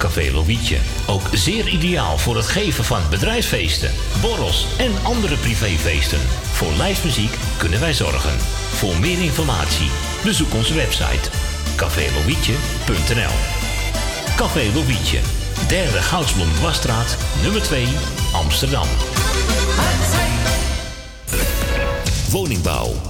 Café Lovietje. Ook zeer ideaal voor het geven van bedrijfsfeesten, borrels en andere privéfeesten. Voor lijstmuziek kunnen wij zorgen. Voor meer informatie bezoek onze website cafélovietje.nl Café Lovietje, derde Goudsblom Dwarsstraat, nummer 2, Amsterdam. Woningbouw,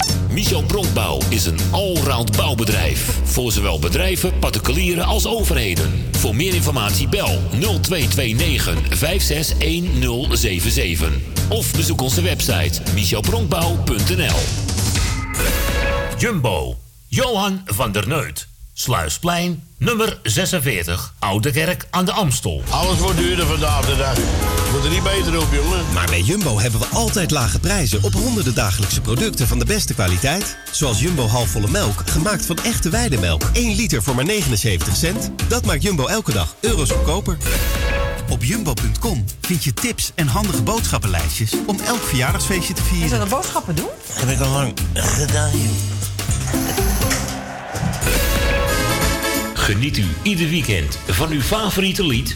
Michel Bronkbouw is een allround bouwbedrijf. Voor zowel bedrijven, particulieren als overheden. Voor meer informatie bel 0229 561077. Of bezoek onze website michelbronkbouw.nl Jumbo. Johan van der Neut. Sluisplein, nummer 46. Oude Kerk aan de Amstel. Alles wordt duurder vandaag de dag. Moet er niet beter op, jongen. Maar bij Jumbo hebben we altijd lage prijzen op honderden dagelijkse producten van de beste kwaliteit. Zoals Jumbo halfvolle melk, gemaakt van echte weidemelk. 1 liter voor maar 79 cent. Dat maakt Jumbo elke dag euro's goedkoper. Op jumbo.com vind je tips en handige boodschappenlijstjes om elk verjaardagsfeestje te Is vieren. dat een boodschappen doen? Heb ik al lang gedaan, joh. Geniet u ieder weekend van uw favoriete lied?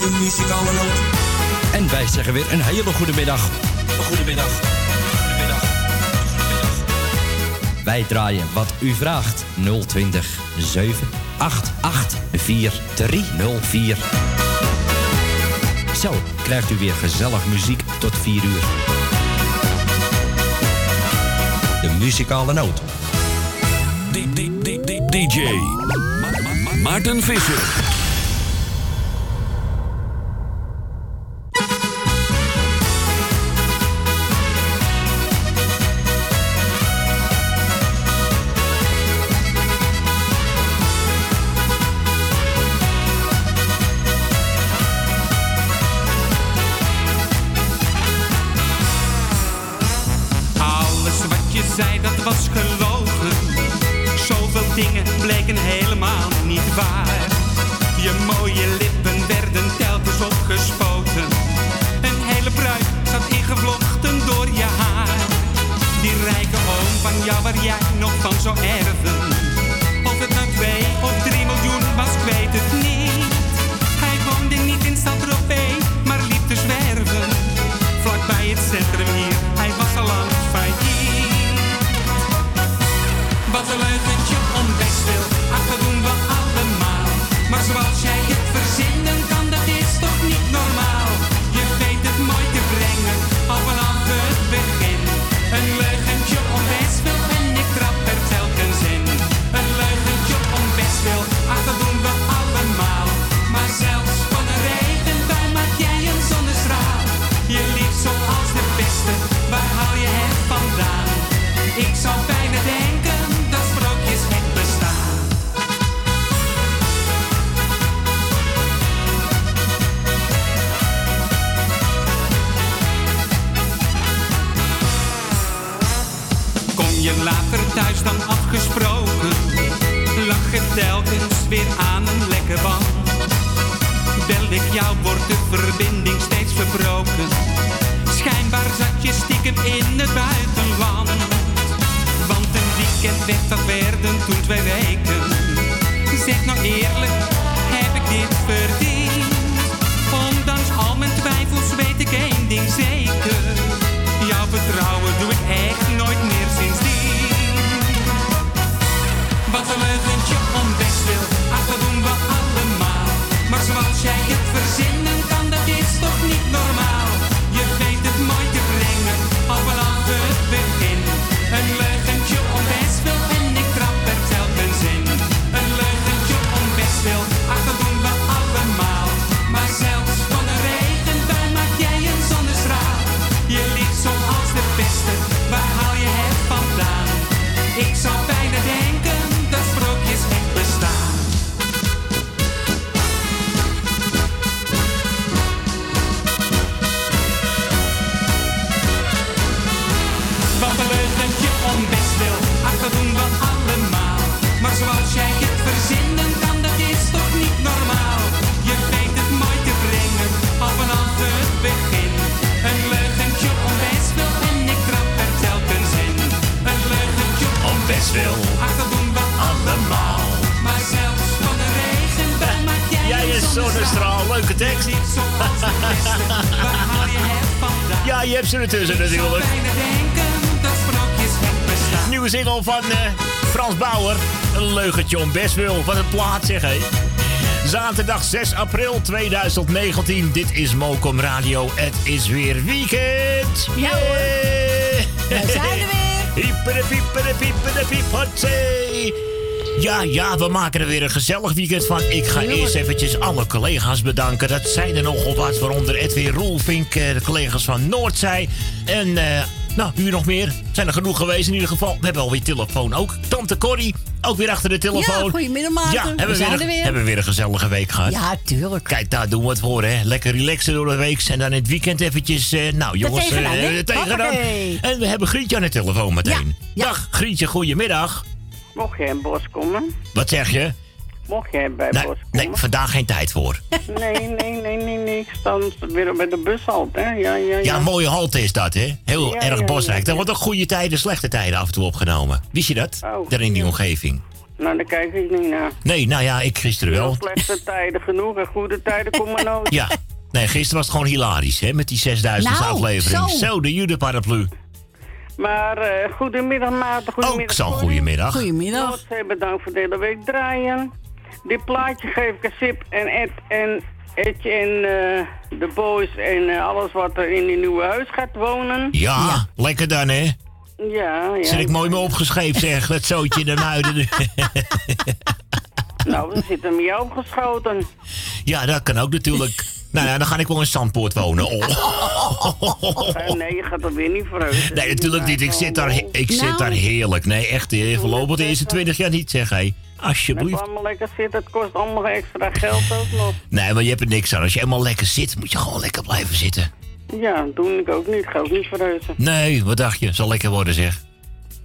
De muzikale noot. En wij zeggen weer een hele goede middag. Goedemiddag. Goedemiddag. Wij draaien wat u vraagt. 020 788 4304. Zo krijgt u weer gezellig muziek tot 4 uur. De muzikale noot. DJ Ma- Ma- Ma- Maarten Visser. Helemaal niet waar. Je mooie lippen werden telkens opgespoten. Een hele bruid zat ingevlochten door je haar. Die rijke oom van jou waar jij nog van zou erven. Of het nou twee of drie miljoen was, ik weet het niet. Leugentje om best wil. Wat een plaat zeg hé. Zaterdag 6 april 2019. Dit is Mokom Radio. Het is weer weekend. Ja, hoor. We zijn er weer. Piepere piepere piep hotzee. Ja, ja, we maken er weer een gezellig weekend van. Ik ga eerst eventjes alle collega's bedanken. Dat zijn er nogal wat, waaronder Edwin Roelvink, eh, de collega's van Noordzij. En, eh, nou, u nog meer. Zijn er genoeg geweest in ieder geval. We hebben alweer telefoon ook. Tante Corrie, ook weer achter de telefoon. Ja, goedemiddag, Maarten. Ja, hebben We zijn weer, er weer. Hebben we weer een gezellige week gehad. Ja, tuurlijk. Kijk, daar doen we het voor, hè. Lekker relaxen door de week. En dan in het weekend eventjes, eh, nou jongens, tegenaan, eh, tegenaan. En we hebben Grietje aan de telefoon meteen. Ja, ja. Dag, Grietje, goedemiddag. Mocht jij in Bos komen? Wat zeg je? Mocht jij bij Nee, Bos nee, komen? vandaag geen tijd voor. Nee, nee, nee, nee, nee. Ik sta weer bij de bushalte, hè? Ja, ja, ja. Ja, een mooie halte is dat, hè? Heel Ja, erg ja, bosrijk. Daar ja. wordt ook goede tijden, slechte tijden af en toe opgenomen. Wist je dat? Oh, Daar in die ja. omgeving. Nou, daar kijk ik niet naar. Nee, nou ja, ik gisteren wel. Slechte tijden genoeg en goede tijden komen nooit. Ja. Nee, gisteren was het gewoon hilarisch, hè? Met die 6000 Nou, aflevering. zo. Zo, de judeparaplu. Maar eh, goedemiddag, Maarten. Goedemiddag. Ook zo'n goedemiddag. Goedemiddag. Bedankt voor de hele week draaien. Dit plaatje geef ik aan Sip en Ed en Edje en eh, de boys en eh, alles wat er in die nieuwe huis gaat wonen. Ja, lekker dan, hè? Ja, ja. Zit ik mooi mee opgeschreven, zeg. Dat zootje in de muiden. Nou, dan zit hem jou opgeschoten. Ja, dat kan ook natuurlijk. Nou ja, dan ga ik wel in Zandpoort wonen. Oh. Eh, nee, je gaat er weer niet verheugen. Nee, natuurlijk niet. Ik zit daar, ik zit Nou. daar heerlijk. Nee, echt. Voorlopig de eerste 20 jaar niet, zeg hé. Alsjeblieft. Blijf allemaal lekker zitten. Het kost allemaal extra geld ook nog. Nee, maar je hebt er niks aan. Als je helemaal lekker zit, moet je gewoon lekker blijven zitten. Ja, dat doe ik ook niet. Ik ga ook niet verhuizen. Nee, wat dacht je? Zal lekker worden, zeg.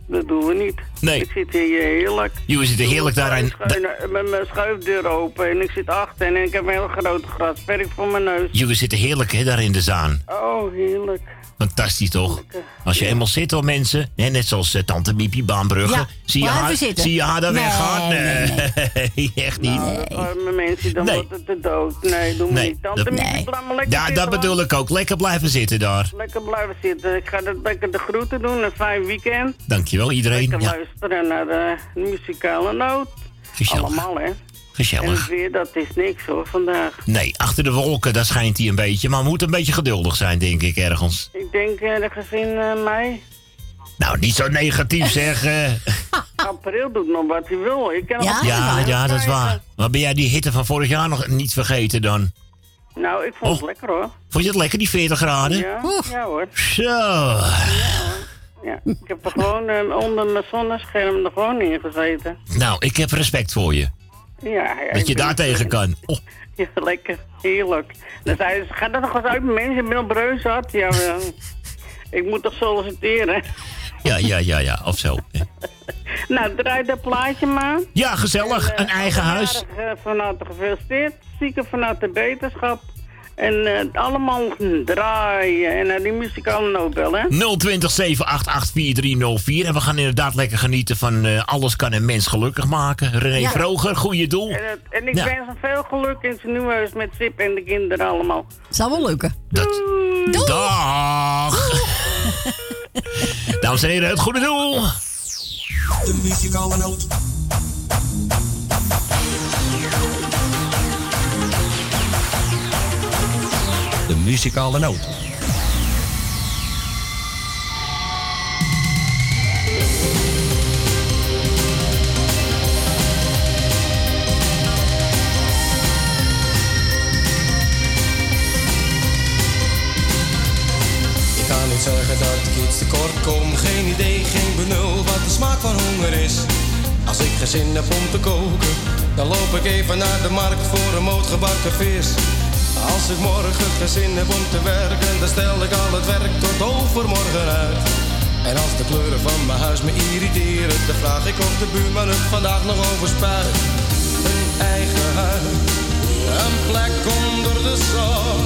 Dat doen we niet. Nee. Ik zit hier heerlijk. Jullie zitten heerlijk daar aan. Schuine- Met mijn schuifdeur open en ik zit achter en ik heb een heel grote grasperk voor mijn neus. Jullie zitten heerlijk hè, daar in de zaan. Oh, heerlijk. Fantastisch toch? Als je eenmaal zit hoor mensen, hè, net zoals eh, tante Miepie Baanbrugge. Ja, zie, je haar, zie je haar daar Nee, weggaan? Nee, echt niet. Arme mensen, dan Nee. wordt het te dood. Nee, doe me Nee, niet. Tante Miepie, lekker Ja, zitten, dat bedoel ik ook. Lekker blijven zitten daar. Lekker blijven zitten. Ik ga dat lekker de groeten doen. Een fijn weekend. Dankjewel iedereen. Lekker Ja, luisteren naar de muzikale noot. Gezellig. Allemaal, hè. En gezellig. het weer, dat is niks hoor, vandaag. Nee, achter de wolken, daar schijnt hij een beetje. Maar we moeten een beetje geduldig zijn, denk ik, ergens. Ik denk uh, de gezin eh, mei. Nou, niet zo negatief zeg. eh. April doet nog wat hij wil. Ik kan nog ja, ja, dat is waar. Maar ben jij die hitte van vorig jaar nog niet vergeten dan? Nou, ik vond het lekker hoor. Vond je het lekker, die 40 graden? Ja, ja hoor. Zo. Ja, ik heb er gewoon eh, onder mijn zonnescherm er gewoon in gezeten. Nou, ik heb respect voor je. Ja, ja, Dat je daar tegen kan. Oh, Ja, lekker. Heerlijk. Dan zei ze, ga dat nog eens uit, mensen. Ik ben had. Ja, ik moet toch solliciteren? Ja, ja, ja, ja, of zo. Nou, draai dat plaatje maar. Ja, gezellig. En, eh, Een eigen huis. jarig, eh, van harte gefeliciteerd. Zieken van harte beterschap. En eh, allemaal draaien. En naar die muzikale Nobel, hè? 020 788 4304. En we gaan inderdaad lekker genieten van eh, Alles kan een mens gelukkig maken. René Ja. Vroger, goede doel. En, en ik Ja. wens hem veel geluk in zijn nieuwe huis met Sip en de kinderen allemaal. Zou wel lukken. Dag. Dames en heren, het goede doel. De muzikale noot. Muzikale noot. Ik kan niet zeggen dat ik iets tekort kom. Geen idee, geen benul wat de smaak van honger is. Als ik geen zin heb om te koken, dan loop ik even naar de markt voor een moot gebakken vis. Als ik morgen geen zin heb om te werken, dan stel ik al het werk tot overmorgen uit. En als de kleuren van mijn huis me irriteren, dan vraag ik of de buurman het vandaag nog over spuit. Een eigen huis, een plek onder de zon.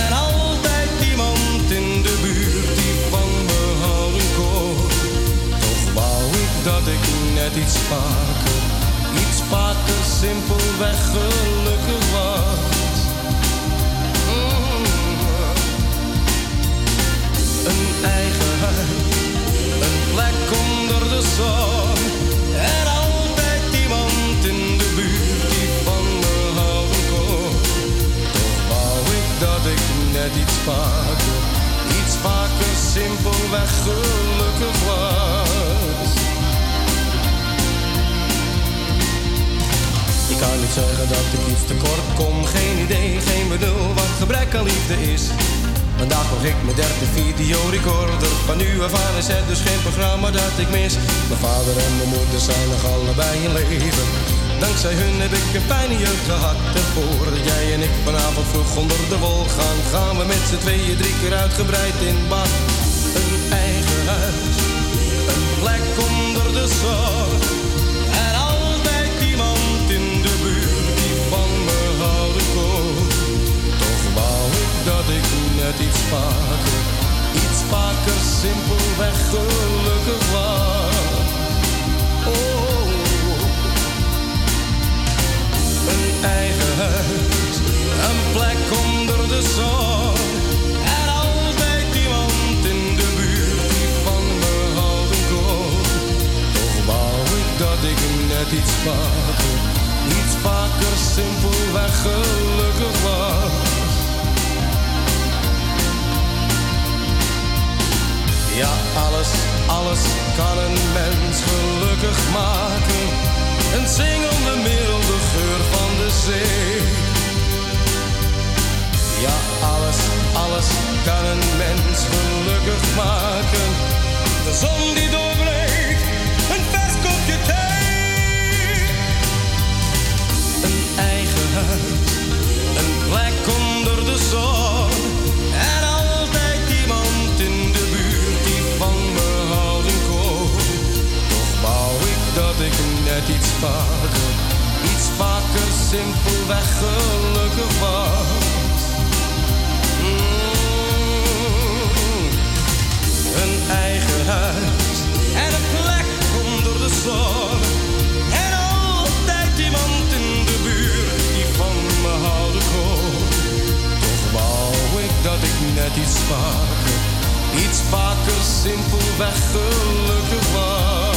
En altijd iemand in de buurt die van me houden. Toch wou ik dat ik net iets vaker, iets vaker simpelweg gelukkig Een eigen huis, een plek onder de zon. En altijd iemand in de buurt die van me houden kon. Toch wou ik dat ik net iets vaker, iets vaker simpelweg gelukkig was. Ik kan niet zeggen dat ik iets tekort kom, geen idee, geen bedoel wat gebrek aan liefde is. Vandaag nog ik mijn derde videorecorder. Van nu af aan is het dus geen programma dat ik mis. Mijn vader en mijn moeder zijn nog allebei in leven. Dankzij hun heb ik een fijne jeugd gehad. En voordat jij en ik vanavond vroeg onder de wol gaan, gaan we met z'n tweeën drie keer uitgebreid in bad. Een eigen huis, een plek onder de zon. Dat ik net iets vaker, iets vaker simpelweg gelukkig was. Oh, een eigen huis, een plek onder de zon. En altijd iemand in de buurt die van me houden kon. Toch wou ik dat ik net iets vaker, iets vaker simpelweg gelukkig was. Ja, alles, alles kan een mens gelukkig maken. Een zingende milde geur van de zee. Ja, alles, alles kan een mens gelukkig maken. De zon die doorbreekt, een vers kopje thee. Een eigen huis, een plek onder de zon. Vaker, iets vaker simpelweg gelukkig was. Mm. Een eigen huis en een plek onder de zon. En altijd iemand in de buurt die van me houden kon. Toch wou ik dat ik net iets vaker, iets vaker simpelweg gelukkig was.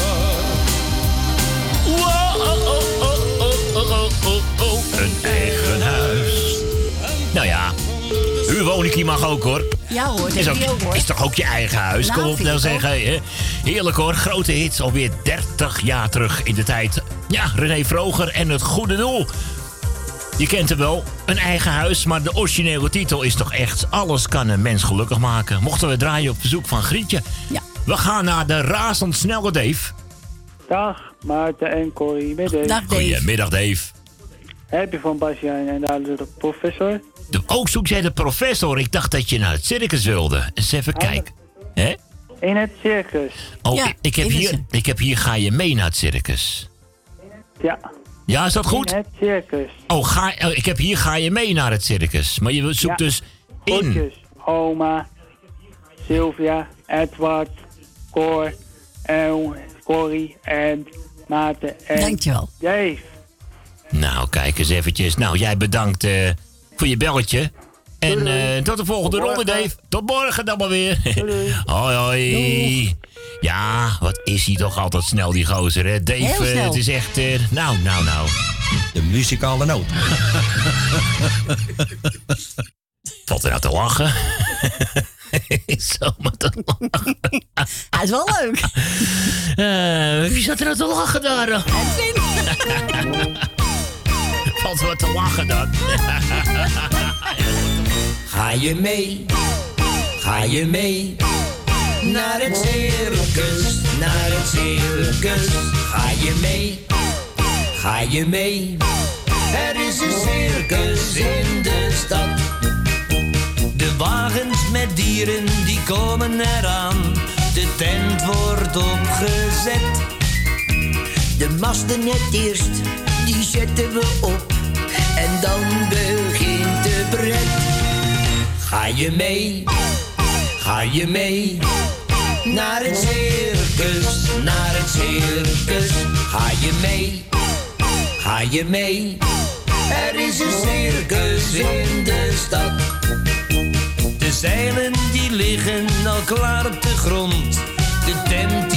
Wow, uw woningkie mag ook hoor. Ja hoor, dat Is, ook, je ook hoor. is toch ook je eigen huis? Nou, Kom op nou ik zeggen. Hè? Heerlijk hoor, grote hits alweer 30 jaar terug in de tijd. Ja, René Vroger en het goede doel. Je kent hem wel, een eigen huis, maar de originele titel is toch echt... Alles kan een mens gelukkig maken. Mochten we draaien op verzoek van Grietje. Ja. We gaan naar de razendsnelle Dave. Dag, Maarten en Corrie. Dag Dave. Goedemiddag Dave. Heb je van Basje en daar de professor? De- Ook zoek jij de professor. Ik dacht dat je naar het circus wilde. Eens even kijken. Hè? In het circus. Oh, Ja, ik, ik heb hier, ik heb hier ga je mee naar het circus. Ja. Ja, is dat goed? In het circus. Oh, ga, oh, ik heb hier ga je mee naar het circus. Maar je zoekt Ja. dus in. Groetjes. Oma, Sylvia, Edward, Cor, en Corrie en Maarten en Dankjewel. Dave. Nou, kijk eens eventjes. Nou, jij bedankt eh, voor je belletje. En eh, tot de volgende Tot ronde. Dave. Tot morgen dan maar weer. doei. hoi, hoi. Ja, wat is hij toch altijd snel, die gozer, hè? Dave, Heel eh, snel. het is echt... eh, nou, nou, nou. De muzikale noot. Valt er nou te lachen? Zomaar te lachen. Hij is wel leuk. Wie zat er nou te lachen daar? Valt wat te lachen dan? Ga je mee? Ga je mee? Naar het circus, naar het circus. Ga je mee? Ga je mee? Er is een circus in de stad. De wagens met dieren die komen eraan. De tent wordt opgezet. De masten het eerst, die zetten we op. En dan begint de pret. Ga je mee? Ga je mee? Naar het circus, naar het circus. Ga je mee? Ga je mee? Er is een circus in de stad. De zeilen die liggen al klaar op de grond. De tent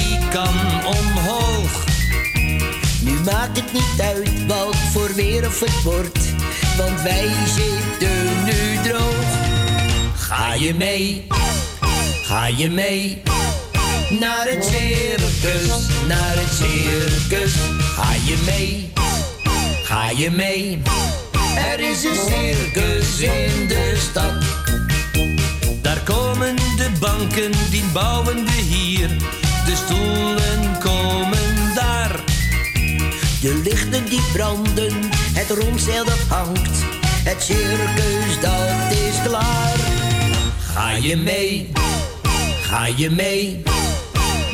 maakt het niet uit wat voor weer of het wordt, want wij zitten nu droog. Ga je mee? Ga je mee? Naar het circus, naar het circus. Ga je mee? Ga je mee? Er is een circus in de stad. Daar komen de banken, die bouwen we hier. De stoelen komen. De lichten die branden, het rondzeil dat hangt. Het circus dat is klaar. Ga je mee? Ga je mee?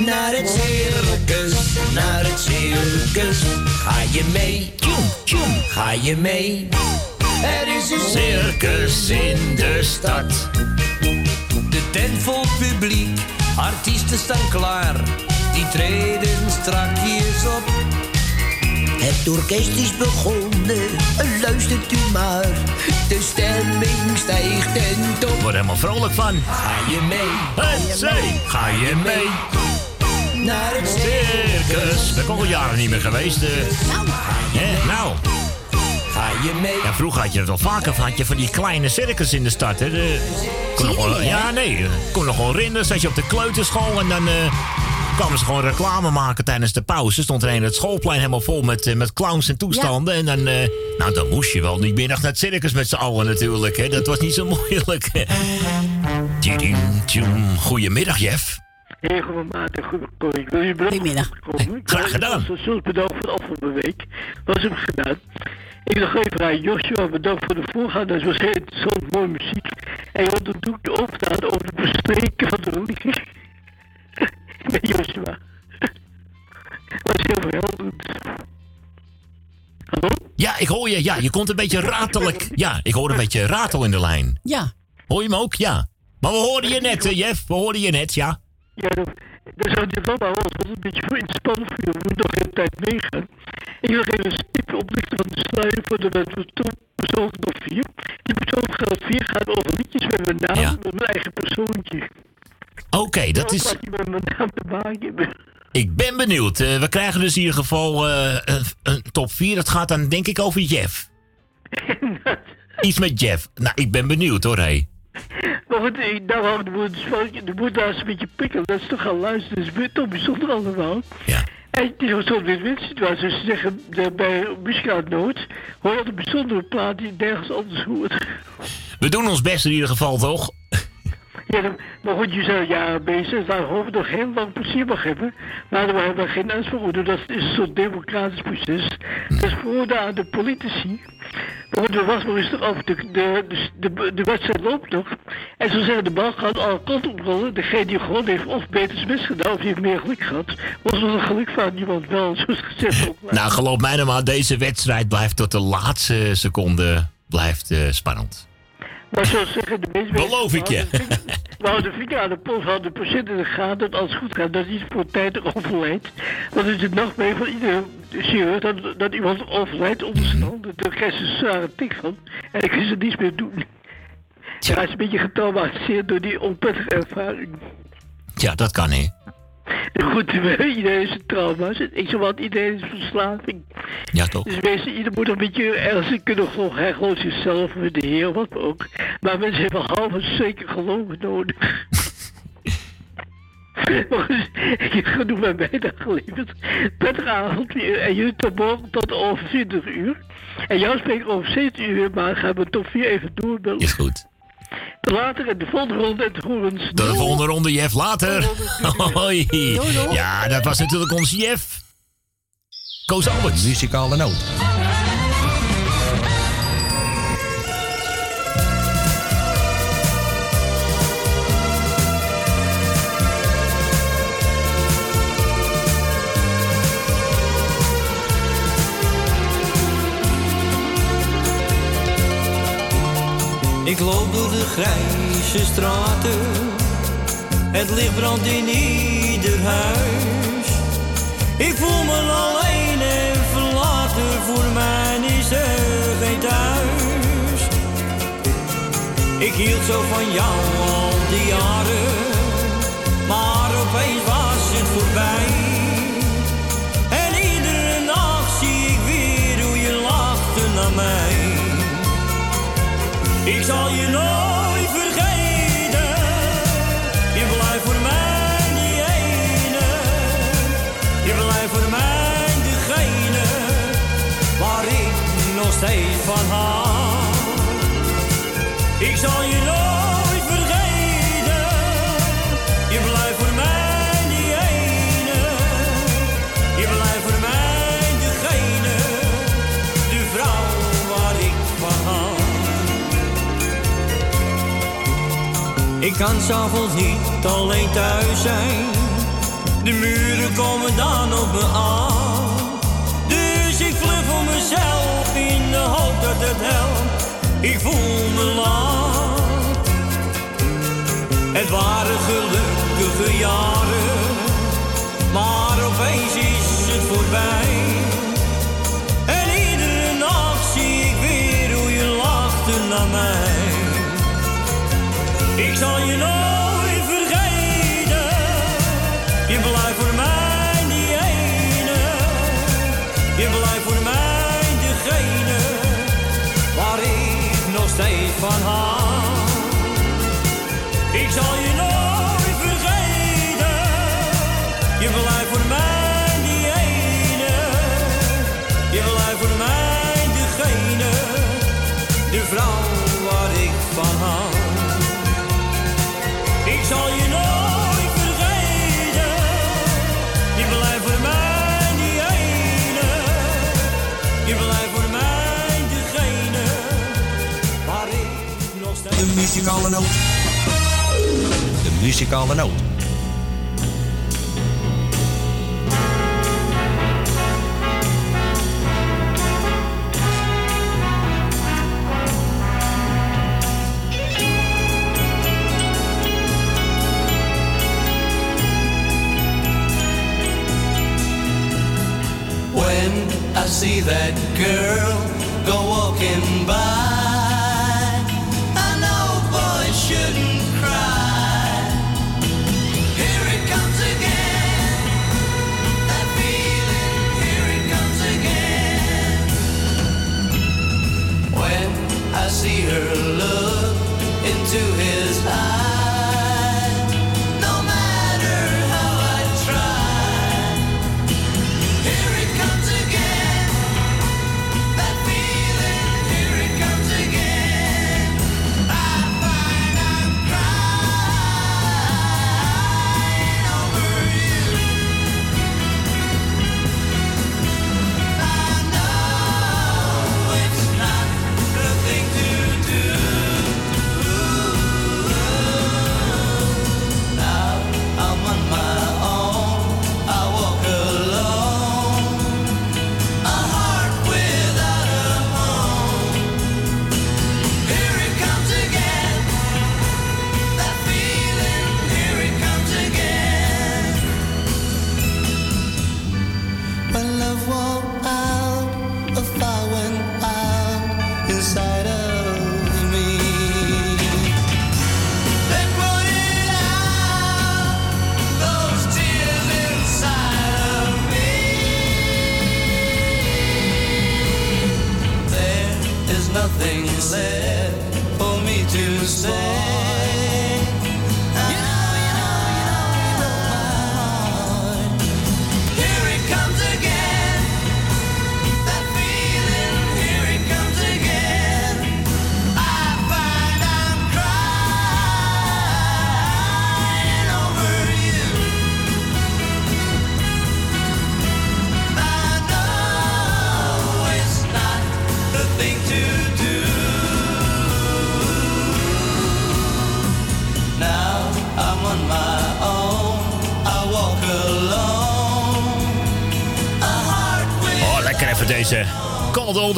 Naar het circus, naar het circus. Ga je mee? Ga je mee? Er is een circus in de stad. De tent vol publiek, artiesten staan klaar. Die treden strakjes op. Het orkest is begonnen, luistert u maar. De stemming stijgt en top. Word er helemaal vrolijk van. Ga je mee? Hey, zee, ga je mee? Naar het Circus. Ben ik al jaren niet meer geweest. eh. Hè, nou. Ga je mee? Ja, vroeger had je het al vaker. Had je van die kleine circus in de stad. Hè? De, kon nog wel, ja, nee. eh, Kon nog wel herinneren. Zat je op de kleuterschool en dan eh, kwamen ze gewoon reclame maken tijdens de pauze. Stond er een het schoolplein helemaal vol met, eh, met clowns en toestanden. En dan, eh, nou, dan moest je wel niet meer naar het circus met z'n allen natuurlijk. Hè? Dat was niet zo moeilijk. Goedemiddag, Jeff. Bedanken Goedemiddag. graag gedaan. Zoals bedankt voor de afgelopen week. Was hem gedaan. Ik wil nog even aan Joshua bedankt voor de voorgaande. Dat was heel interessant, mooie muziek. En je had het doekje opstaan over het bespreken van de religie. Met Joshua. was heel verhelderend. Hallo? Ja, ik hoor je. Ja, je komt een beetje ratelijk. Ja, ik hoor een beetje ratel in de lijn. Ja. Hoor je me ook? Ja. Maar we hoorden je net, eh, Jeff. We hoorden je net, ja. Ja, dat, dat zou je papa was, was een beetje voor inspannen voor je. We moeten nog heel tijd meegaan. Ik wil even een stipje oplichten van de sluier voor de persoon persoon nog vier. Die persoon gaat vier gaat over liedjes met mijn naam, met mijn eigen persoontje. Oké, dat is... Ik ben benieuwd. Eh, we krijgen dus in ieder geval eh, een, top 4. Dat gaat dan denk ik over Jeff. Iets met Jeff. Nou, ik ben benieuwd hoor, hé. Maar goed, ik dacht de moet, de moet daar eens een beetje pikken. Dat is toch gaan luisteren. Dat is toch bijzonder allemaal. Ja. En het is win-win-situatie. Dus ze zeggen, de, bij muzikale nood hoor een bijzondere plaat die nergens anders hoort. We doen ons best in ieder geval, toch? Ja, maar goed, je zijn jaren bezig. Daar hopen we nog heel lang plezier mag hebben. Maar we hebben geen aanspraak. Dat is een soort democratisch proces. Dat is voor aan de politici. Maar goed, is er af. De, de, de, de, wedstrijd loopt nog. En zo zeggen de bal gaat alle kanten op rollen. Degene die gewoon heeft of beter gedaan of die heeft meer geluk gehad. Was wel een geluk van iemand wel, gezegd. Nou, geloof mij nou maar, deze wedstrijd blijft tot de laatste seconde blijft, eh, spannend. Maar zo zeggen de meeste Beloof ik je. Houden de vinger aan de pols, houden de patiënt in de gaten dat alles goed gaat. Dat niet voor tijd overlijdt. Dat is het nachtmerrie van iedere chirurg dat, dat iemand overlijdt onder zijn handen. Daar krijgt ze een zware tik van. En ik kan ze niets meer doen. Ja, hij is een beetje getraumatiseerd door die onprettige ervaring. Ja, dat kan hè. Goed, iedereen is een trauma's. Ik zeg wat, iedereen is verslaving. Ja, toch? Dus mensen, ieder moet een beetje ergens kunnen geloven. Hij gelooft zichzelf met de Heer, wat ook. Maar mensen hebben half een zeker geloof nodig. Ik heb genoeg bij bijna geleverd. Prettige avond weer. En jullie tot morgen tot over 20 uur. En jou spreek ik over 17 uur, maar gaan we tot 4 even doorbellen. Is goed. Tot later in de volgende ronde en de horens. Tot de volgende ronde, Jeff. Later. Hoi. Ja, dat was natuurlijk onze Jeff. Koos Alberts. Muzikale noot. Grijze straten. Het licht brandt in ieder huis. Ik voel me alleen en verlaten. Voor mij is er geen thuis. Ik hield zo van jou al die jaren. Maar opeens was het voorbij. En iedere nacht zie ik weer hoe je lachte naar mij. Ik zal je nooit steeds van hou. Ik zal je nooit vergeten. Je blijft voor mij die ene. Je blijft voor mij degene, de vrouw waar ik van. Ik kan s'avonds niet alleen thuis zijn. De muren komen dan op me aan. Dus ik vlug voor mezelf Ik voel me laat. Het waren gelukkige jaren. Maar opeens is het voorbij. En iedere nacht zie ik weer hoe je lachte naar mij. Ik zal je nooit vrouw waar ik van hou. Ik zal je nooit vergeten. Je blijft voor mij die ene. Je blijft voor mij degene waar ik nog steeds. De muzikale noot. De muzikale noot. See that girl go walking by,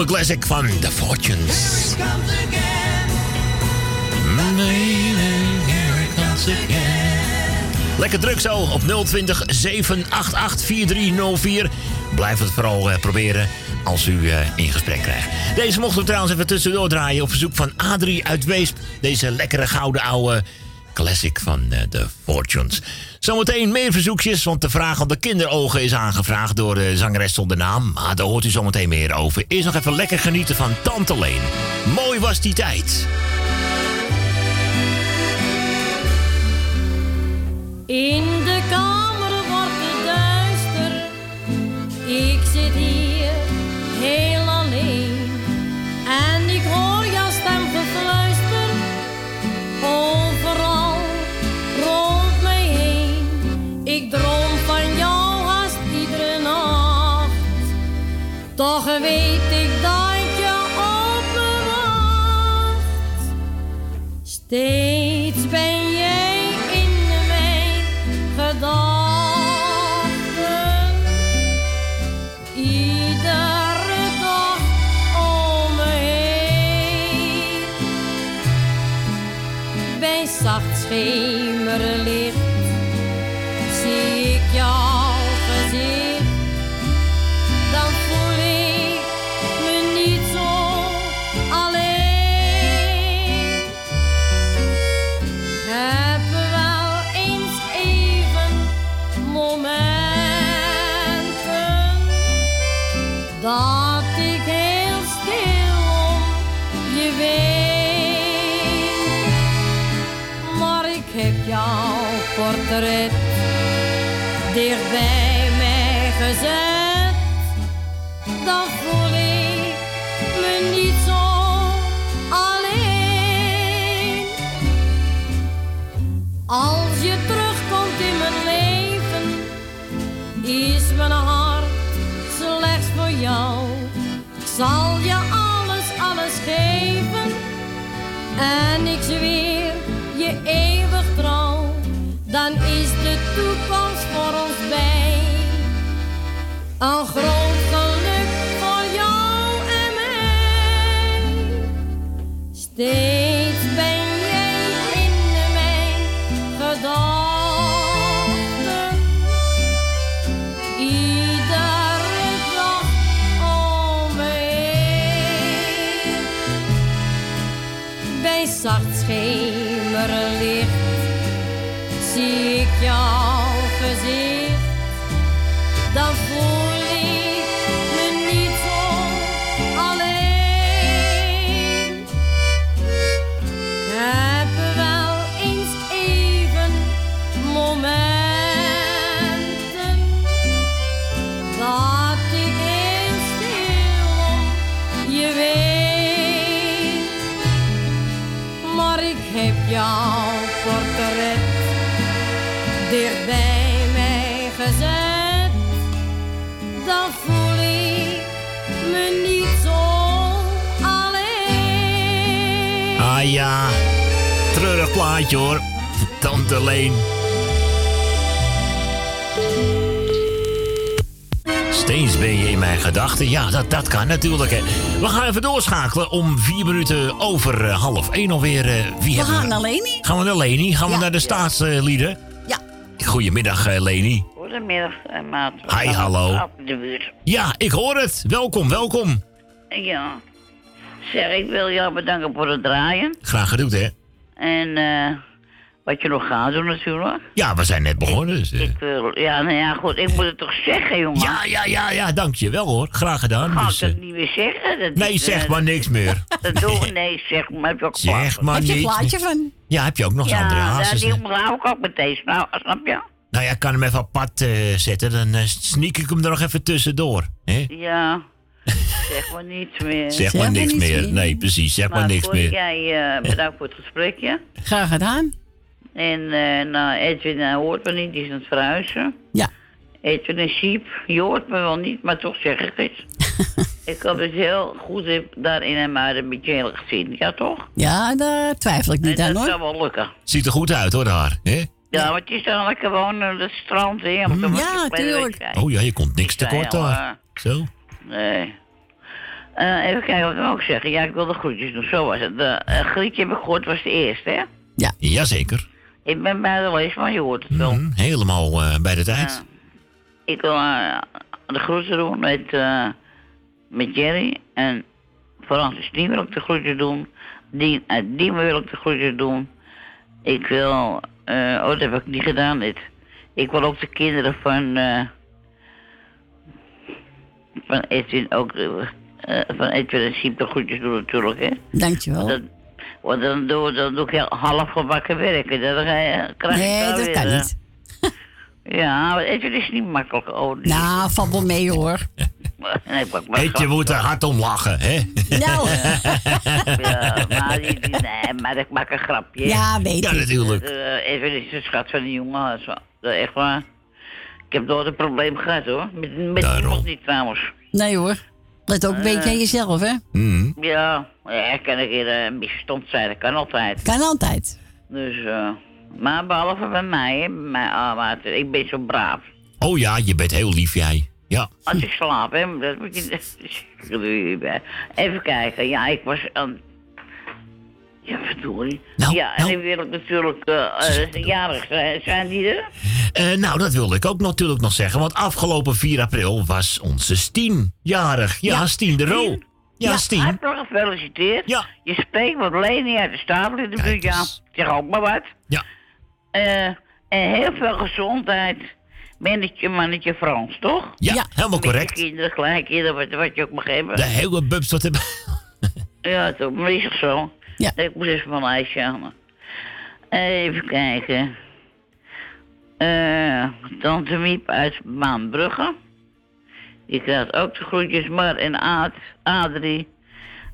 Classic van The Fortunes. Lekker druk zo op 020 788 4304. Blijf het vooral eh, proberen als u eh, in gesprek krijgt. Deze mochten we trouwens even tussendoor draaien op verzoek van Adrie uit Weesp. Deze lekkere gouden oude classic van eh, The Fortunes. Zometeen meer verzoekjes, want de vraag om de kinderogen is aangevraagd door de zangeres zonder naam. Maar daar hoort u zometeen meer over. Eerst nog even lekker genieten van Tante Leen. Mooi was die tijd. face dicht bij mij gezet. Dan voel ik me niet zo alleen. Als je terugkomt in mijn leven, is mijn hart slechts voor jou. Ik zal je alles, alles geven. En ik zweer Een groot plaatje hoor. Tante Leen. Steeds ben je in mijn gedachten. Ja, dat, dat kan natuurlijk. Hè. We gaan even doorschakelen om vier minuten over eh, half één alweer. eh, wie We gaan naar Leni. Gaan we naar Leni? Gaan we naar de staatslieden? Ja. Goedemiddag, eh, Leni. Goedemiddag, maat. Hi, hallo. Op de buurt. Ja, ik hoor het. Welkom, welkom. Ja. Zeg, ik wil jou bedanken voor het draaien. Graag gedaan, hè? En eh Wat je nog gaat doen natuurlijk. Ja, we zijn net begonnen. Dus, eh. Ik wil, ja, nou ja, goed, ik moet het toch zeggen, jongen. Ja, ja, ja, ja, dankjewel hoor. Graag gedaan. Ga ik Dus, dat eh, niet meer zeggen? Dat nee, is, zeg eh, maar niks meer. Dat doen we, nee, zeg maar. Heb je ook Zeg maar Heb je een niks plaatje van? Ja, heb je ook nog eens Ja, andere daar- hazes? die hè? ik ook meteen. Nou, snap je? Nou ja, ik kan hem even apart eh, zetten. Dan eh, sneak ik hem er nog even tussendoor. Hè? Ja. zeg maar niets meer. Zeg maar niks meer. Nee, precies. Zeg maar Nou, niks meer. Jij eh, bedankt voor het gesprekje. Graag gedaan. En eh nou, Edwin eh, hoort me niet, die is aan het verhuizen. Ja. Edwin en Siep, je hoort me wel niet, maar toch zeg ik het. ik heb het heel goed heb daar in hem uit een beetje gezien, ja toch? Ja, daar twijfel ik niet en aan dat hoor. zou wel lukken. Ziet er goed uit hoor, daar. Hè? Ja, maar het is dan lekker gewoon uh, het strand, hè? Ja, tuurlijk. Oh ja, je komt niks tekort daar. Zo. Nee. Eh, even kijken wat ik ook zeggen. Ja, ik wil de groetjes doen. Zo was het. De eh, Grietje heb ik gehoord was de eerste, hè? Ja. Jazeker. Ik ben bij de lees, maar je hoort het wel. Mhm, helemaal eh, bij de tijd. Ik wil eh, de groeten doen met, eh, met Jerry. En Francis die wil ik de groetjes doen. Die, uh, die wil ik de groetjes doen. Ik wil... eh, oh, dat heb ik niet gedaan, dit. Ik wil ook de kinderen van... eh van Edwin ook... eh, eh, van Edwin en Siep de groetjes doen natuurlijk, hè. Dankjewel. Dat, want dan doe, dan doe ik heel half gebakken werken. Dan je, krijg ik Nee, dat weer, kan eh, niet. Ja, maar Edwin is niet makkelijk. Oh, die- Nou, valt wel mee hoor. Nee, ik maak maar Heet je moet er hard om lachen, hè? Nou. Ja, maar, die, die- nee, maar ik maak een grapje. Ja, weet Ja, ik. natuurlijk. Eh, Edwin is de schat van die jongen. Zo. Dat is Echt waar. Ik heb nooit een probleem gehad hoor. Met, met iemand niet trouwens. Nee hoor. Let ook een beetje aan jezelf hè. Mhm. Ja, ja kan een keer eh, misverstand zijn. Dat kan altijd. Kan altijd. Dus, eh, maar behalve bij mij, hè, bij mij ah, maar ik ben zo braaf. Oh ja, je bent heel lief, jij. Ja. Als ik slaap, hè, dat moet je... Even kijken, ja, ik was aan... Ja, verdorie. Nou, ja, en wil ik natuurlijk eh eh, jarig zijn. Zijn die er? Eh, nou, dat wilde ik ook natuurlijk nog zeggen. Want afgelopen 4 april was onze Stien jarig. Ja, Stien de Roo. Ja, Stien. Hartelijk gefeliciteerd. Ja. Je spreekt wat Leni uit de stapel in de buurt, ja. Zeg ook maar wat. Ja. Eh, en heel veel gezondheid. Mannetje, mannetje Frans, toch? Ja, helemaal Met je correct. kinderen, kleinkinderen, wat, wat je ook mag hebben. De hele bubs wat hebben. Ja, toch, maar is toch zo? Ja. Ik moet even mijn lijstje halen. Even kijken. Eh, Tante Miep uit Maanbrugge. Die krijgt ook de groetjes. Mar en Aad, Adrie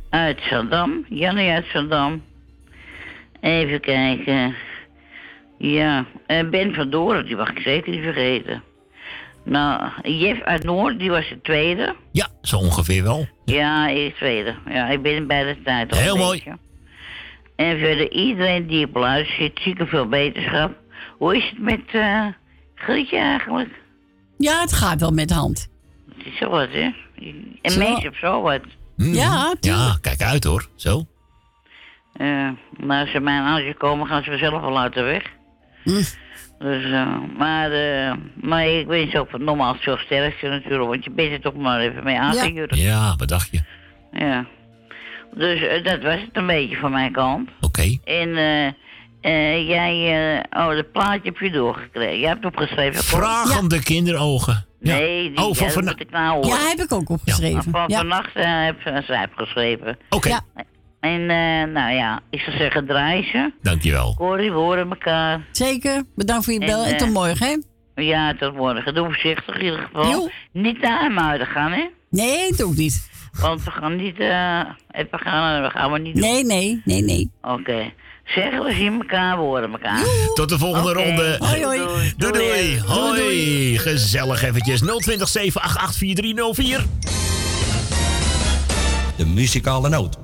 uit Zandam. Jannie uit Zandam. Even kijken. Ja, en Ben van Doren, die mag ik zeker niet vergeten. Nou, Jeff uit Noord, die was de tweede. Ja, zo ongeveer wel. Ja, ik tweede. Ja, ik ben bij de tijd al Heel mooi. beetje. En verder iedereen die op luistert, zieke veel beterschap. Hoe is het met eh Grietje eigenlijk? Ja, het gaat wel met de hand. Het is zo wat, hè? En Zo. mensen op zo wat. Mhm. Ja, Ja, kijk uit hoor. Zo. Eh, maar als ze mijn huisje komen, gaan ze vanzelf wel uit de weg. Hm. Dus, eh, maar, eh, maar ik wens ook van nogmaals veel sterkte natuurlijk, want je bent er toch maar even mee aangejurkt. Ja, wat dacht je? Ja. Dus eh, dat was het een beetje van mijn kant. Oké. En eh, eh, jij, eh, oh, dat plaatje heb je doorgekregen. Jij hebt opgeschreven. Cor? Vragende kinderogen. Ja. Nee, die, Oh, van ja, vana- moet ik nou horen. Ja, heb ik ook opgeschreven. Van Ja. vannacht heb zij heeft geschreven. Oké, Ja. En eh, nou ja, ik zou zeggen draai ze. dankjewel. Corrie, we horen elkaar. Zeker. Bedankt voor je En, bel en, tot morgen hè. Ja, tot morgen. Doe voorzichtig in ieder geval. Jo. Niet naar hem uit gaan, hè? Nee, doe ik niet. Want we gaan niet, eh, even gaan, we gaan we niet doen. Nee, nee, nee, nee. Oké. Zeggen we zien elkaar, we horen elkaar. Tot de volgende Oké. ronde. Hoi, hoi. Doei doei. Hoi. Gezellig eventjes. 020 788 4304. De muzikale noot.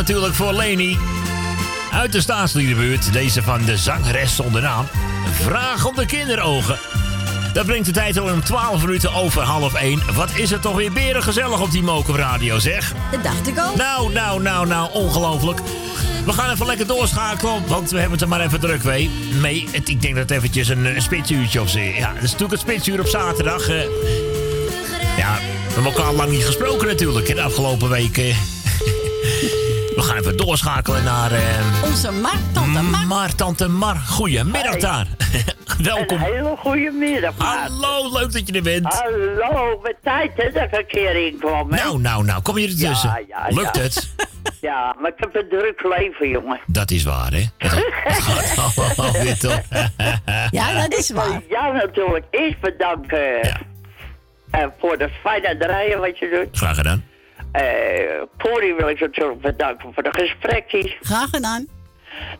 Natuurlijk voor Leni. Uit de staatsliedenbuurt, deze van de zangeres zonder naam. Vraag om de kinderogen. Dat brengt de tijd al om 12 minuten over half 1. Wat is het toch weer beren gezellig op die Mokum Radio, zeg? Dat dacht ik ook. Nou, nou, nou, nou, ongelooflijk. We gaan even lekker doorschakelen, want we hebben het er maar even druk mee. mee. Het, ik denk dat het eventjes een, een spitsuurtje of zo. Ja, dat is natuurlijk het spitsuur op zaterdag. eh. ja, we hebben elkaar lang niet gesproken natuurlijk in de afgelopen weken. We gaan even doorschakelen naar... eh, Onze Mar, tante Mar. Mar, tante Mar. Goedemiddag daar. Welkom. Een hele goede middag. Hallo, leuk dat je er bent. Hallo, met tijd hè, dat ik een keer inkwam, hè? Nou, nou, nou, kom je er tussen? Ja, ja, Lukt ja. het? Ja, maar ik heb een druk leven, jongen. Dat is waar, hè? Het gaat allemaal weer toch? Ja, dat is waar. Ik wil jou natuurlijk eerst bedanken eh, voor de fijne draaien wat je doet. Graag gedaan. Eh Corrie wil ik natuurlijk bedanken voor de gesprekjes. Graag gedaan.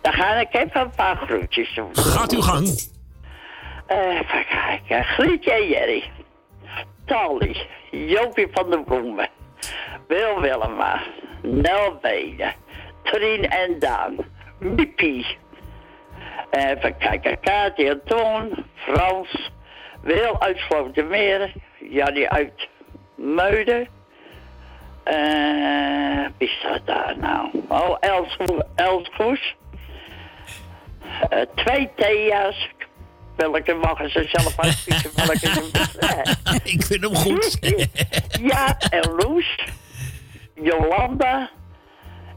Dan ga ik even een paar groetjes doen. Gaat uw gang. Eh, even kijken. Grietje en Jerry. Tally. Jopie van der Bloemen. Wil Willema. Nel Benen. Trien en Daan. Miepie. Even kijken. Kaatje en Toon. Frans. Wil uit Slotermeer. Jannie uit Muiden. Eh, wie staat daar nou? Oh, Els, Els Goes. Eh, twee Thea's. Welke mogen ze zelf uitkiezen? Welke ze Ik vind hem goed. ja, en Loes. Jolanda.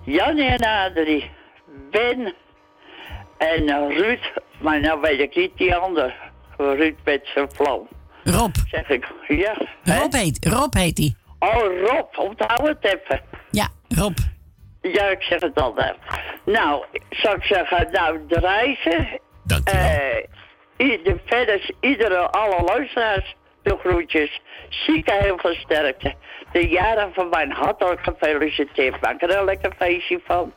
Jannie en Adrie. Ben. En Ruud. Maar nou weet ik niet die ander. Ruud met zijn vlam. Rob. Zeg ik. Ja. Rob heet, Rob heet die. Oh, Rob. Onthoud het even. Ja, Rob. Ja, ik zeg het altijd. Nou, zou ik zeggen, nou, de reizen. Dank de, verder, iedere, alle luisteraars, de groetjes. Zieken heel veel sterkte. De jaren van mijn hartelijk gefeliciteerd. Maak er een lekker feestje van.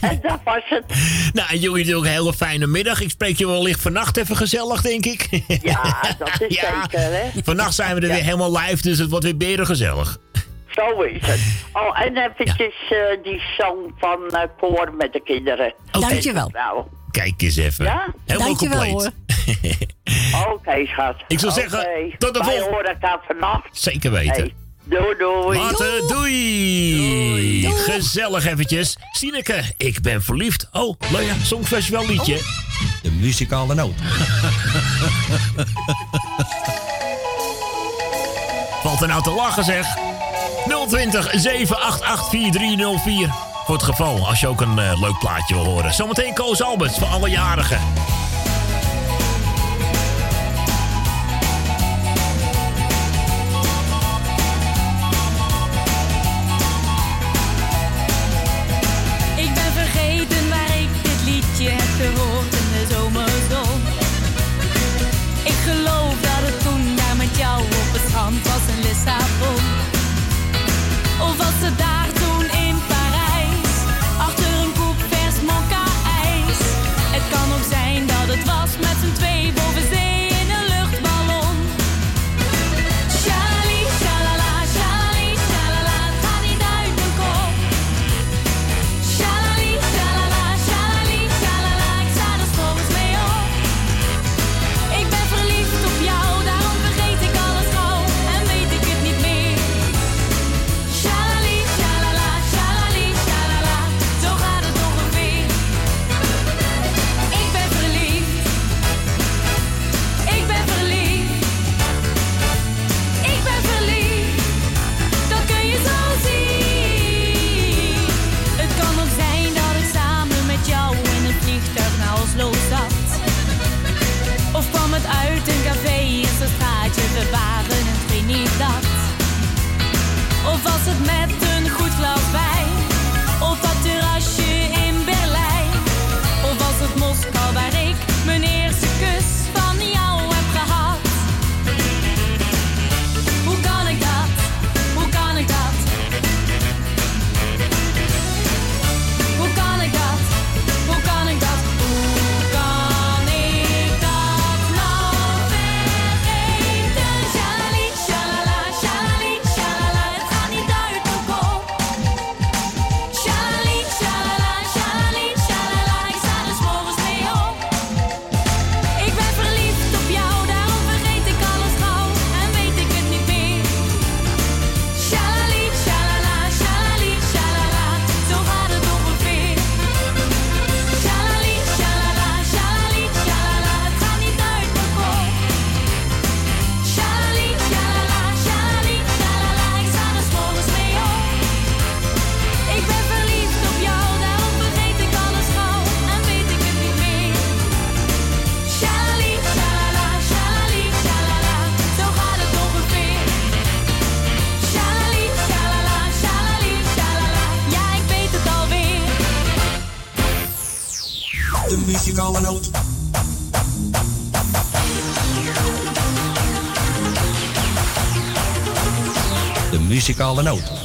En dat was het. Nou, en jullie natuurlijk een hele fijne middag. Ik spreek je wellicht vannacht even gezellig, denk ik. Ja, dat is zeker, hè. Vannacht zijn we er weer helemaal live, dus het wordt weer beren gezellig. Zo is het. Oh, en eventjes eh, die song van eh Koor met de kinderen. Dankjewel. Nou, Kijk eens even. Ja? Helemaal Dankjewel compleet. oké, schat. Ik zou Oké. zeggen, tot de Wij volgende- horen elkaar vannacht. Zeker weten. Hey, doei, doei. Later, doei. Gezellig eventjes. Sineke, ik ben verliefd. Oh, Lea, Songfestival liedje. De muzikale noot. Valt er nou te lachen zeg. 020 788 4304. Voor het geval, als je ook een eh, leuk plaatje wil horen. Zometeen Koos Alberts voor alle jarigen. Liedje muzikale noot.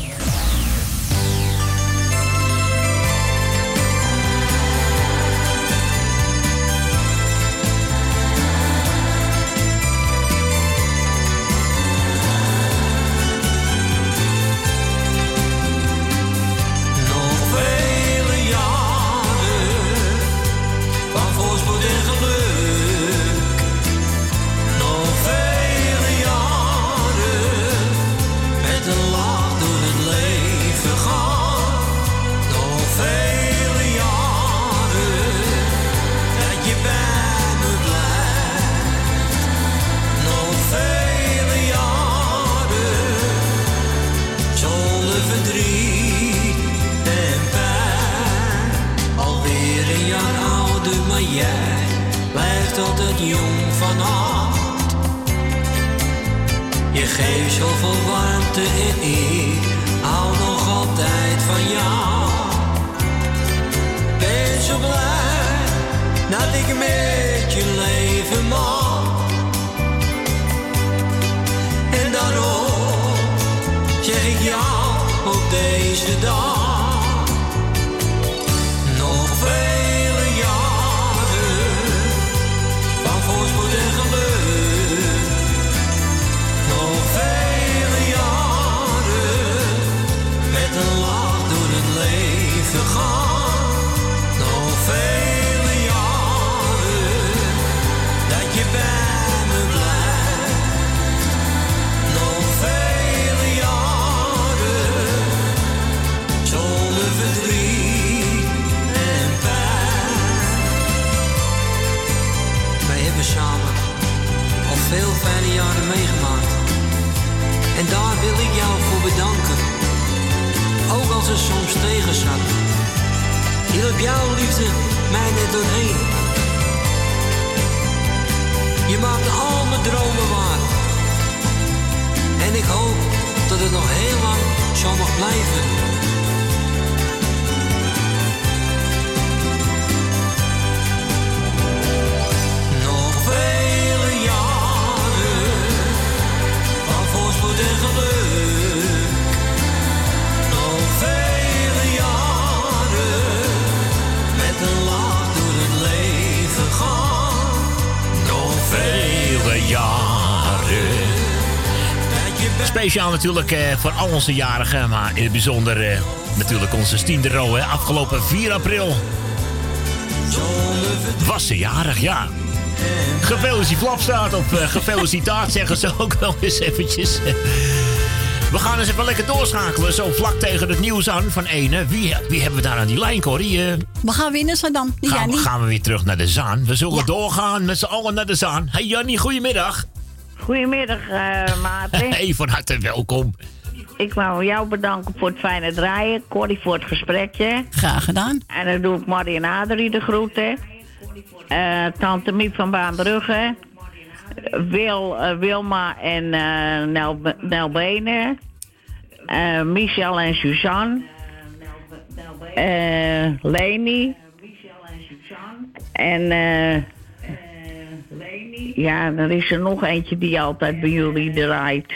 Natuurlijk eh, voor al onze jarigen, maar in het bijzonder eh, natuurlijk onze Stien. Hè. Afgelopen 4 april was ze jarig, ja. Gefeliciteerd Flapstaat of eh, gefelicitaat zeggen ze ook wel eens eventjes. We gaan eens even lekker doorschakelen, zo vlak tegen het nieuws aan van ene. Wie, wie hebben we daar aan die lijn, Corrie? We gaan winnen, Saddam. Die gaan, gaan we weer terug naar de Zaan. We zullen doorgaan met z'n allen naar de Zaan. Hey Jannie, goedemiddag. Goedemiddag, eh Maarten. Hey, van harte welkom. Ik wou jou bedanken voor het fijne draaien. Corrie voor het gesprekje. Graag gedaan. En dan doe ik Marie en Adrie de groeten. Eh, Tante Miep van Baanbrugge. Wil, eh, Wilma en eh Nel, Nel Benen. Eh, Michel en Suzanne. Eh Leni. En eh, ja, er is er nog eentje die altijd bij jullie draait.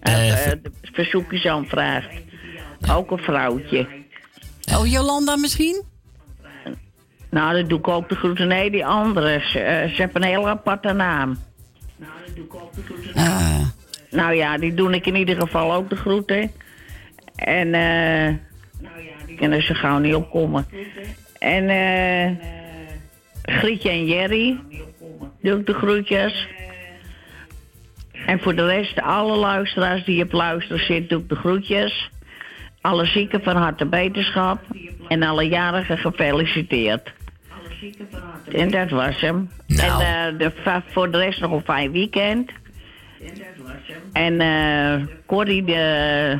Eh, eh, de verzoekjes aanvraagt. Ook een vrouwtje. Oh, Jolanda misschien? Nou, dat doe ik ook de groeten. Nee, die andere. Ze, eh, ze hebben een heel aparte naam. Nou ja, die doe ik in ieder geval ook de groeten. En eh kunnen ze gauw niet opkomen. En eh Grietje en Jerry doe ik de groetjes. En voor de rest, alle luisteraars die op luisteren zitten, doe ik de groetjes. Alle zieken van harte beterschap. En alle jarigen gefeliciteerd. En dat was hem. Nou. En eh, de, voor de rest nog een fijn weekend. En eh Corrie, de,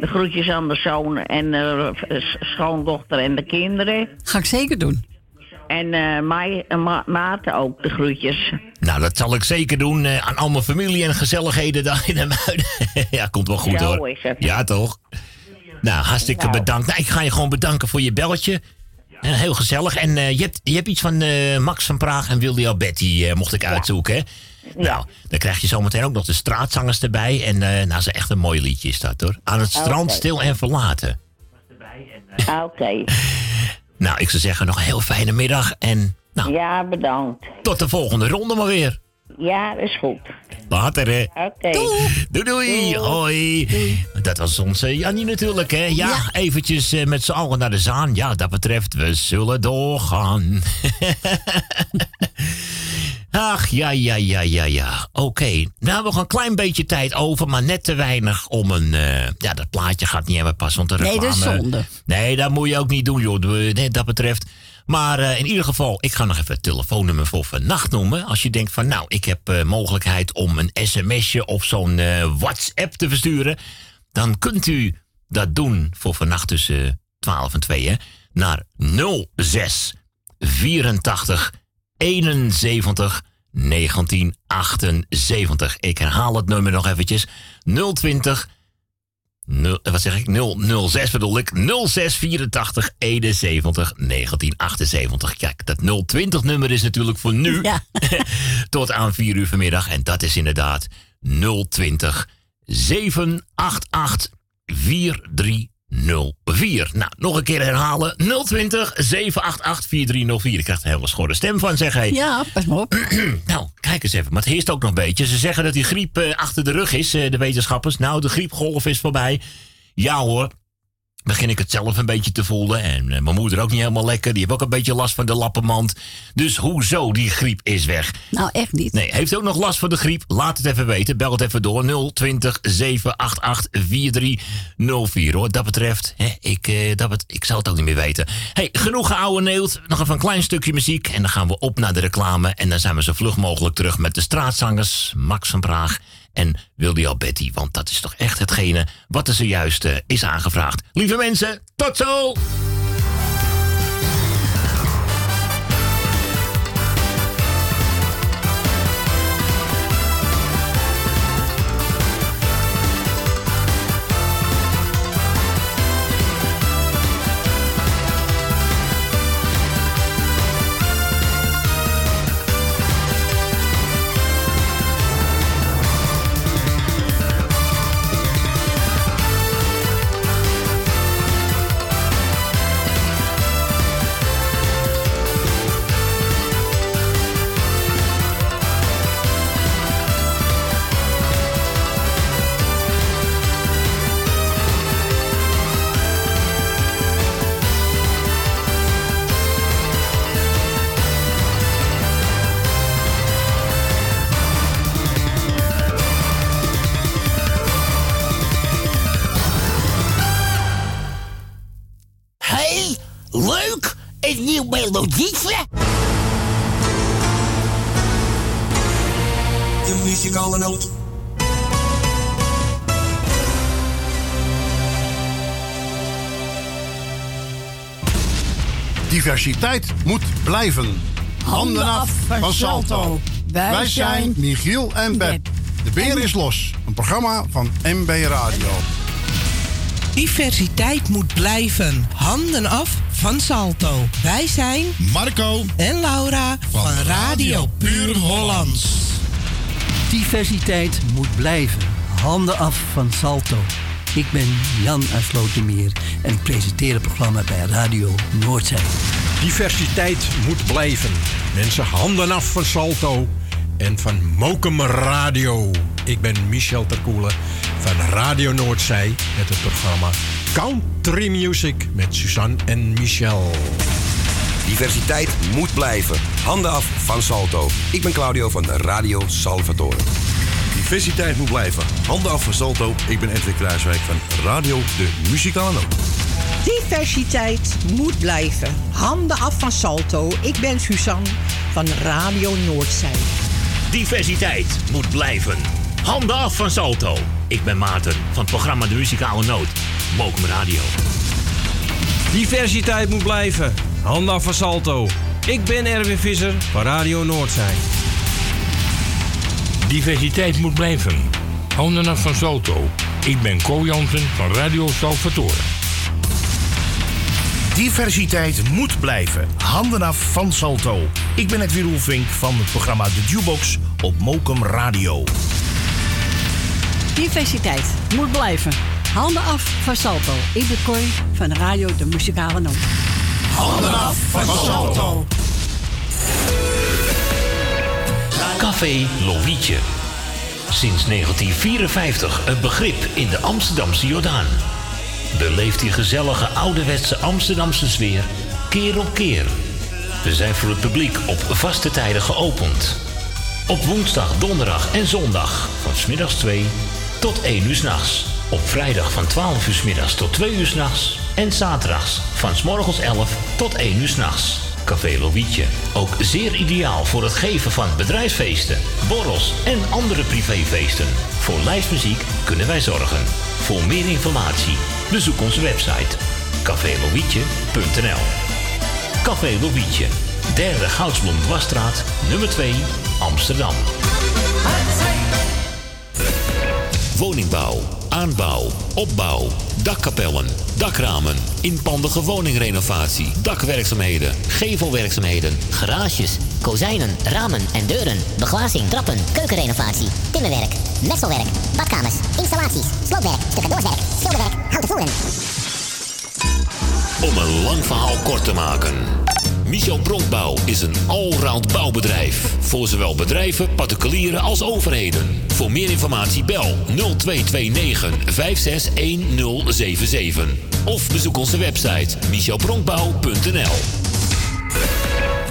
de groetjes aan de zoon en de s- schoondochter en de kinderen. Ga ik zeker doen. En mij, en Ma- Maarten ook de groetjes. Nou, dat zal ik zeker doen eh, aan al mijn familie en gezelligheden daar in de muiden. ja, komt wel goed Zo hoor. is het. Ja, toch? Nou, hartstikke Nou. bedankt. Nou, ik ga je gewoon bedanken voor je beltje. En heel gezellig. En je, hebt, je hebt iets van Max van Praag en Willy Alberti, mocht ik uitzoeken. Hè? Nou, dan krijg je zometeen ook nog de straatzangers erbij. En nou, is echt een mooi liedje is dat hoor. Aan het strand, stil en verlaten. Oké. Nou, ik zou zeggen nog een heel fijne middag. En nou, Ja, bedankt. tot de volgende ronde maar weer. Ja, dat is goed. Later hè. Oké. Doei doei. Hoi. Dat was onze Jannie natuurlijk hè. Ja, eventjes eh, met z'n allen naar de zaan. Ja, dat betreft, we zullen doorgaan. Ach, ja, ja, ja, ja, ja. Oké, nou hebben we nog een klein beetje tijd over, maar net te weinig om een... eh, ja, dat plaatje gaat niet helemaal passen, want de Nee, reclame... dat is zonde. Nee, dat moet je ook niet doen, joh, nee, dat betreft. Maar eh, in ieder geval, ik ga nog even het telefoonnummer voor vannacht noemen. Als je denkt van, nou, ik heb eh, mogelijkheid om een sms'je of zo'n eh, WhatsApp te versturen... dan kunt u dat doen voor vannacht tussen 12 en 2, hè. Naar 06 84 71 1978. Ik herhaal het nummer nog eventjes. 020 Nul- eh, wat zeg ik? 006 bedoel ik. 0684 71 1978. Kijk, dat 020 nummer is natuurlijk voor nu. tot aan 4 uur vanmiddag. En dat is inderdaad 020 788 4304. Nou, nog een keer herhalen. 020 788 4304. Ik krijg er een hele schorre stem van, zeg hij. Ja, pas maar op. nou, kijk eens even. Maar het heerst ook nog een beetje. Ze zeggen dat die griep eh, achter de rug is, eh, de wetenschappers. Nou, de griepgolf is voorbij. Ja hoor. Begin ik het zelf een beetje te voelen. En eh, mijn moeder ook niet helemaal lekker. Die heeft ook een beetje last van de lappenmand. Dus hoezo, die griep is weg. Nou, echt niet. Nee, heeft ook nog last van de griep? Laat het even weten. Bel het even door. 020 788 4304 hoor. Dat betreft, hè, ik, eh, dat bet- ik zal het ook niet meer weten. Hey, genoeg geouwe neelt. Nog even een klein stukje muziek. En dan gaan we op naar de reclame. En dan zijn we zo vlug mogelijk terug met de straatzangers. Max van Praag en Wildy Alberti. Want dat is toch echt hetgene wat er zojuist eh, is aangevraagd. Lieve mensen, tot zo! Melodietje. De muzikale noot. Diversiteit moet blijven. Handen af van Salto. Wij zijn Michiel en Beb. De beer is los. Een programma van MB Radio. Diversiteit moet blijven. Handen af van Salto. Wij zijn Marco en Laura van, Radio Puur Hollands. Diversiteit moet blijven. Handen af van Salto. Ik ben Jan uit Slotermeer en ik presenteer het programma bij Radio Noordzee. Diversiteit moet blijven. Mensen, handen af van Salto en van Mokum Radio. Ik ben Michel Terkoelen van Radio Noordzij met het programma Country Music met Suzanne en Michel. Diversiteit moet blijven. Handen af van Salto. Ik ben Claudio van Radio Salvatore. Diversiteit moet blijven. Handen af van Salto. Ik ben Edwin Kruiswijk van Radio De Muzikale Noot. Diversiteit moet blijven. Handen af van Salto. Ik ben Suzanne van Radio Noordzij. Diversiteit moet blijven. Handen af van Salto. Ik ben Maarten van het programma De Muzikale Noot. Mokum Radio. Diversiteit moet blijven. Handen af van Salto. Ik ben Erwin Visser van Radio Noordzij. Diversiteit moet blijven. Handen af van Salto. Ik ben Co Jansen van Radio Salvatore. Diversiteit moet blijven. Handen af van Salto. Ik ben Edwin Roelvink van het programma De Jukebox op Mokum Radio. Diversiteit moet blijven. Handen af van Salto. Ik ben Corrie van Radio De Muzikale Noot. Handen af van Salto. Café Lovietje. Sinds 1954 een begrip in de Amsterdamse Jordaan. Beleeft die gezellige ouderwetse Amsterdamse sfeer keer op keer. We zijn voor het publiek op vaste tijden geopend. Op woensdag, donderdag en zondag van smiddags 2 tot 1 uur s'nachts. Op vrijdag van 12 uur 's middags tot 2 uur s'nachts. En zaterdags van 's morgens 11 tot 1 uur s'nachts. Café Lovietje. Ook zeer ideaal voor het geven van bedrijfsfeesten, borrels en andere privéfeesten. Voor lijstmuziek kunnen wij zorgen. Voor meer informatie bezoek onze website cafélovietje.nl Café Lovietje, derde Goudsblom Dwarsstraat, nummer 2, Amsterdam. Woningbouw, aanbouw, opbouw, dakkapellen, dakramen, inpandige woningrenovatie, dakwerkzaamheden, gevelwerkzaamheden, Garages, kozijnen, ramen en deuren, beglazing, trappen, keukenrenovatie, timmerwerk, messelwerk, badkamers, installaties, sloopwerk, stucadoorswerk, schilderwerk, houten voeren. Om een lang verhaal kort te maken. Michel Bronkbouw is een allround bouwbedrijf. Voor zowel bedrijven, particulieren als overheden. Voor meer informatie bel 0229 561077. Of bezoek onze website michelbronkbouw.nl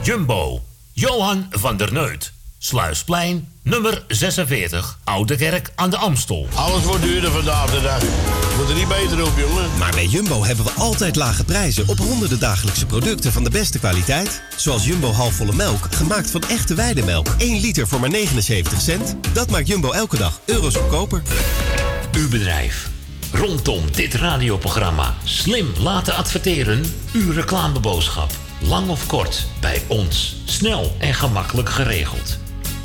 Jumbo. Johan van der Neut. Sluisplein, nummer 46. Oude Kerk aan de Amstel. Alles wordt duurder vandaag de dag. Moet er niet beter op, jongen. Maar bij Jumbo hebben we altijd lage prijzen op honderden dagelijkse producten van de beste kwaliteit. Zoals Jumbo halfvolle melk, gemaakt van echte weidemelk. 1 liter voor maar 79 cent. Dat maakt Jumbo elke dag euro's goedkoper. Uw bedrijf. Rondom dit radioprogramma slim laten adverteren. Uw reclameboodschap. Lang of kort, bij ons. Snel en gemakkelijk geregeld.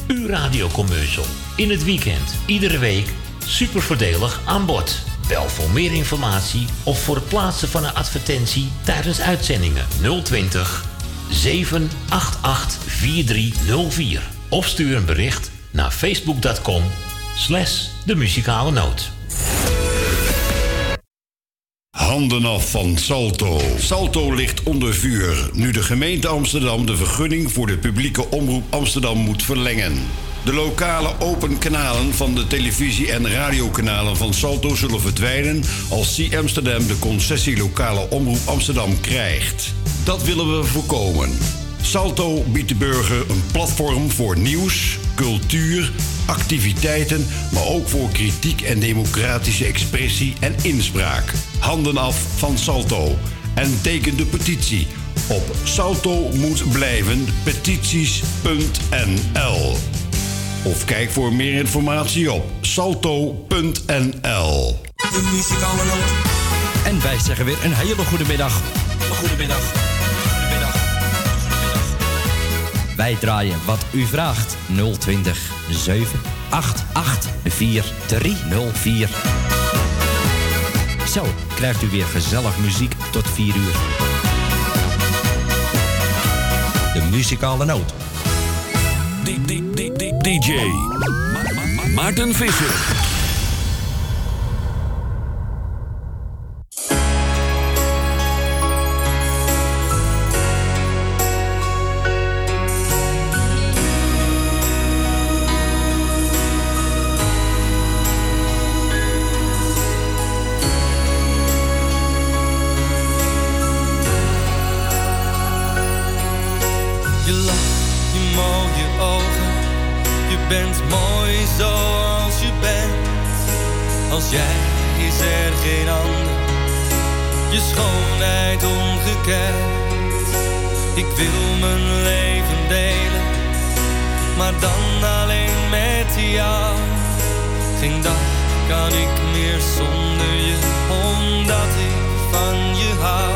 Uw radiocommercial. In het weekend, iedere week. Super voordelig aan bod. Bel voor meer informatie of voor het plaatsen van een advertentie tijdens uitzendingen 020 788 4304. Of stuur een bericht naar facebook.com slash de muzikale noot. Handen af van Salto. Salto ligt onder vuur nu de gemeente Amsterdam de vergunning voor de publieke omroep Amsterdam moet verlengen. De lokale open kanalen van de televisie- en radiokanalen van Salto zullen verdwijnen als C Amsterdam de concessie lokale omroep Amsterdam krijgt. Dat willen we voorkomen. Salto biedt de burger een platform voor nieuws, cultuur, activiteiten, maar ook voor kritiek en democratische expressie en inspraak. Handen af van Salto en teken de petitie op salto moet blijven petities.nl. Of kijk voor meer informatie op salto.nl. De muzikale noot. En wij zeggen weer een hele goede middag. Goedemiddag. Goedemiddag. Wij draaien wat u vraagt. 020 788 4304. Zo krijgt u weer gezellig muziek tot 4 uur. De muzikale noot. DJ Maarten Visser. Ik wil mijn leven delen. Maar dan alleen met jou. Geen dag kan ik meer zonder je. Omdat ik van je hou.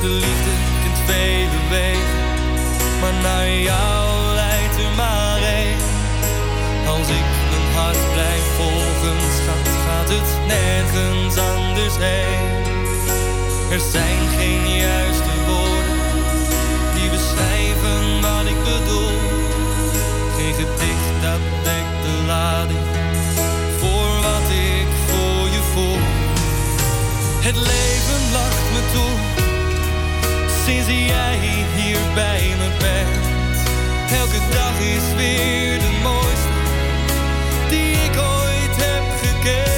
De liefde kent vele wegen. Maar naar jou leidt er maar één. Als ik mijn hart blijf volgen, schat, gaat het nergens anders heen. Er zijn geen juiste woorden die beschrijven wat ik bedoel. Geen gedicht dat dekt de lading voor wat ik voor je voel. Het leven lacht me toe sinds jij hier bij me bent. Elke dag is weer de mooiste die ik ooit heb gekend.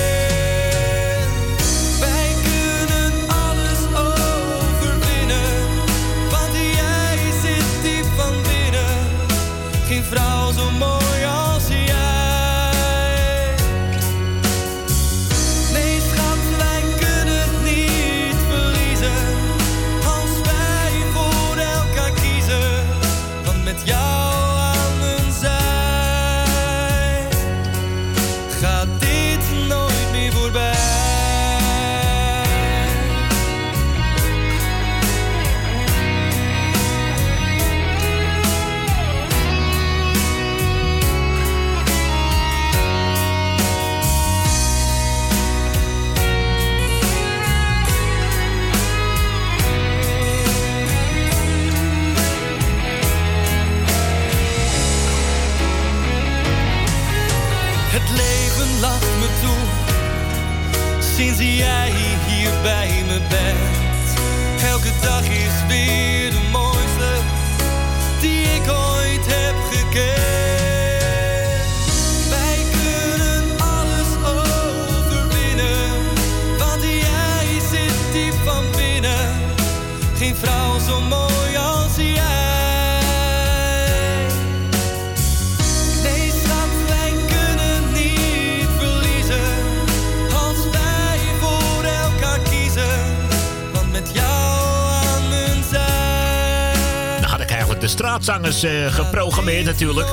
zangers eh, geprogrammeerd natuurlijk.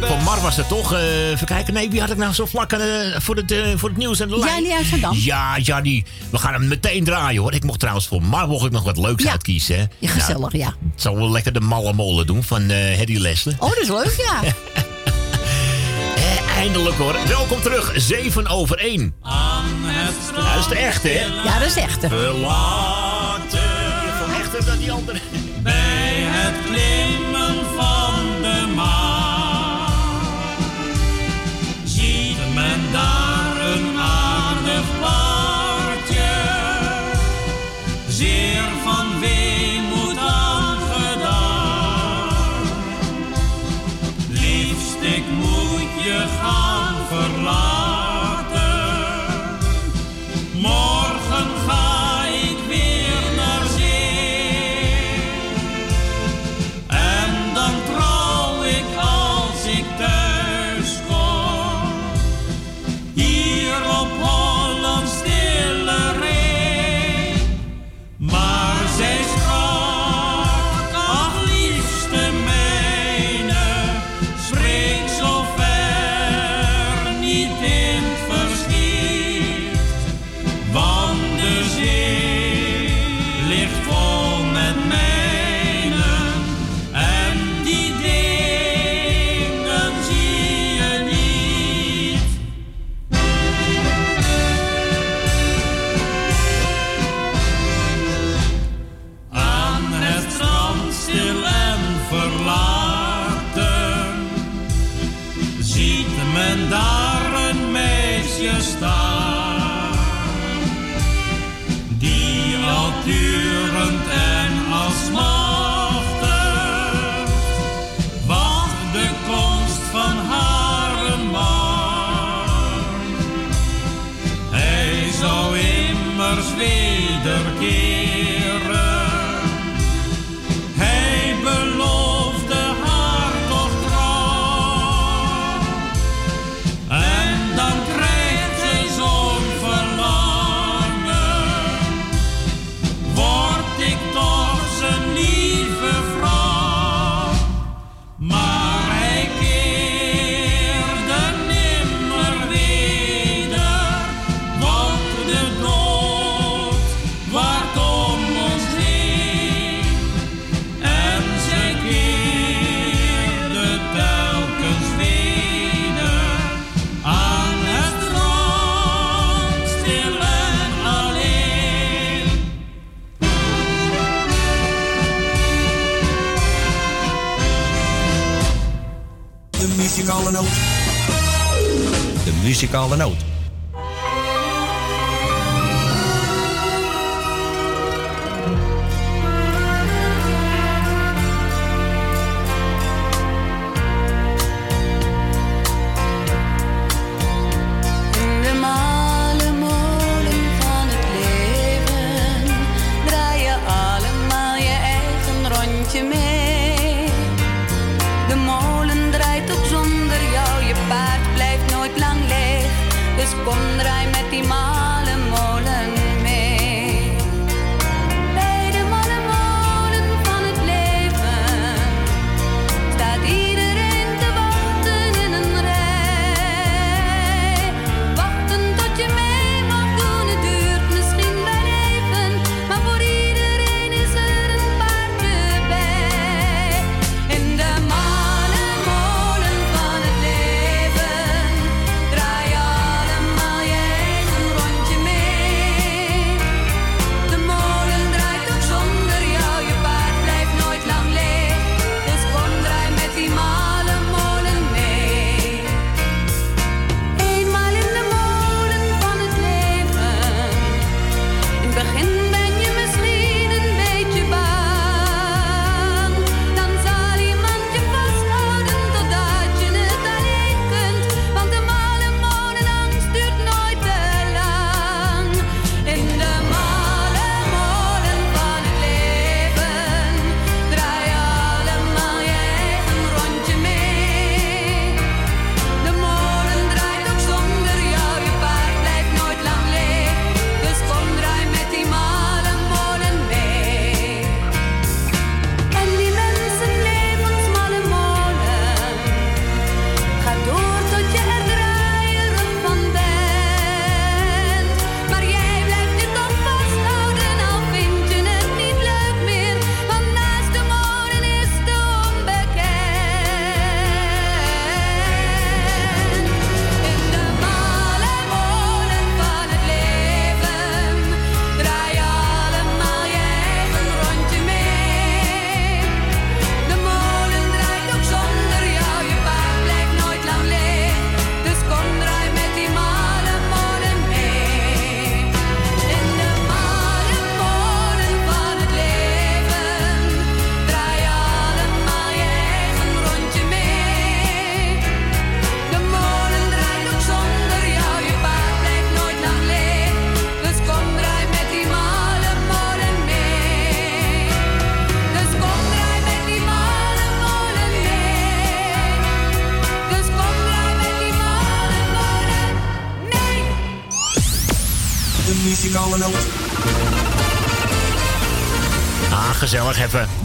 Voor Mar was het toch? Uh, even kijken. Nee, wie had ik nou zo vlak eh, voor, het, voor het nieuws en de lijn? Jannie Amsterdam. Ja, Jannie. We gaan hem meteen draaien hoor. Ik mocht trouwens voor Mar mocht ik nog wat leuks uitkiezen. Hè? Ja, gezellig, nou, ja. Zal we lekker de malle molen doen van uh, Hedy Leslie. Oh, dat is leuk, ja. Eindelijk hoor. Welkom terug. 7 over 1. Aan het dat is de echte, hè? Ja, dat is de echte. Verlaten. Echter dan die andere. Bij het klimmen. muzikale noot.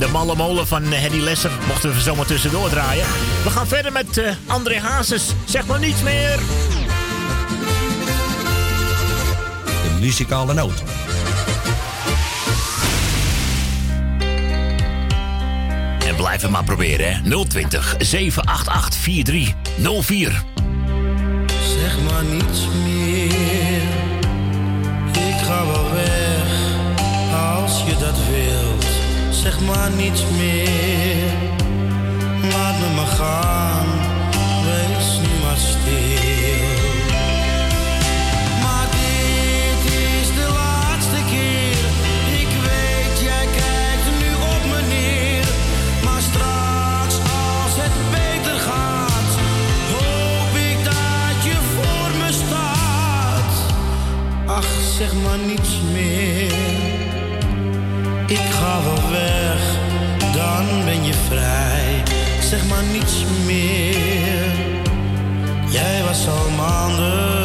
De malle molen van eh, Henny Lesser mochten we zomaar tussendoor draaien. We gaan verder met eh, André Hazes. Zeg maar niets meer. De muzikale noot. En blijf het maar proberen, hè. 020 788 4304. Maar niets meer. Laat me maar gaan. Wees nu maar stil. Maar dit is de laatste keer. Ik weet, jij kijkt nu op me neer. Maar straks als het beter gaat, hoop ik dat je voor me staat. Ach, zeg maar ben je vrij. Zeg maar niets meer. Jij was al maanden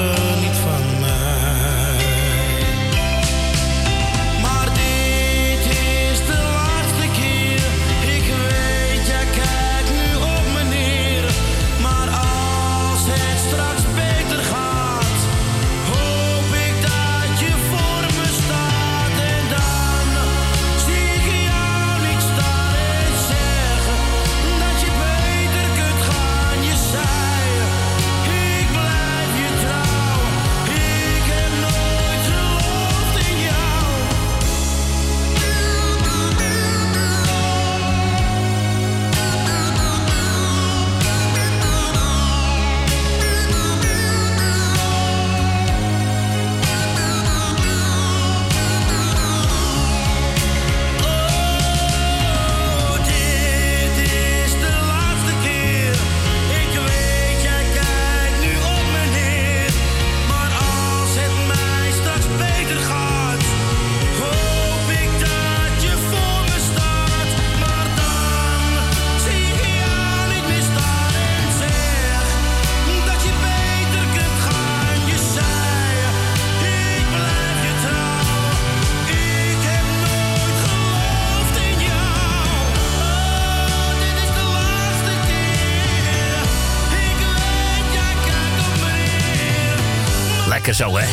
zo, hè?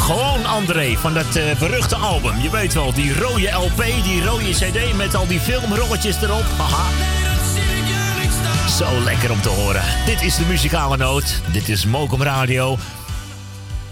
Gewoon André van dat eh, beruchte album. Je weet wel, die rode LP, die rode CD met al die filmrolletjes erop. Haha. Zo lekker om te horen. Dit is de muzikale noot. Dit is Mokum Radio.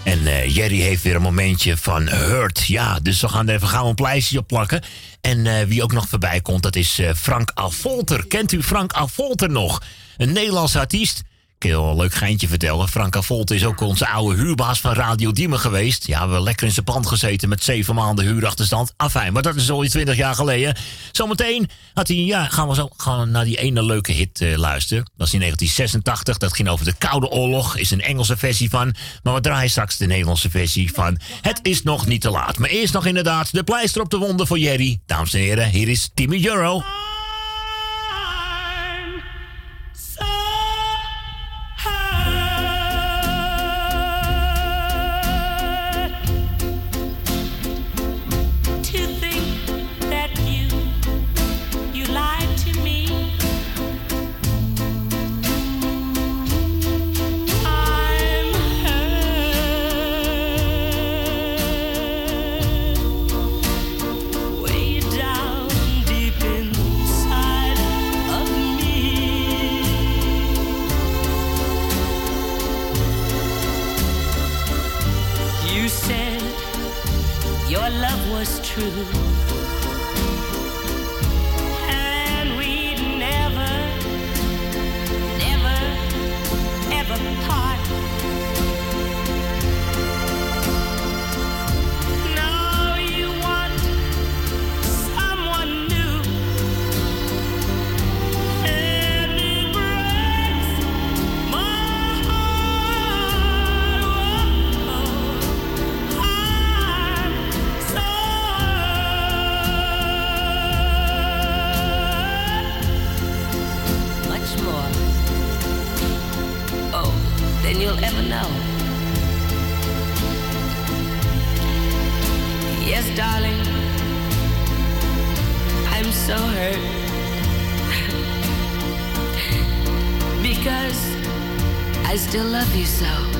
En eh, Jerry heeft weer een momentje van hurt. Ja, dus we gaan er even gauw een pleistertje op plakken. En eh, wie ook nog voorbij komt, dat is Frank Avolter. Kent u Frank Avolter nog? Een Nederlands artiest. Een leuk geintje vertellen. Frank Avolter is ook onze oude huurbaas van Radio Diemen geweest. Ja, we hebben lekker in zijn pand gezeten met zeven maanden huurachterstand. Afijn, maar dat is al twintig jaar geleden. Zometeen had hij, ja, gaan we zo gaan naar die ene leuke hit eh, luisteren. Dat is in 1986. Dat ging over de Koude Oorlog. Is een Engelse versie van. Maar we draaien straks de Nederlandse versie van. Het is nog niet te laat. Maar eerst nog inderdaad de pleister op de wonden voor Jerry. Dames en heren, hier is Timmy Euro. Still love you so.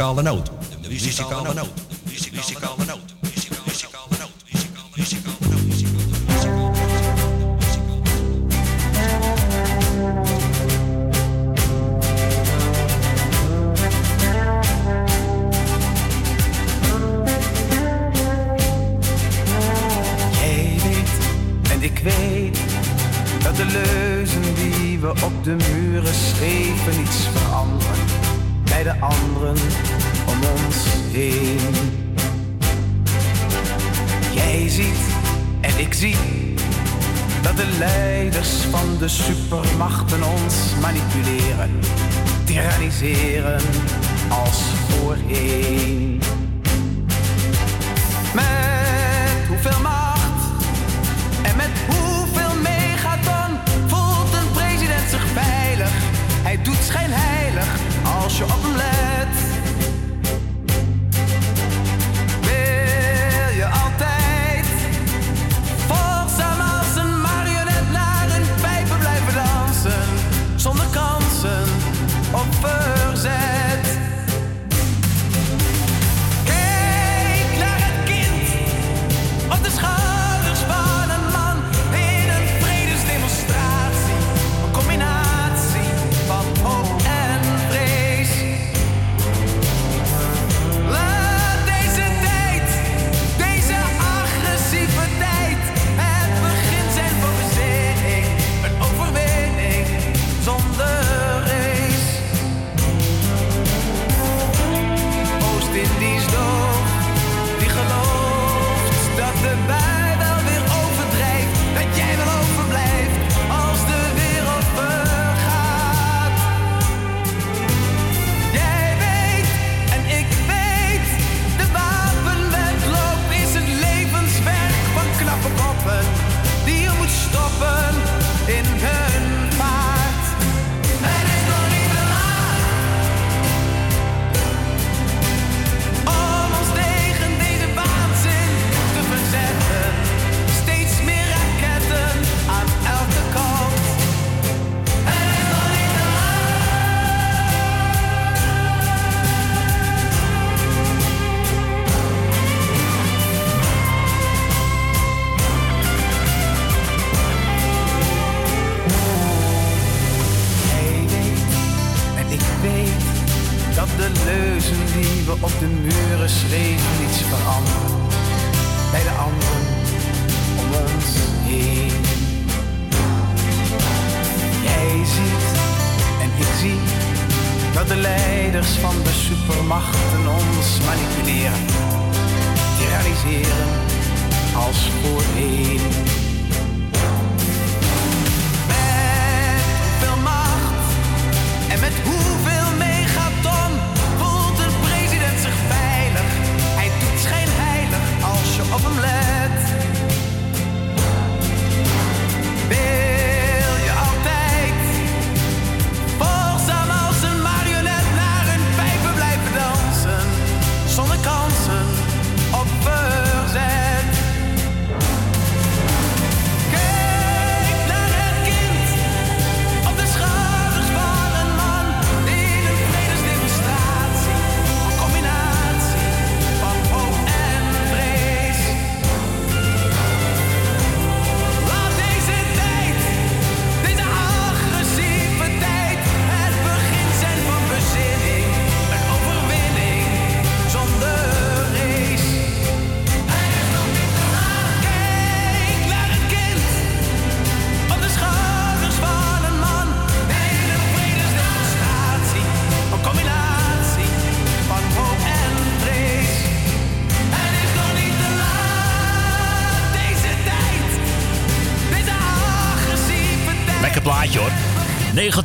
Muzikale noot. De muzikale noot.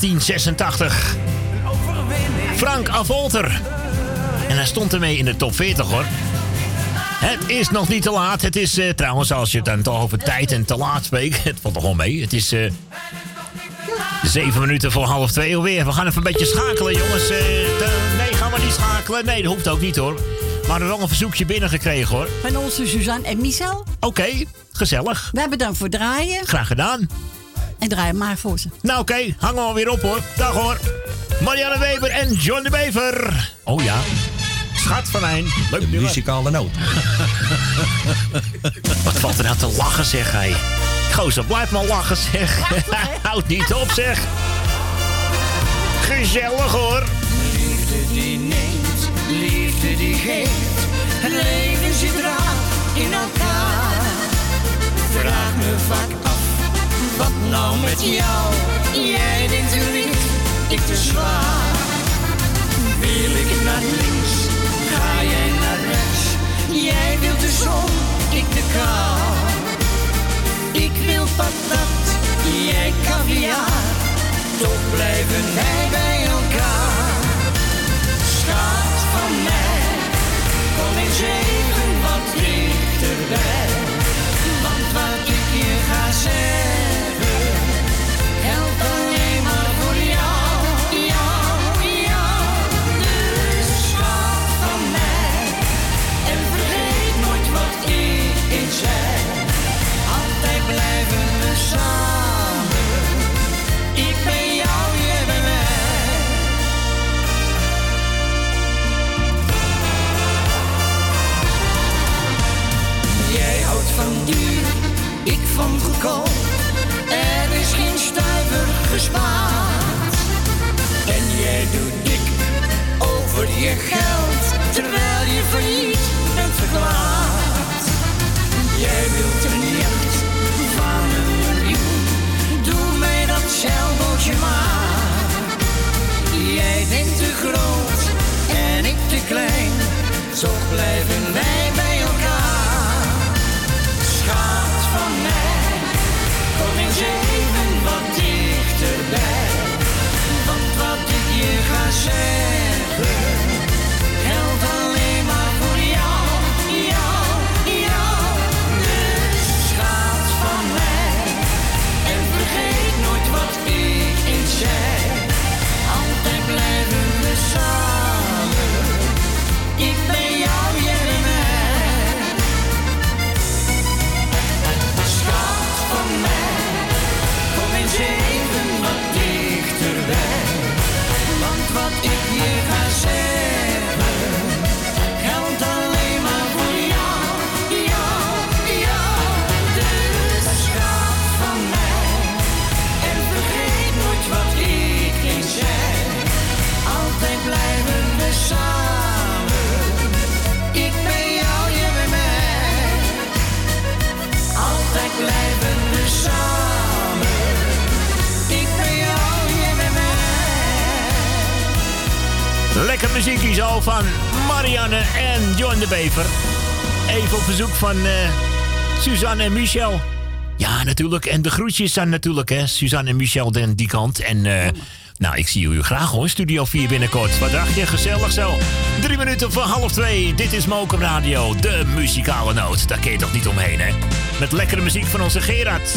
1986. Frank Avolter. En hij stond ermee in de top 40 hoor. Het is nog niet te laat. Het is eh, trouwens, als je het dan toch over tijd en te laat spreekt. Het valt toch wel mee. Het is eh, zeven minuten voor half twee alweer. We gaan even een beetje schakelen, jongens. Eh, nee, gaan we niet schakelen. Nee, dat hoeft ook niet hoor. Maar we hebben wel een verzoekje binnengekregen hoor. Van onze Suzanne en Michel. Oké, gezellig. We hebben dan voor draaien. Graag gedaan. En draai maar voor ze. Nou oké, hangen we weer op hoor. Dag hoor. Marianne Weber en John de Bever. Oh ja. Schat van mijn. Leuk De muzikale noot. Wat valt er nou te lachen zeg hij. Gozer, blijf maar lachen zeg. Houd niet op zeg. Gezellig hoor. Liefde die neemt, liefde die geeft. Het leven zit raar in elkaar. Vraag me vaak wat nou met jou? Jij denkt te licht, ik te zwaar. Wil ik naar links, ga jij naar rechts. Jij wilt de zon, ik de kou. Ik wil patat, jij caviar. Toch blijven wij bij elkaar. Schat van mij, kom eens even wat dichterbij. Want wat ik je ga zeggen, Er is geen stuiver gespaard. En jij doet dik over je geld, terwijl je failliet bent verklaard. Jij wilt een jacht van een miljoen. Doe mij dat zeilbootje maar. Jij denkt te groot en ik te klein. Toch blijven wij bij elkaar. Schat van mij, ga Lekker muziekje zo van Marianne en John de Bever. Even op verzoek van eh, Suzanne en Michel. Ja, natuurlijk. En de groetjes zijn natuurlijk, hè. Suzanne en Michel den die kant. En eh, nou, ik zie jullie graag hoor. Studio 4 binnenkort. Wat dacht je? Gezellig zo. Drie minuten voor half twee. Dit is Mokum Radio. De muzikale noot. Daar kun je toch niet omheen, hè? Met lekkere muziek van onze Gerard.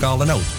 muzikale noot.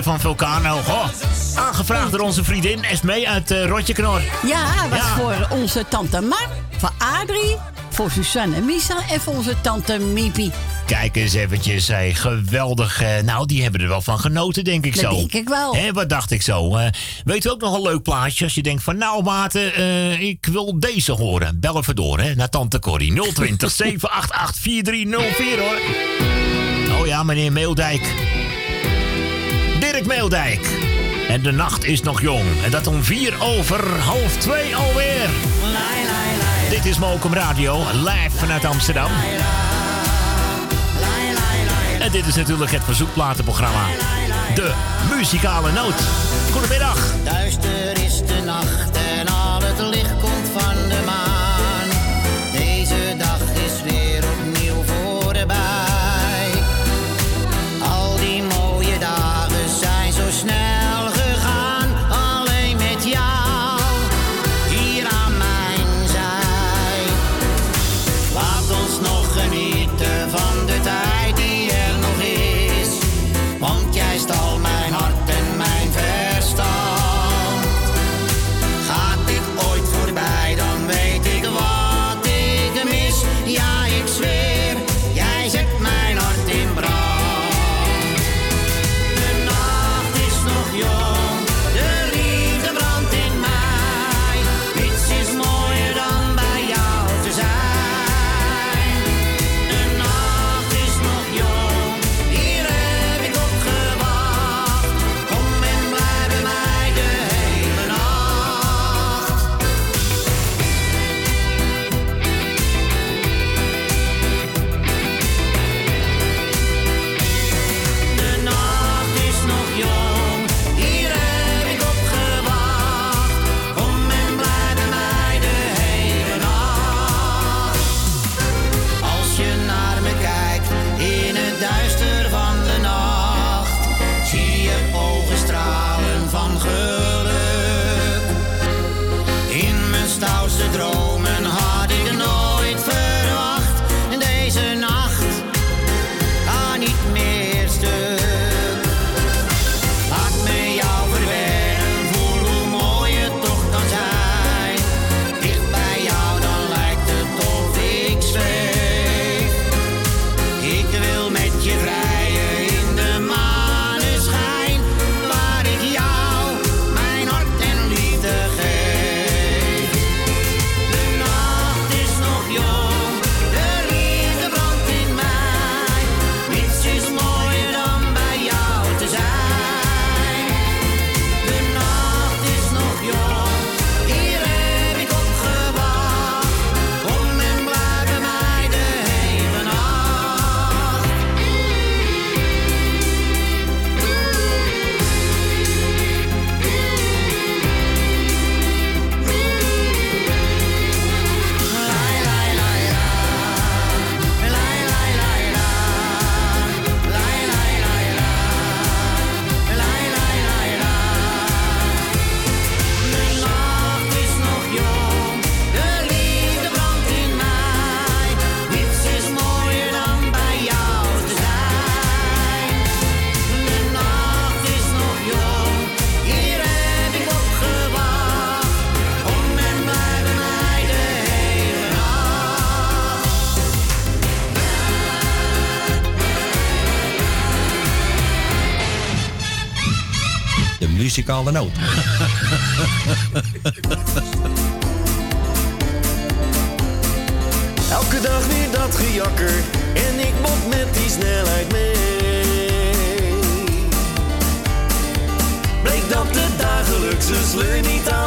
van Vulcano. Goh, aangevraagd door onze vriendin Esme uit uh, Ja, was voor onze tante Mar, voor Adrie, voor Suzanne en Misa en voor onze tante Mipi Kijk eens eventjes, zij geweldig. Eh, nou, die hebben er wel van genoten, denk ik zo. Denk ik wel. Hè, wat dacht ik zo? Eh. Weet u ook nog een leuk plaatje als je denkt van... nou, maten, ik wil deze horen. Bel even door, hè, naar tante Corrie. 020 788 4304, hoor. Oh ja, meneer Meeldijk. En de nacht is nog jong. En dat om vier over half twee alweer. Dit is Mokum Radio, live vanuit Amsterdam. En dit is natuurlijk het verzoekplatenprogramma. De muzikale noot. Goedemiddag. Duister is de nacht en al het licht komt van de maan. alle noot. Elke dag weer dat gejakker en ik bot met die snelheid mee. Bleek dat de dagelijkse sleur niet aan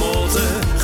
gesmolten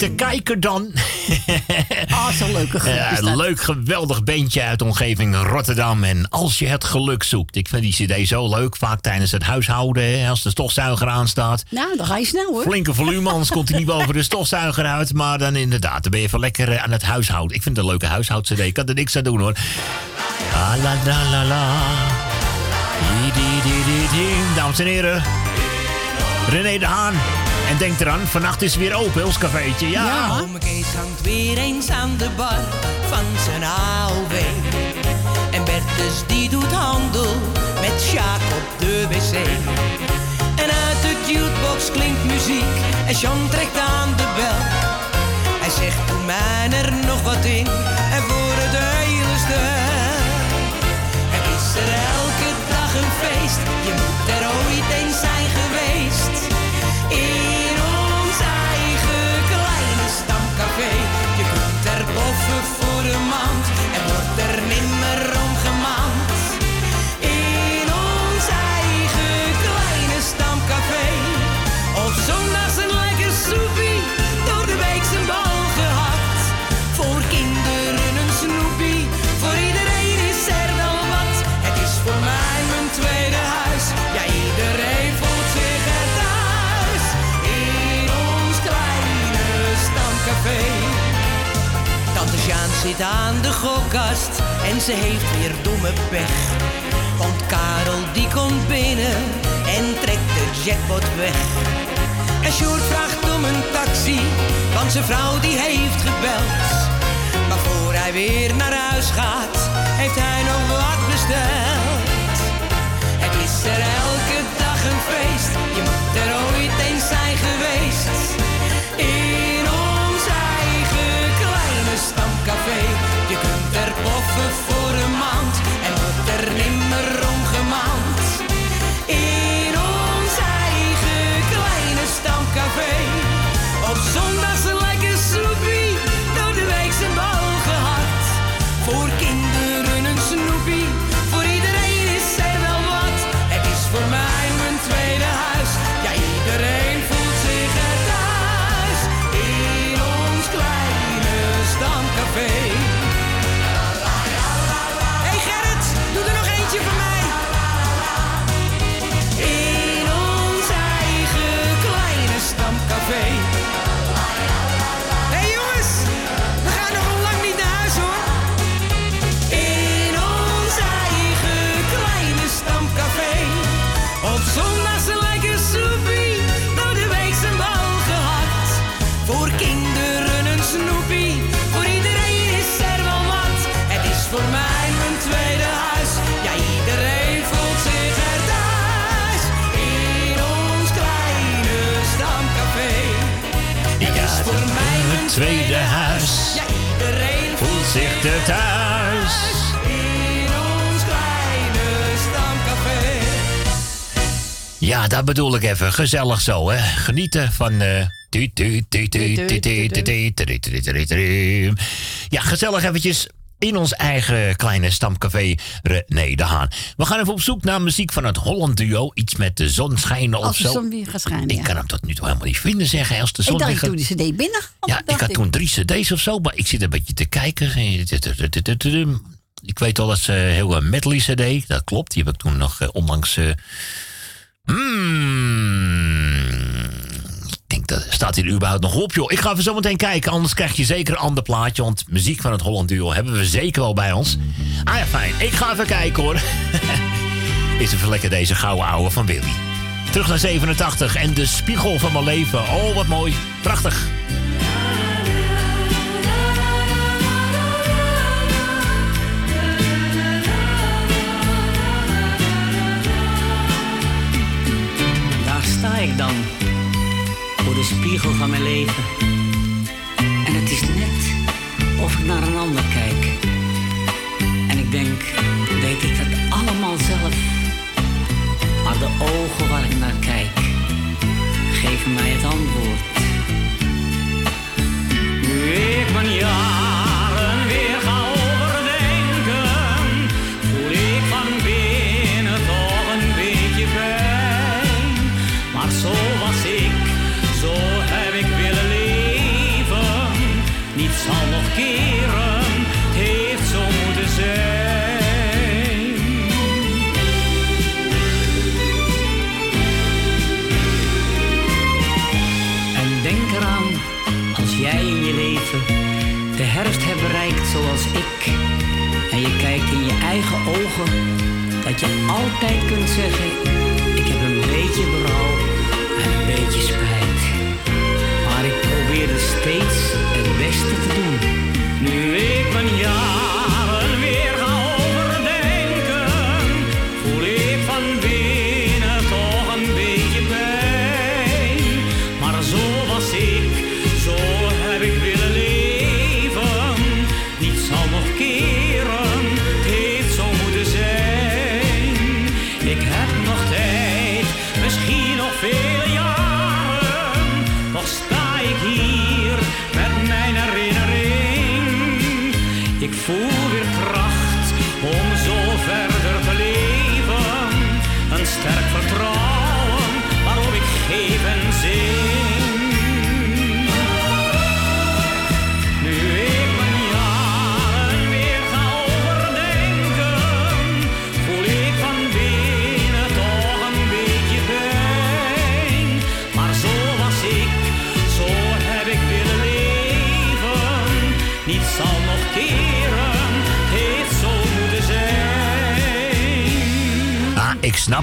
te kijken dan. Ah, oh, zo'n leuke ja, Leuk, geweldig beentje uit de omgeving Rotterdam. En als je het geluk zoekt. Ik vind die cd zo leuk. Vaak tijdens het huishouden, als de stofzuiger aanstaat. Nou, dan ga je snel hoor. Flinke volume, anders komt hij niet boven de stofzuiger uit. Maar dan inderdaad, dan ben je even lekker eh, aan het huishouden. Ik vind het een leuke huishoud-cd. Ik kan er niks aan doen hoor. La la la la la. Dames en heren. René de Haan. En denk eraan, vannacht is weer open, ons cafeetje. Ja. ja. Ome Kees hangt weer eens aan de bar van zijn AOW. En Bertus die doet handel met Sjaak op de wc. En uit de jukebox klinkt muziek en Jean trekt aan de bel. Hij zegt, doe mij er nog wat in en voor het hele stel. Er is er elke dag een feest, je moet er ooit eens zijn geweest. Zit aan de gokkast en ze heeft weer domme pech. Want Karel die komt binnen en trekt de jackpot weg. En Sjoerd vraagt om een taxi, want zijn vrouw die heeft gebeld. Maar voor hij weer naar huis gaat, heeft hij nog wat besteld. thuis. In ons kleine stamcafé. Ja, dat bedoel ik even. Gezellig zo, hè. Genieten van... Uh... Ja, gezellig eventjes in ons eigen kleine stamcafé René de Haan. We gaan even op zoek naar muziek van het Holland duo. Iets met de zon schijnen of Als de zo. zon weer gaat schijnen, Ik ja. kan hem tot nu toe helemaal niet vinden, zeggen. Als de Ik zon dacht, ik gaat- doe de cd binnen. Ja, ik had toen drie cd's of zo, maar ik zit een beetje te kijken. Ik weet al dat ze heel een medley cd, dat klopt. Die heb ik toen nog eh, onlangs... eh, hmm, ik denk staat hier überhaupt nog op, joh. Ik ga even zo meteen kijken, anders krijg je zeker een ander plaatje. Want muziek van het Holland Duo hebben we zeker wel bij ons. Ah ja, fijn. Ik ga even kijken, hoor. Is even lekker deze gouden ouwe van Willy. Terug naar 87 en de spiegel van mijn leven. Oh, wat mooi. Prachtig. Spiegel van mijn leven. En het is net of ik naar een ander kijk. En ik denk, weet ik dat allemaal zelf? Maar de ogen waar ik naar kijk, geven mij het antwoord. Je altijd kunt zeggen: Ik heb een beetje berouw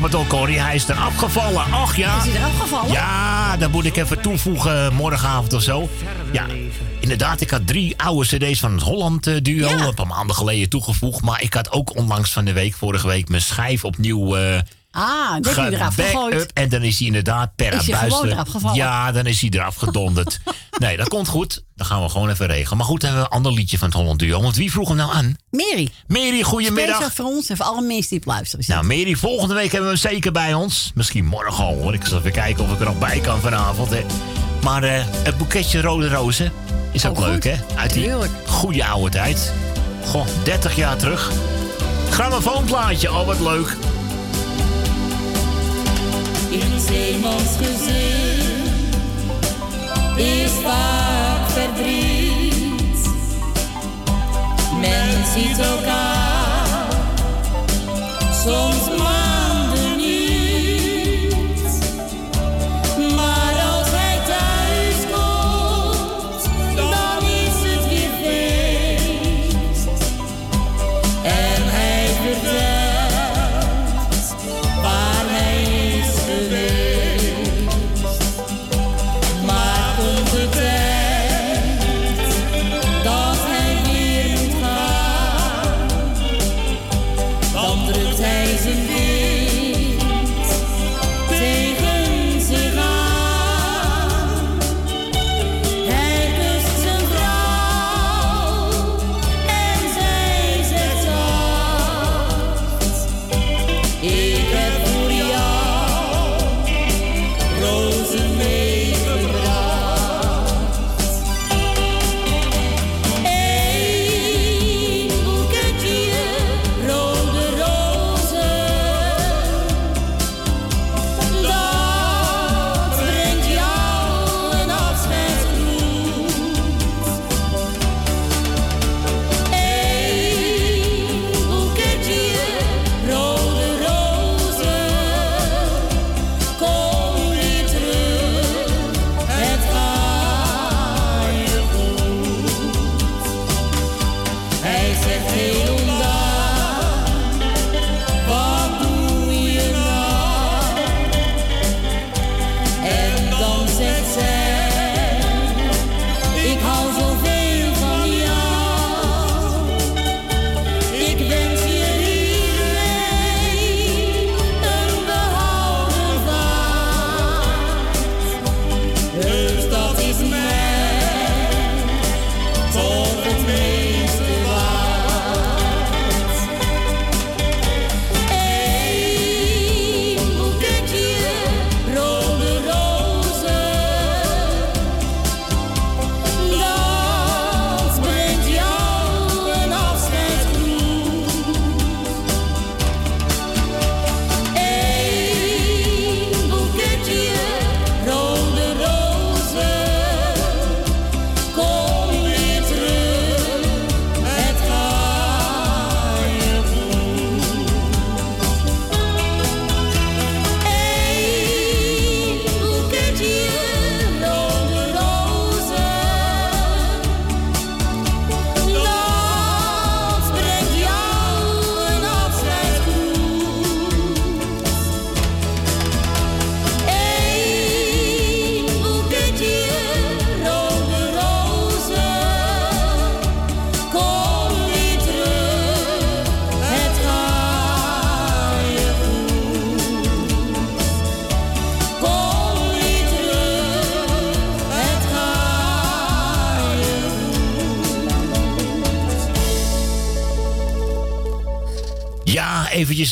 het Corrie. Hij is er afgevallen. Ach ja. Is hij eraf gevallen? Ja, dat moet ik even toevoegen morgenavond of zo. Ja, inderdaad. Ik had drie oude cd's van het Holland eh, duo. Een paar maanden geleden toegevoegd. Maar ik had ook onlangs van de week, vorige week, mijn schijf opnieuw... eh Ah, dat heb je eraf gegooid. En dan is hij inderdaad per Is eh? Ja, dan is hij eraf gedonderd. nee, dat komt goed. Dan gaan we gewoon even regelen. Maar goed, dan hebben we een ander liedje van het Holland duo. Want wie vroeg hem nou aan? Mary. Mary, goedemiddag. Speciaal voor ons en voor alle mensen die luisteren. Nou, Mary, volgende week hebben we hem zeker bij ons. Misschien morgen al hoor. Ik zal even kijken of ik er nog bij kan vanavond. Hè. Maar eh, het boeketje Rode Rozen is ook Oh, leuk, hè? Uit die goede oude tijd. Goh, 30 jaar terug. Grammofoonplaatje, oh wat leuk. In een zeemansgezin is vaak verdriet. Men ziet elkaar soms maanden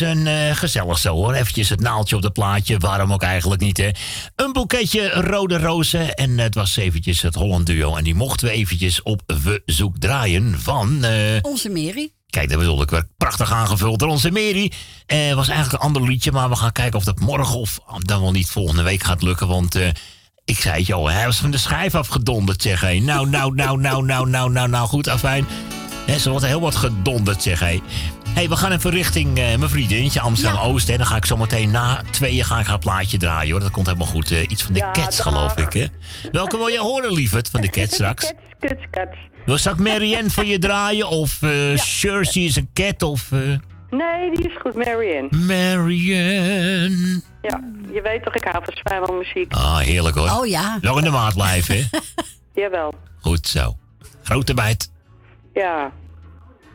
eventjes een eh, gezellig zo hoor. Eventjes het naaldje op het plaatje. Waarom ook eigenlijk niet, hè? Een boeketje rode rozen. En het was eventjes het Holland duo. En die mochten we eventjes op verzoek draaien van... eh, Onze Mary. Kijk, dat bedoel ik. Werd prachtig aangevuld door onze Mary. Eh, was eigenlijk een ander liedje, maar we gaan kijken of dat morgen of dan wel niet volgende week gaat lukken. Want ik zei het al, hij was van de schijf afgedonderd, zeg hé. Nou, nou, nou, nou, nou, nou, nou, nou, goed, afijn. Hè, ze wordt heel wat gedonderd, zeg hé. Hey, we gaan even richting eh, mijn vriendinnetje Amsterdam-Oost. En dan ga ik zo meteen na tweeën ga ik haar plaatje draaien, hoor. Dat komt helemaal goed. Eh, iets van de Ja, Cats, dag. geloof ik, hè. Welke wil je horen, lieverd, van de Cats straks? Kuts, kuts. Wil straks Marianne voor je draaien? Of eh Jersey is een cat? Of... Nee, die is goed, Marianne. Marianne. Ja, je weet toch, ik hou van zwijmel muziek. Ah, heerlijk hoor. Oh ja. Nog in de maat blijven, hè? Jawel. Goed zo. Grote bijt. Ja.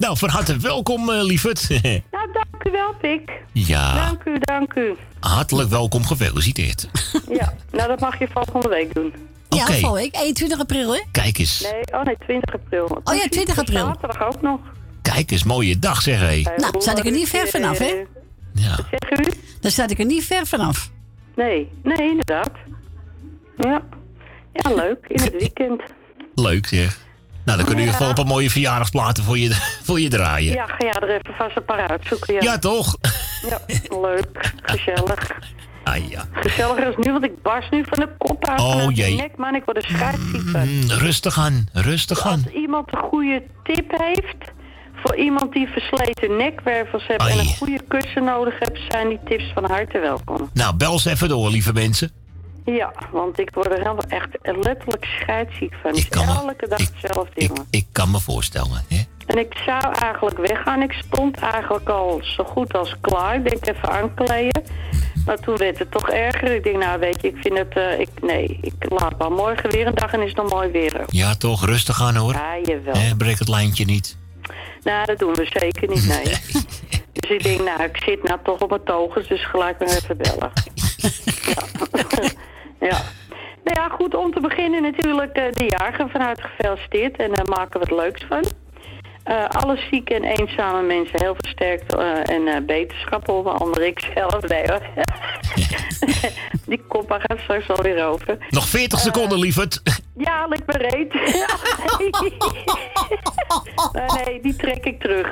Nou, van harte welkom, eh lieverd. Nou, dank u wel, Pik. ja, Dank u, dank u. hartelijk welkom, gefeliciteerd. Ja, nou dat mag je volgende week doen. Ja, Oké. volgende week. 21 april, hè? Kijk eens, Nee, oh nee, 20 april. Oh ja, 20 april. Zaterdag ook nog. kijk eens, mooie dag zeg hé. Nou, staat ik er niet ver vanaf, hè? Ja. Zeg u? Dan staat ik er niet ver vanaf. Nee, nee, inderdaad. Ja. Ja, leuk. In het weekend. Leuk zeg. Nou, dan kunnen we in ieder geval op een mooie verjaardagsplaten voor je, voor je draaien. Ja, ga jij er even vast een paar uitzoeken. Ja, Ja, toch? Ja, leuk. Gezellig. Ah ja. Gezelliger als nu, want ik barst nu van de kop uit. Oh, jee. Nek, man, ik word scheidsziek van. Mm, rustig aan, rustig aan. Als iemand een goede tip heeft voor iemand die versleten nekwervels heeft en een goede kussen nodig heeft, zijn die tips van harte welkom. Nou, bel ze even door, lieve mensen. Ja, want ik word er helemaal echt letterlijk scheidsziek van. Ik elke dag hetzelfde, jongen. Ik kan me voorstellen, hè? En ik zou eigenlijk weggaan. Ik stond eigenlijk al zo goed als klaar. Ik denk even aankleden. Maar toen werd het toch erger. Ik denk, nou weet je, ik vind het... eh, ik, nee, ik laat maar morgen weer een dag en is het nog mooi weer. Ja, toch? Rustig aan hoor. Ja, jawel. Hè, breek het lijntje niet. Nou, dat doen we zeker niet, nee. Dus ik denk, nou, ik zit nou toch op mijn togen, dus gelijk maar even bellen. ja. Ja. Nou ja, goed, om te beginnen natuurlijk eh, de jarigen van harte gefeliciteerd en daar maken we het leuks van. Eh, alle zieke en eenzame mensen heel versterkt eh, en eh beterschap, onder andere ik zelf. Nee hoor. Die koppa gaat straks alweer over. Nog 40 seconden, lieverd. Ja, ik bereid. nee, nee, die trek ik terug.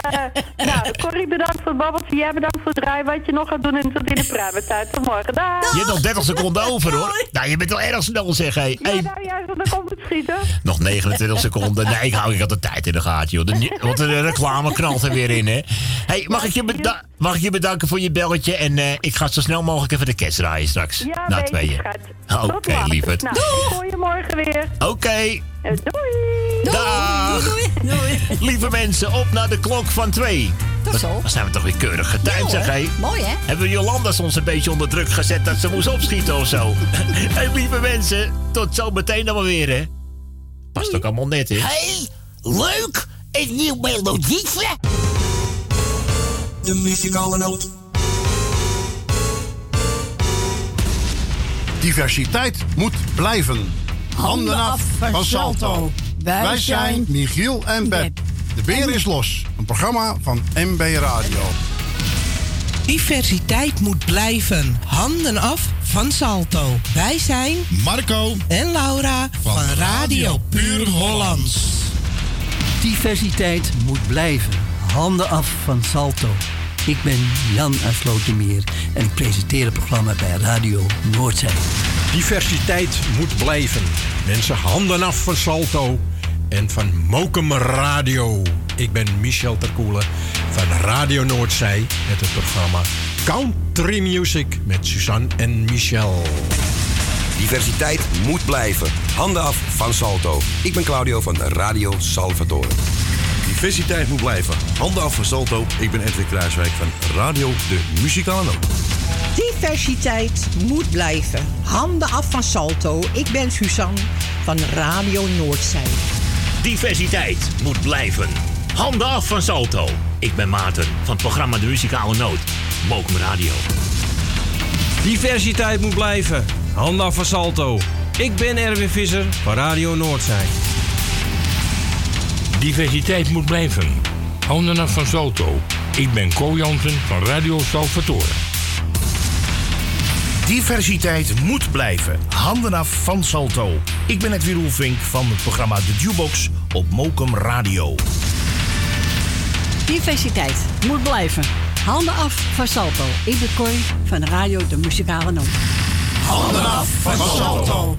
Eh, nou, Corrie, bedankt voor het babbeltje. Jij bedankt voor het draaien. Wat je nog gaat doen en tot in de pruimen tijd. Tot morgen. Dag. Je hebt nog 30 seconden over hoor. Nou, je bent wel erg snel zeg hé. Ja, Hey, nou juist, dan komt het schieten. nog 29 seconden. Nee, ik hou ik had de tijd in de gaten joh. De, want de reclame knalt er weer in hè. Hey, mag, ik je beda- mag ik je bedanken voor je belletje. En eh, ik ga zo snel mogelijk even de kerst draaien straks. Ja, Na tweeën. Oké, later. lieverd. Nou, je morgen weer. Oké. Eh, Doei. Dag. Lieve mensen, op naar de klok van twee. Tot zo. Dan zijn we toch weer keurig getimed, zeg hé. Mooi, hè? Hebben we Jolanda soms een beetje onder druk gezet dat ze moest opschieten of zo? hey, lieve mensen, tot zo meteen dan maar weer, hè? Past ook allemaal net, hè? Hey, leuk! Een nieuw melodietje! De muzikale noot. Diversiteit moet blijven. Handen af van Salto. Wij zijn Michiel en Beb. De Beer is los. Een programma van MB Radio. Diversiteit moet blijven. Handen af van Salto. Wij zijn Marco en Laura van, Radio Puur Hollands. Diversiteit moet blijven. Handen af van Salto. Ik ben Jan uit Slotermeer en ik presenteer het programma bij Radio Noordzee. Diversiteit moet blijven. Mensen, handen af van Salto en van Mokum Radio. Ik ben Michel Terkoelen van Radio Noordzij met het programma Country Music met Suzanne en Michel. Diversiteit moet blijven. Handen af van Salto. Ik ben Claudio van Radio Salvatore. Diversiteit moet blijven. Handen af van Salto. Ik ben Edwin Kruiswijk van Radio De Muzikale Noot. Diversiteit moet blijven. Handen af van Salto. Ik ben Suzanne van Radio Noordzij. Diversiteit moet blijven. Handen af van Salto. Ik ben Maarten van het programma De Muzikale Noot. Mokum Radio. Diversiteit moet blijven. Handen af van Salto. Ik ben Erwin Visser van Radio Noordzij. Diversiteit moet blijven. Handen af van Salto. Ik ben Co Jansen van Radio Salvatore. Diversiteit moet blijven. Handen af van Salto. Ik ben Edwin Roelvink van het programma De Jukebox op Mokum Radio. Diversiteit moet blijven. Handen af van Salto. Ik ben Corrie van Radio De Muzikale Noot. Handen af van Salto.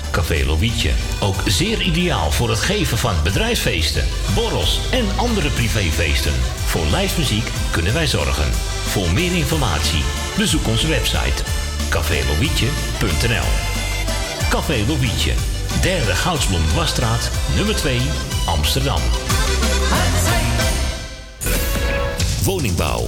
Café Lovietje. Ook zeer ideaal voor het geven van bedrijfsfeesten, borrels en andere privéfeesten. Voor lijstmuziek kunnen wij zorgen. Voor meer informatie bezoek onze website cafélovietje.nl Café Lovietje, derde Goudsblom Wasstraat, nummer 2, Amsterdam. Woningbouw,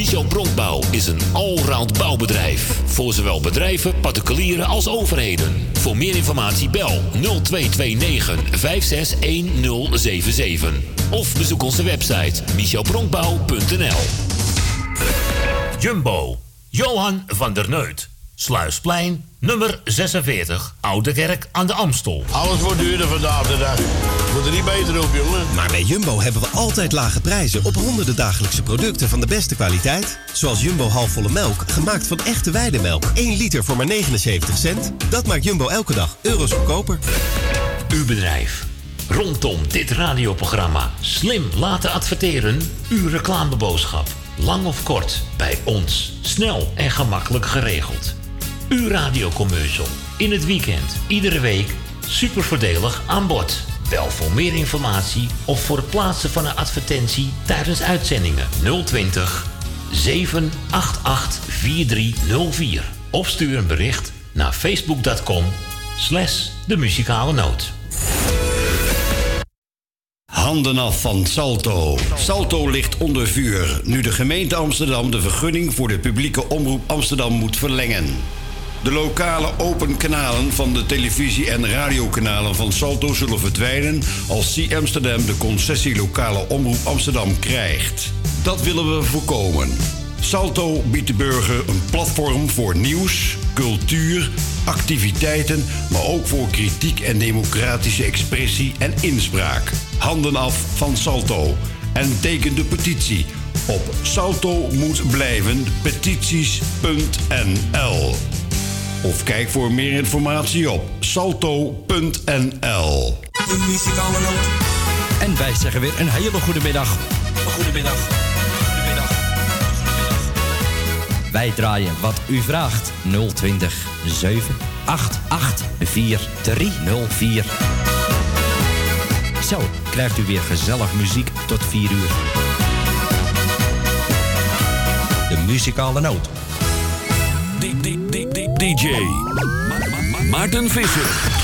Michel Bronkbouw is een allround bouwbedrijf. Voor zowel bedrijven, particulieren als overheden. Voor meer informatie bel 0229 561077. Of bezoek onze website michelbronkbouw.nl Jumbo. Johan van der Neut. Sluisplein, nummer 46, Oude Kerk aan de Amstel. Alles wordt duurder vandaag de dag. Wordt er niet beter op, jongen. Maar bij Jumbo hebben we altijd lage prijzen op honderden dagelijkse producten van de beste kwaliteit. Zoals Jumbo halfvolle melk, gemaakt van echte weidemelk. 1 liter voor maar 79 cent. Dat maakt Jumbo elke dag euro's goedkoper. Uw bedrijf. Rondom dit radioprogramma slim laten adverteren. Uw reclameboodschap. Lang of kort, bij ons. Snel en gemakkelijk geregeld. Uw radiocommercial. In het weekend, iedere week. Super voordelig aan bod. Bel voor meer informatie of voor het plaatsen van een advertentie tijdens uitzendingen 020 788 4304. Of stuur een bericht naar facebook.com slash de muzikale noot. Handen af van Salto. Salto ligt onder vuur nu de gemeente Amsterdam de vergunning voor de publieke omroep Amsterdam moet verlengen. De lokale open kanalen van de televisie- en radiokanalen van Salto zullen verdwijnen als C Amsterdam de concessie lokale omroep Amsterdam krijgt. Dat willen we voorkomen. Salto biedt de burger een platform voor nieuws, cultuur, activiteiten, maar ook voor kritiek en democratische expressie en inspraak. Handen af van Salto en teken de petitie op salto moet. Of kijk voor meer informatie op salto.nl. De muzikale noot. En wij zeggen weer een hele goede middag. Goedemiddag. Goedemiddag. Wij draaien wat u vraagt. 020 788 4304. Zo krijgt u weer gezellig muziek tot 4 uur. De muzikale noot. DJ Ma Ma Maarten Visser.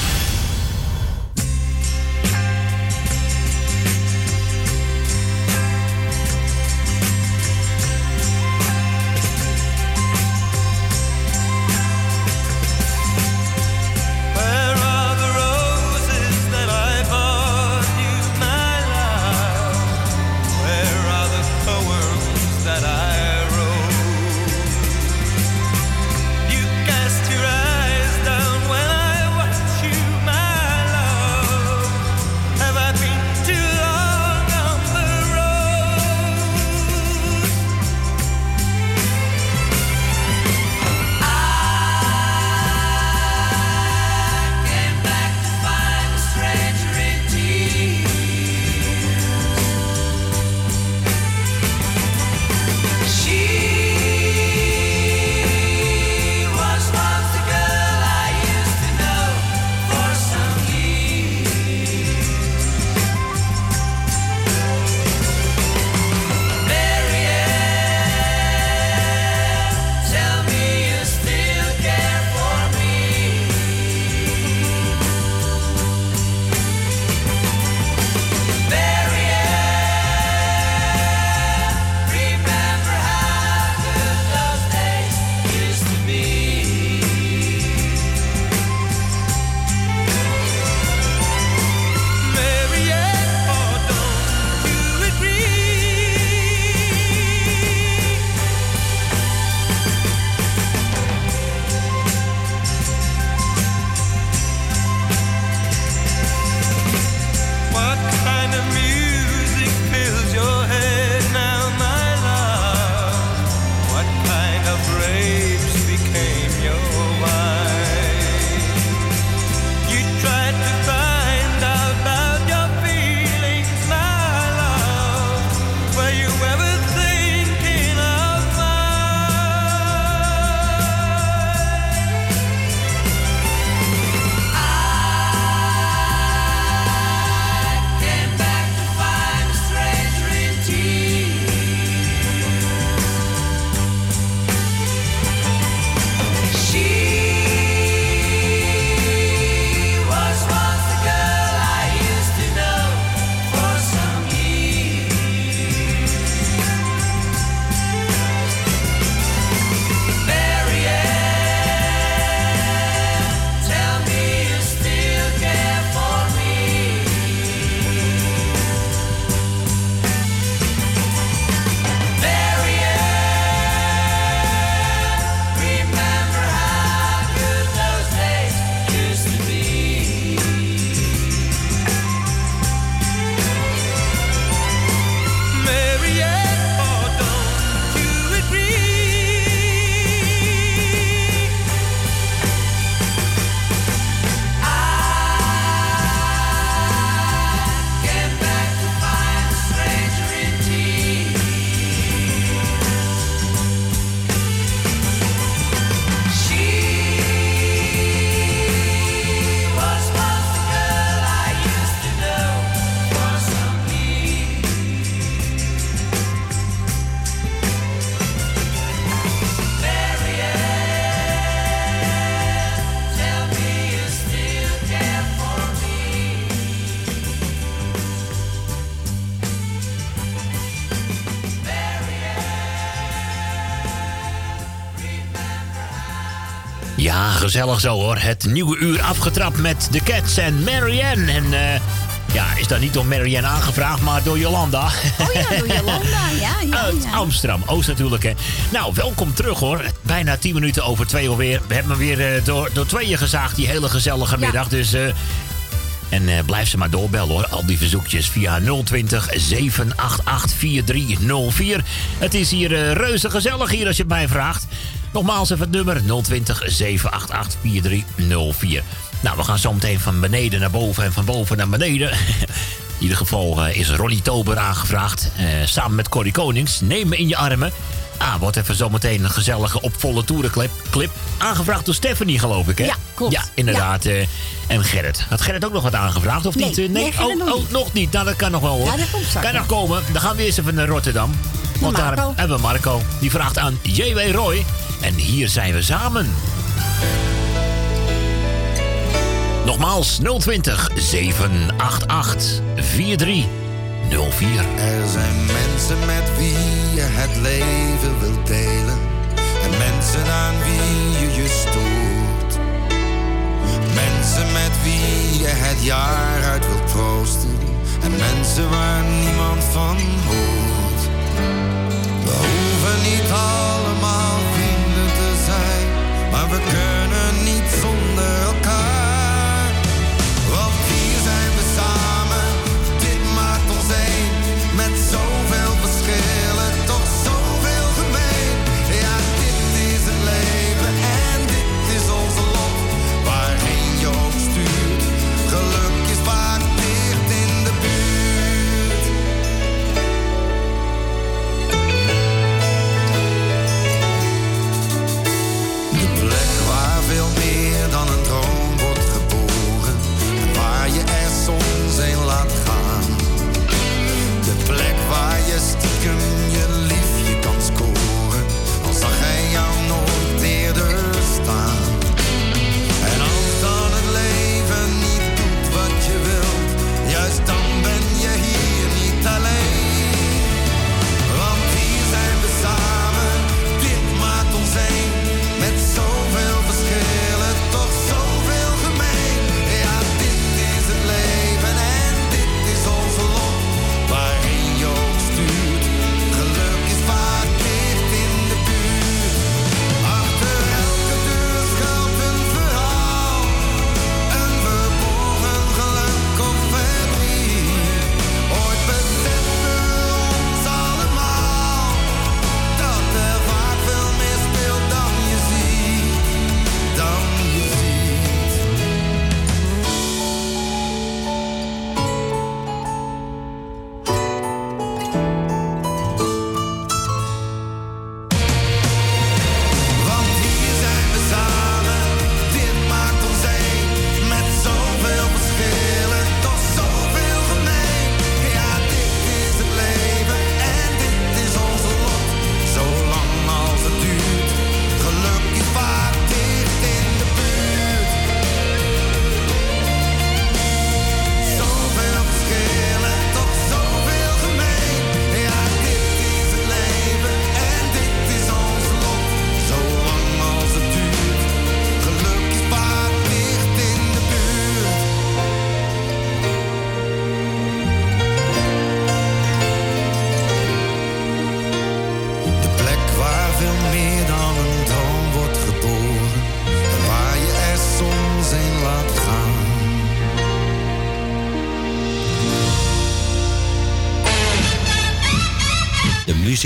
Gezellig zo hoor. Het nieuwe uur afgetrapt met de Cats en Marianne. En eh, ja, is dat niet door Marianne aangevraagd, maar door Jolanda. Oh ja, door Jolanda. Ja, ja, Uit ja. Amsterdam, Oost natuurlijk. Hè. Nou, welkom terug hoor. Bijna 10 minuten over twee alweer. We hebben hem weer eh, door, door tweeën gezaagd, die hele gezellige middag. Dus, eh, en blijf ze maar doorbellen hoor. Al die verzoekjes via 020 788 4304. Het is hier eh, reuze gezellig hier als je het mij vraagt. Nogmaals even het nummer 020 788 4304. Nou, we gaan zo meteen van beneden naar boven en van boven naar beneden. In ieder geval eh, is Ronnie Tober aangevraagd. eh, samen met Corrie Konings. Neem me in je armen. Ah, wordt even zometeen een gezellige op volle toerenclip. Clip. Aangevraagd door Stephanie, geloof ik, hè? Ja, klopt. Ja, inderdaad. eh, en Gerrit. Had Gerrit ook nog wat aangevraagd, of Nee, niet? Nee, oh, nog oh, niet. nog niet. Nou, dat kan nog wel, hoor. Ja, dat komt Kan nog komen. Dan gaan we eerst even naar Rotterdam. Want daar hebben we Marco. Die vraagt aan J.W. Roy. En hier zijn we samen. Nogmaals 020 788 4304. Er zijn mensen met wie je het leven wilt delen. En mensen aan wie je je stoort. Mensen met wie je het jaar uit wilt troosten. En mensen waar niemand van hoort. We hoeven niet allemaal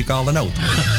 De muzikale noot. Veel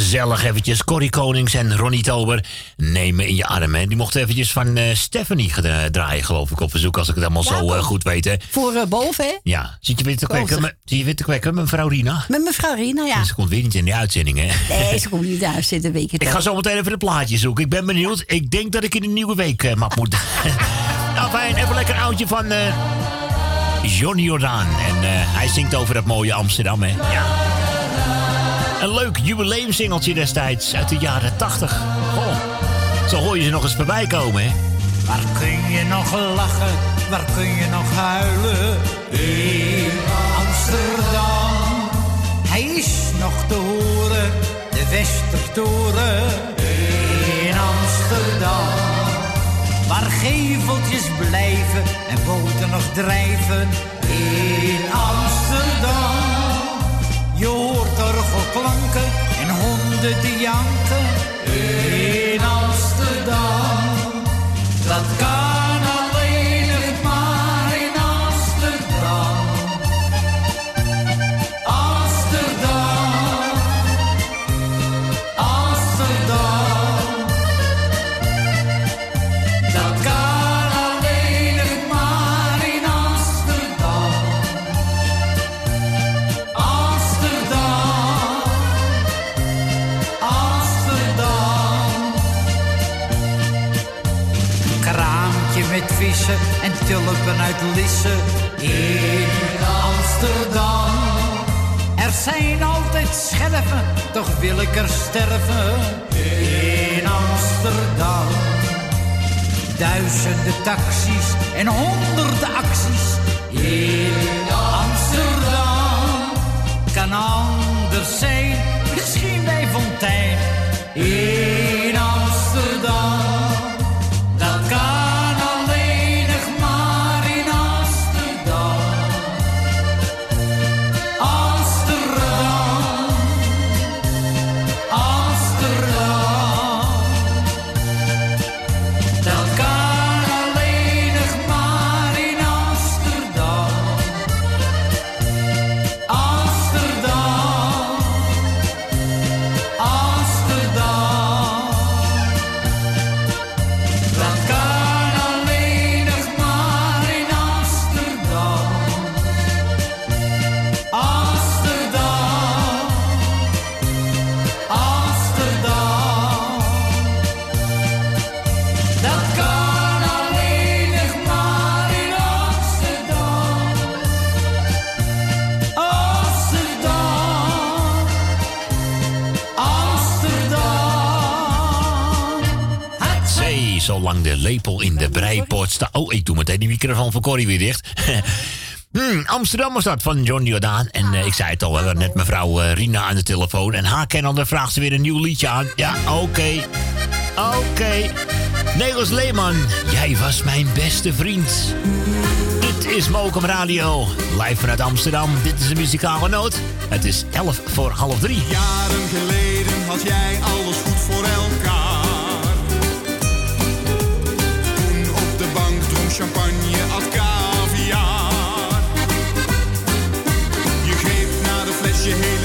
gezellig eventjes. Corrie Konings en Ronnie Tober nemen in je armen. Die mochten eventjes van eh, Stephanie gedra- draaien, geloof ik, op verzoek. Als ik het allemaal zo eh, goed weet, hè. Voor eh, boven, hè? Ja, zit je weer te kwekken, Koosig. me- zit je weer te kwekken, mevrouw Rina? Met mevrouw Rina, ja. Ze komt weer niet in die uitzending, hè? Nee, ze komt niet thuis zitten, weet je Ik ga zo meteen even de plaatje zoeken. Ik ben benieuwd. Ik denk dat ik in een nieuwe week eh, map moet. nou, fijn. Even lekker een oudje van eh Johnny Jordaan. En hij zingt over dat mooie Amsterdam, hè? Ja. Een leuk jubileumsingeltje destijds uit de jaren 80. Goh, zo hoor je ze nog eens voorbij komen, hè? Waar kun je nog lachen, waar kun je nog huilen? In Amsterdam. Hij is nog te horen, de Westertoren. In Amsterdam. Waar geveltjes blijven en boten nog drijven. In. Orgelklanken en honden te janken. In Amsterdam. Dat uit in Amsterdam. Er zijn altijd scherven, toch wil ik er sterven in Amsterdam. Duizenden taxis en honderden acties in microfoon van Corrie weer dicht. Hmm, Amsterdam was dat van John Jordaan. En eh, ik zei het al, we net mevrouw eh, Rina aan de telefoon. En haar kennende vraagt ze weer een nieuw liedje aan. Ja, oké. Oké. Nederlands Leeman, jij was mijn beste vriend. Dit is Mokum Radio. Live vanuit Amsterdam. Dit is de muzikale noot. Het is 11 voor half drie. Jaren geleden had jij alles goed voor elkaar. Toen op de bank dronk champagne, naar de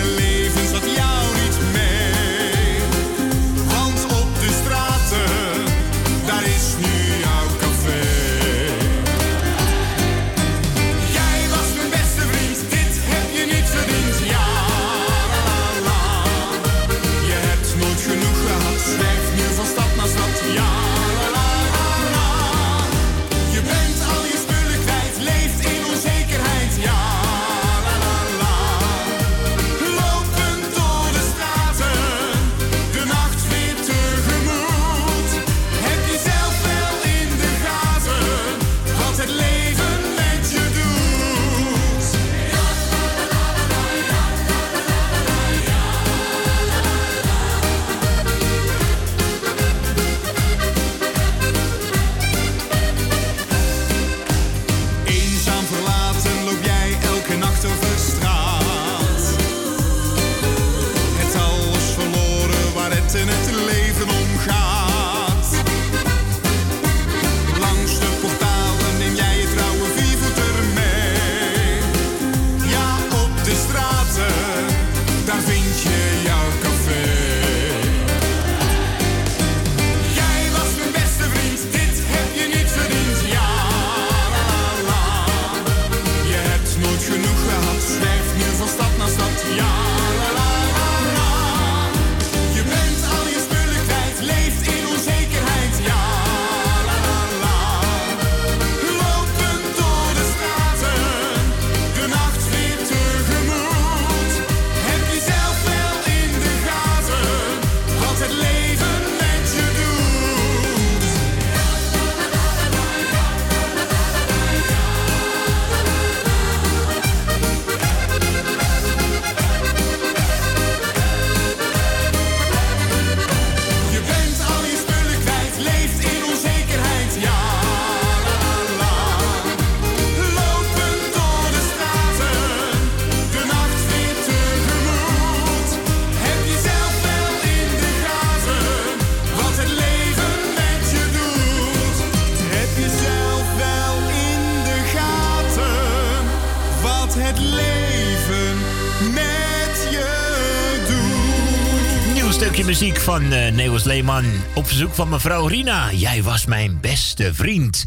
muziek van eh Neos Leeman. Op verzoek van mevrouw Rina. Jij was mijn beste vriend.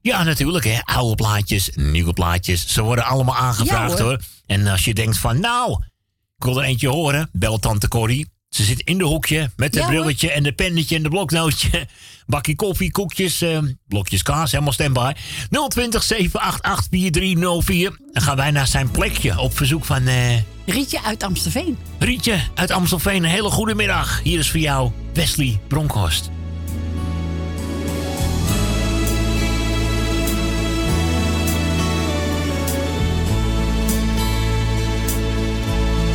Ja, natuurlijk, hè. Oude plaatjes, nieuwe plaatjes. Ze worden allemaal aangevraagd, Ja, hoor. hoor. En als je denkt van, nou, ik wil er eentje horen. Bel tante Corrie. Ze zit in de hoekje met het Ja, hoor. brilletje en de pennetje en de bloknootje. Bakje koffie, koekjes, eh, blokjes kaas, helemaal standby. 020 788 4304. Dan gaan wij naar zijn plekje op verzoek van... eh, Rietje uit Amstelveen. Rietje uit Amstelveen, een hele goede middag. Hier is voor jou Wesley Bronkhorst.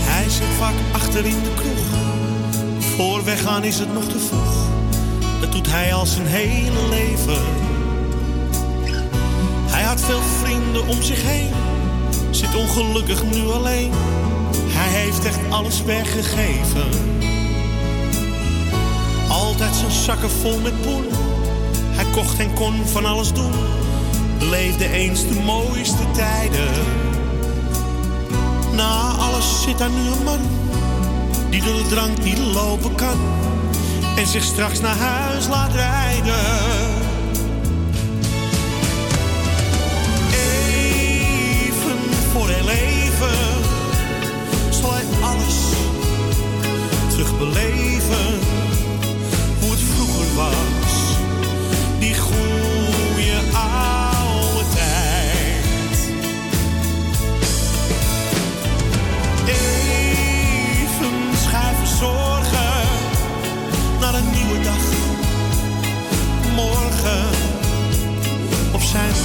Hij zit vaak achter in de kroeg. Voor weggaan is het nog te vroeg. Dat doet hij al zijn hele leven. Hij had veel vrienden om zich heen. Zit ongelukkig nu alleen. Hij heeft echt alles weggegeven. Altijd zijn zakken vol met poen. Hij kocht en kon van alles doen. Beleefde eens de mooiste tijden. Na alles zit daar nu een man die door de drank niet lopen kan en zich straks naar huis laat rijden. Even voor heel even zal hij alles terugbeleven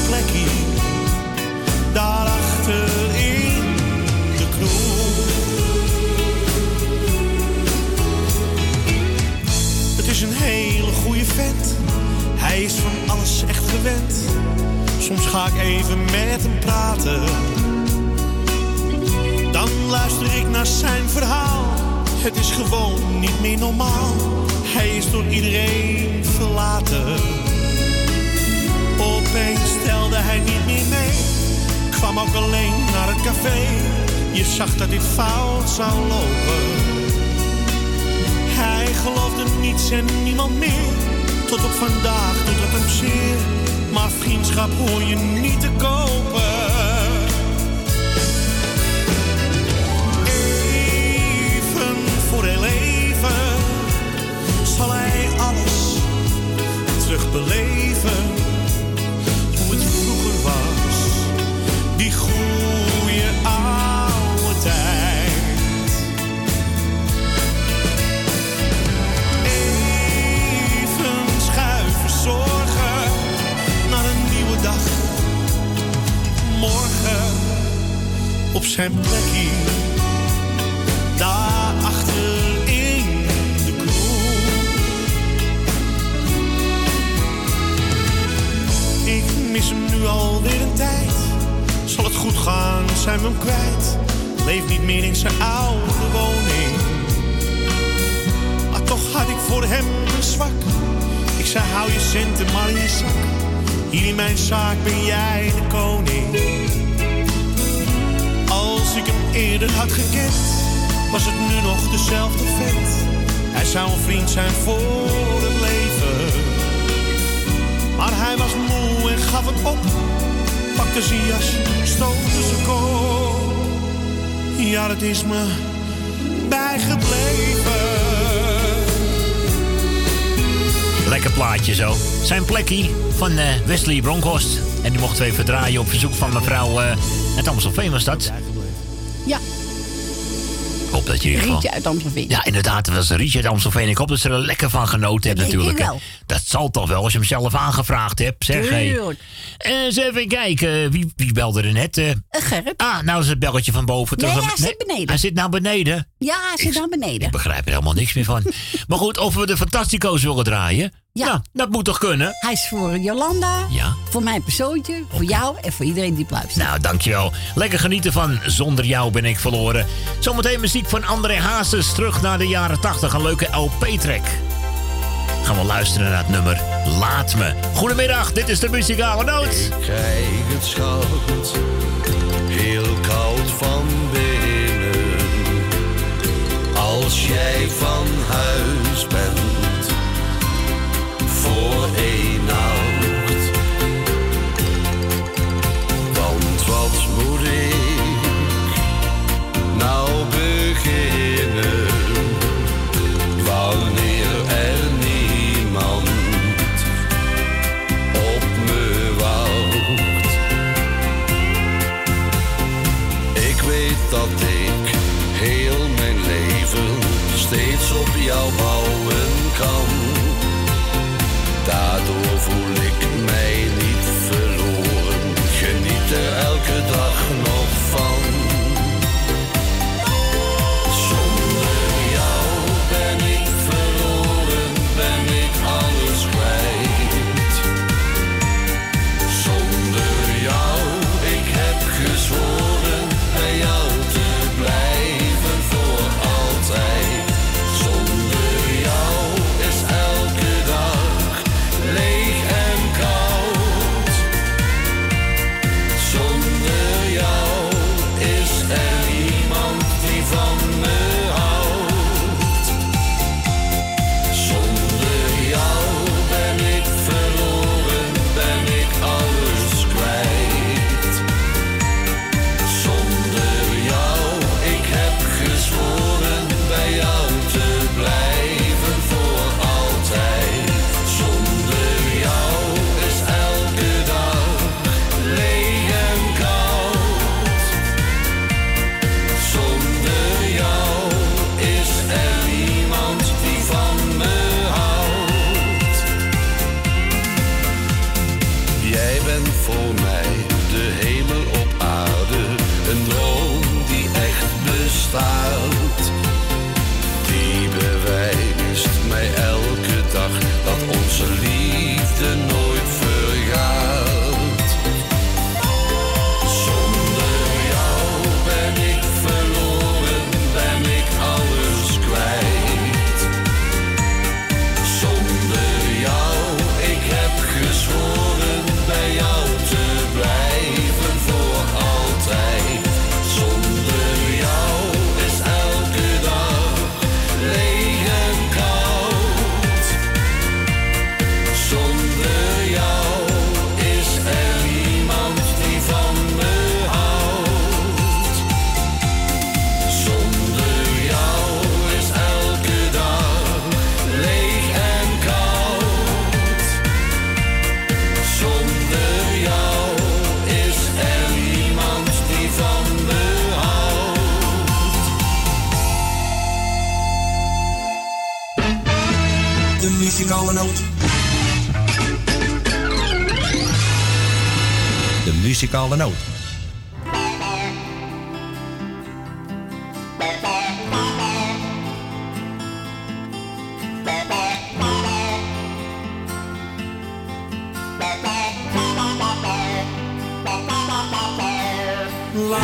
plekje, daarachter in de kroeg. Het is een hele goede vent, hij is van alles echt gewend. Soms ga ik even met hem praten. Dan luister ik naar zijn verhaal. Het is gewoon niet meer normaal. Hij is door iedereen verlaten. Opeens hij niet meer mee. Kwam ook alleen naar het café. Je zag dat dit fout zou lopen. Hij geloofde niets en niemand meer. Tot op vandaag doet het hem zeer. Maar vriendschap hoor je niet te kopen. Even voor heel even zal hij alles terugbeleven. Die goede oude tijd. Even schuiven zorgen naar een nieuwe dag. Morgen op zijn daar in de kroeg. Ik mis hem nu alweer zijn we hem kwijt. Leeft niet meer in zijn oude woning. Maar toch had ik voor hem een zwak. Ik zei hou je centen maar in je zak. Hier in mijn zaak ben jij de koning. Als ik hem eerder had gekend, was het nu nog dezelfde vent. Hij zou een vriend zijn voor het leven. Maar hij was moe en gaf het op. Pakte zijn jas, stootte zijn kop. Ja, dat is me bijgebleven. Lekker plaatje zo. Zijn plekje van eh, Wesley Bronkhorst. En die mochten we even draaien op verzoek van mevrouw uh, uit Amstelveen was dat. Ja, Ik hoop dat je Rietje uit Amstelveen. Ja, inderdaad, dat was Rietje uit Amstelveen. Ik hoop dat ze er lekker van genoten hebben ik natuurlijk. wel. Dat zal toch wel, als je hem zelf aangevraagd hebt. Zeg, hey. Tuurlijk. Eens even kijken, wie, wie belde er net? eh? Gerrit. Ah, nou is het belletje van boven. Nee, terug. hij zit beneden. Hij zit nou beneden. Ja, hij zit naar beneden. Ik begrijp er helemaal niks meer van. maar goed, of we de Fantastico's willen draaien? Ja. Nou, dat moet toch kunnen? Hij is voor Jolanda, Ja. voor mijn persoontje, voor jou en voor iedereen die luistert. Nou, dankjewel. Lekker genieten van Zonder jou ben ik verloren. Zometeen muziek van André Hazes. Terug naar de jaren 80. Een leuke LP-track. Gaan we luisteren naar het nummer Laat Me. Goedemiddag, dit is de muzikale noot. Ik krijg het schat heel koud van binnen. Als jij van steeds muzikale noot. Me,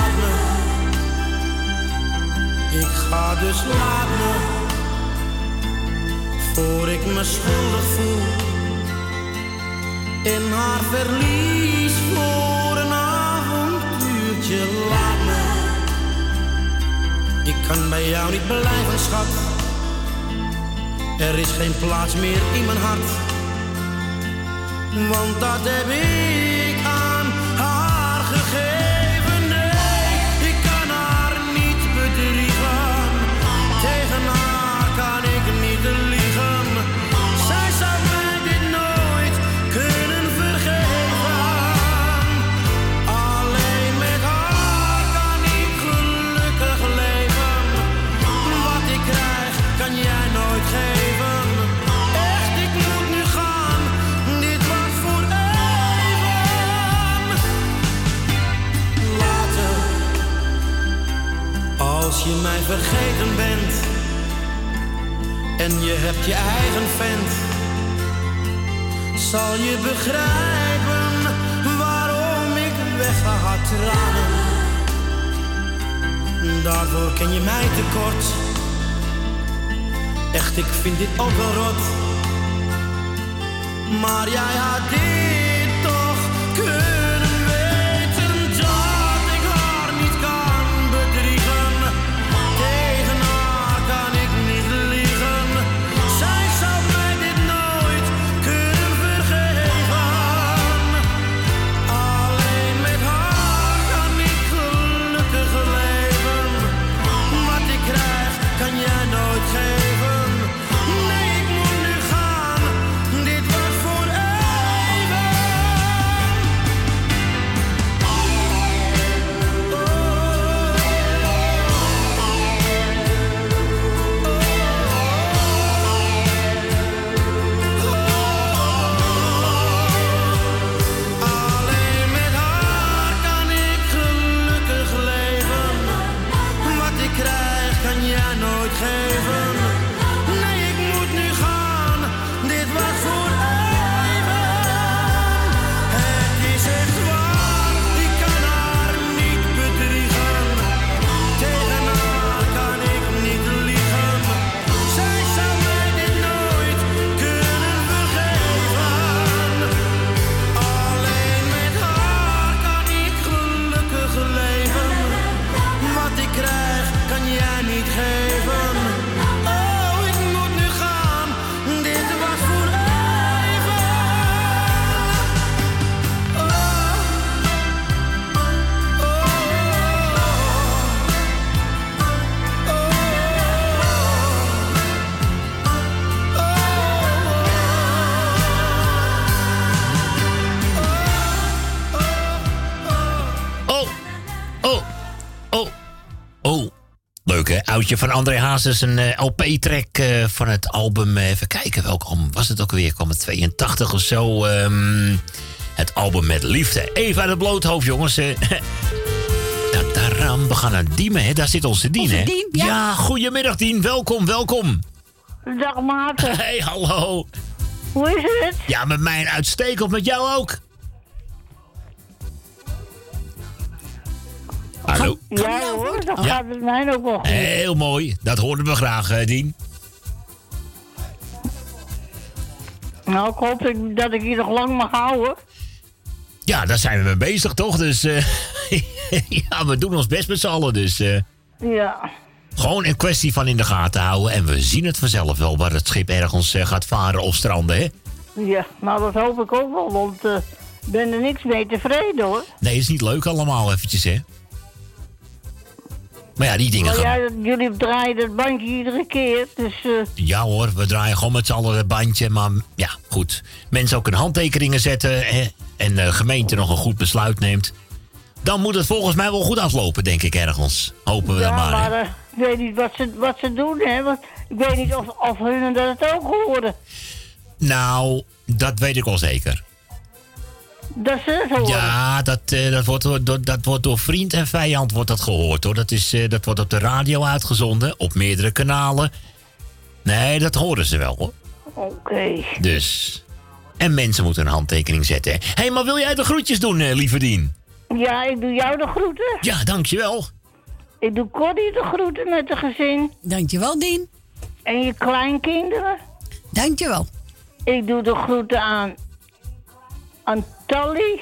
ik ga dus voor ik me schuldig voel. In haar verlies voor avontuurtje, laat me. Ik kan bij jou niet blijven, schat. Er is geen plaats meer in mijn hart. Want dat heb ik aan je mij vergeten bent en je hebt je eigen vent, zal je begrijpen waarom ik wegga tranen. Daarvoor ken je mij tekort. Echt, ik vind dit ook wel rot. Maar jij had dit Oudje van André Hazes, een eh, LP-track eh, van het album. eh, even kijken, welk album was het ook weer? Kwam het 82 of zo? ehm, het album met liefde. Even uit het bloothoofd, jongens. eh. Tadaram, we gaan naar Diemen, hè? Daar zit onze Dien, Onze hè? Dien, ja. goedemiddag Dien. Welkom, welkom. Dag Maarten. Hey, hallo. Hoe is het? Ja, met mij een uitstekend, met jou ook. Hallo. Ja hoor, dan Ja. gaat het mij ook wel goed. Heel mooi. Dat hoorden we graag, eh, Dien. Nou, ik hoop ik- dat ik hier nog lang mag houden. Ja, daar zijn we mee bezig, toch? Dus eh, ja, we doen ons best met z'n allen. Dus eh, Ja. gewoon een kwestie van in de gaten houden. En we zien het vanzelf wel waar het schip ergens gaat varen of stranden, hè? Ja, nou dat hoop ik ook wel, want eh, ik ben er niks mee tevreden hoor. Nee, is niet leuk allemaal eventjes, hè? Maar ja, die dingen gaan... ja, jullie draaien dat bandje iedere keer, dus eh, Ja hoor, we draaien gewoon met z'n allen het bandje. Maar ja, goed. Mensen ook een handtekeningen zetten. Hè, en de gemeente nog een goed besluit neemt. dan moet het volgens mij wel goed aflopen, denk ik ergens. Hopen we ja, dan maar eh, ik weet niet wat ze, wat ze doen, hè. Want ik weet niet of, of hun dat het ook horen. Nou, dat weet ik wel zeker. Dat ze het horen. Ja, dat, eh, dat, wordt, door- dat wordt door vriend en vijand wordt dat gehoord hoor. Dat, is, eh, dat wordt op de radio uitgezonden, op meerdere kanalen. Nee, dat horen ze wel hoor. Oké. Dus. En mensen moeten een handtekening zetten. Hé, hey, maar wil jij de groetjes doen, eh, lieve Dien? Ja, ik doe jou de groeten. Ja, dankjewel. Ik doe Corrie de groeten met de gezin. Dankjewel, Dien. En je kleinkinderen. Dankjewel. Ik doe de groeten aan, aan Tally.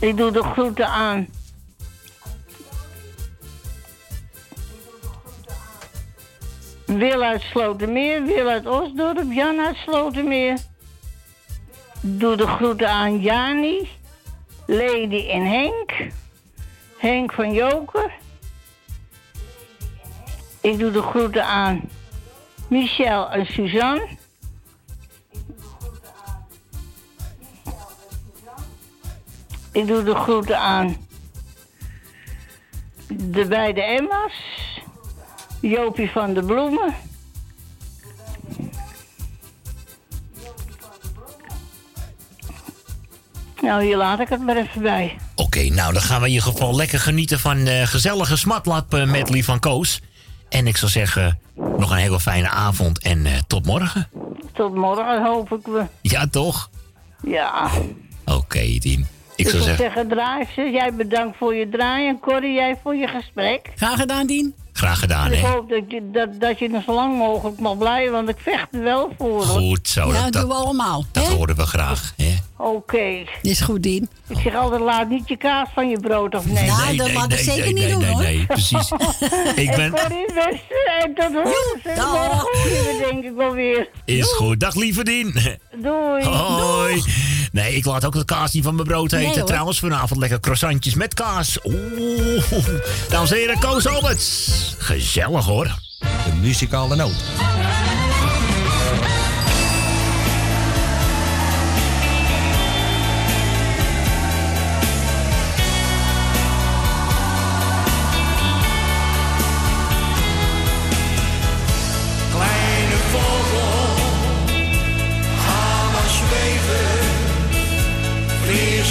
Ik doe de groeten aan. Wil uit Slotermeer, Wil uit Osdorp, Jan uit Slotermeer. Doe de groeten aan Jani, Lady en Henk. Henk van Joker. Ik doe de groeten aan Michel en Suzanne. Ik doe de groeten aan de beide Emma's. Jopie van de Bloemen. Nou, hier laat ik het maar even bij. Oké, nou dan gaan we in ieder geval lekker genieten van eh gezellige smatlap eh, medley van Koos. En ik zou zeggen, nog een hele fijne avond en eh, tot morgen. Tot morgen hoop ik we. Ja, toch? Ja. Oké, Dien. Ik zou zeggen, zeggen, draai ze. Jij bedankt voor je draai en Corrie, jij voor je gesprek. Graag gedaan, Dien. graag gedaan, ik hè? hoop dat je, dat, dat je nog zo lang mogelijk mag blijven, want ik vecht er wel voor. hoor. Goed zo. Ja, dat, doen we allemaal. dat hè? horen we graag, hè? Oké. Is goed, Dien. Ik zeg altijd, laat niet je kaas van je brood afnemen. Nou, Nee, dat nee, mag ik nee, zeker nee, niet nee, doen, nee, hoor. nee, precies. Ik ben- En Corrie, beste, en tot horen. we denk ik wel weer. Is goed. Dag, lieve Dien. Doei. Hoi. Nee, ik laat ook het kaas niet van mijn brood eten. Nee. Trouwens, vanavond lekker croissantjes met kaas. Oeh. Dames en heren, Koos Alberts. Gezellig hoor. De muzikale noot.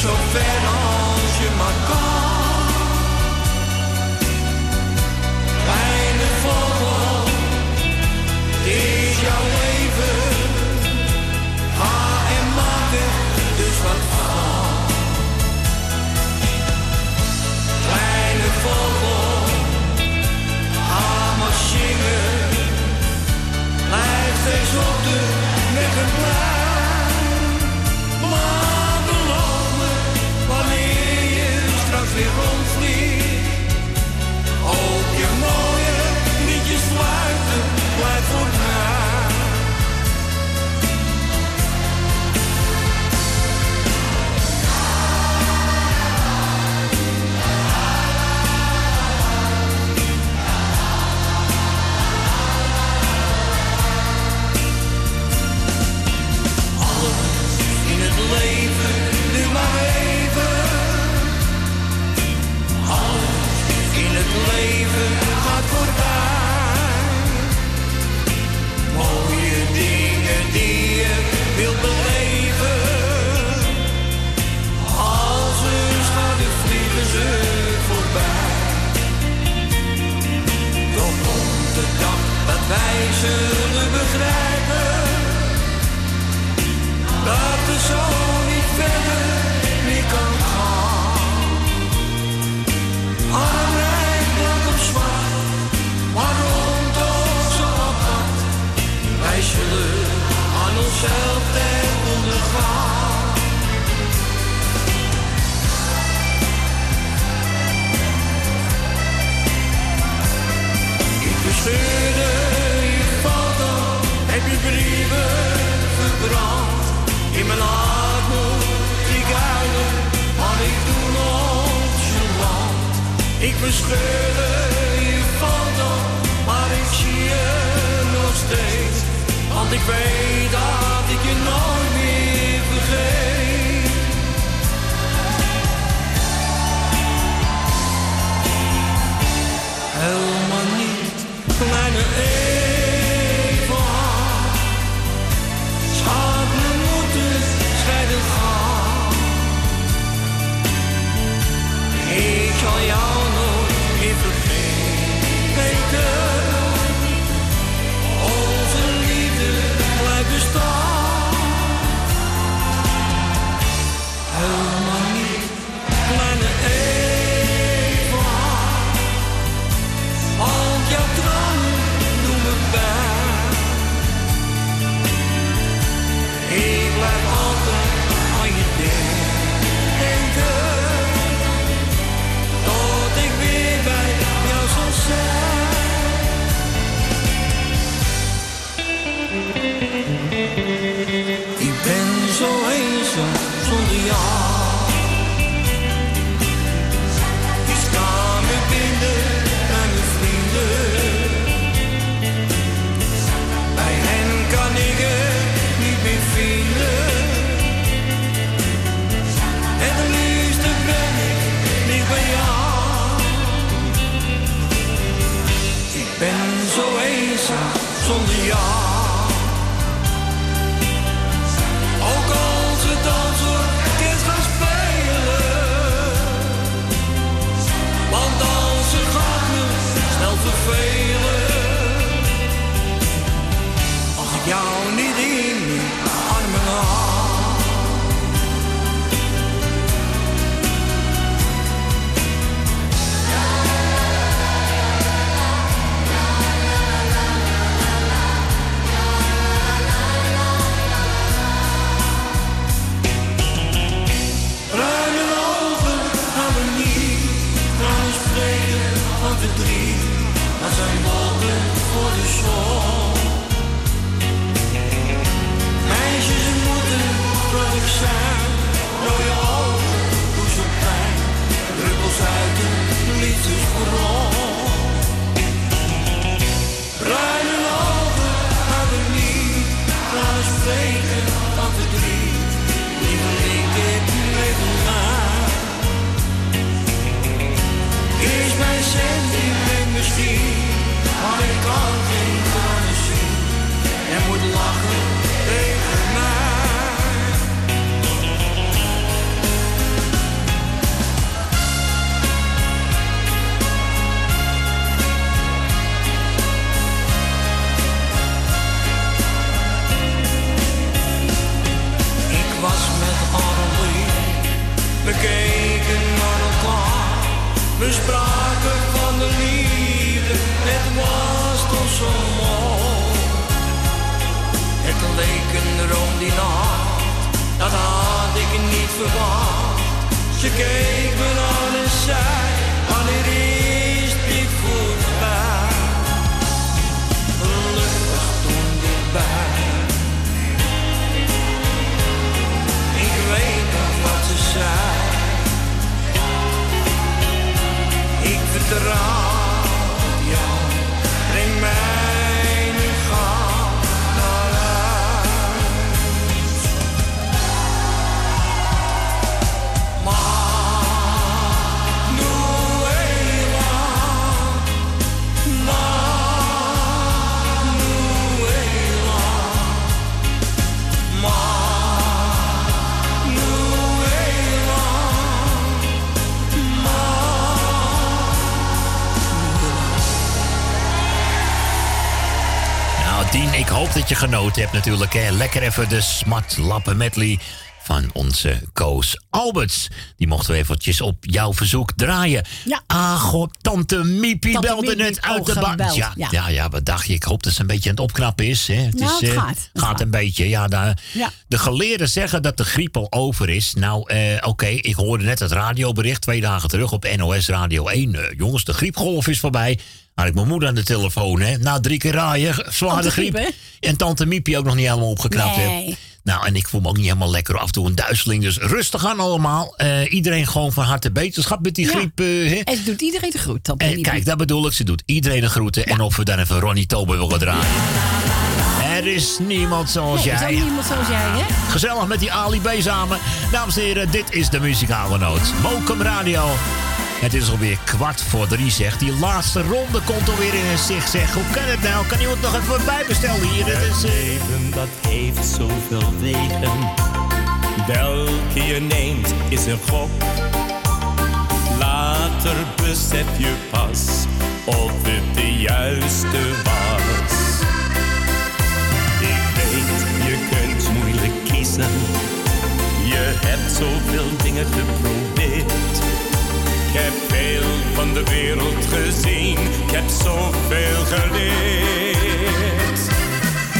Vlieg zo wij uw brieven verbrand in mijn armoede, die geile, maar ik doe nog je land. Ik bescheur je foto, maar ik zie je nog steeds, want ik weet dat ik je nooit meer vergeet. Helemaal niet, kleine eeuw. Zien. En moet lachen tegen mij. Ik was met Annelie, we keken naar elkaar. We spraken van de liefde, het was zo mooi. Het leek een droom die nacht, dat had ik niet verwacht. Ze keek me aan en zei, wanneer is dit voorbij? Geluk was toen dichtbij. Ik weet nog wat ze zei. Ik vertrouw dat je genoten hebt natuurlijk. Hè. Lekker even de smat lappen medley van onze Koos Alberts. Die mochten we eventjes op jouw verzoek draaien. Ja. Ah, god, tante Miepie Tante belde Miepie, net uit oh, de gebeld, Ja, ja. ja. Ja, wat dacht je? Ik hoop dat ze een beetje aan het opknappen is. Hè. Het Nou, is, het eh, gaat, het gaat gaat. een beetje. Ja, Ja. De geleerden zeggen dat de griep al over is. Nou, eh, oké, ik hoorde net het radiobericht twee dagen terug op NOS Radio 1. Eh, jongens, de griepgolf is voorbij. Had ik mijn moeder aan de telefoon, hè. Na drie keer raaien, zware de griep. griep, En tante Miepie ook nog niet helemaal opgeknapt Nee. heeft. Nou, en ik voel me ook niet helemaal lekker. Af en toe een duizeling. Dus rustig aan allemaal. Eh, iedereen gewoon van harte beterschap met die Ja. griep. hè. En ze doet iedereen de groet. Tante En kijk, dat bedoel ik. Ze doet iedereen een groeten. En of we dan even Ronnie Tober willen draaien. Er is niemand zoals Nee, er is jij. ook niemand zoals jij, hè? Gezellig met die Ali B samen. Dames en heren, dit is de muzikale noot. Mokum Radio. Het is alweer kwart voor drie, zegt. Die laatste ronde komt alweer in zicht, zeg. Hoe kan het nou? Kan iemand nog even bijbestellen hier? Dat is, eh, leven dat heeft zoveel wegen. Welke je neemt is een gok. Later besef je pas of het de juiste was. Ik weet, je kunt moeilijk kiezen. Je hebt zoveel dingen geprobeerd. Ik heb veel van de wereld gezien. Ik heb zoveel geleerd.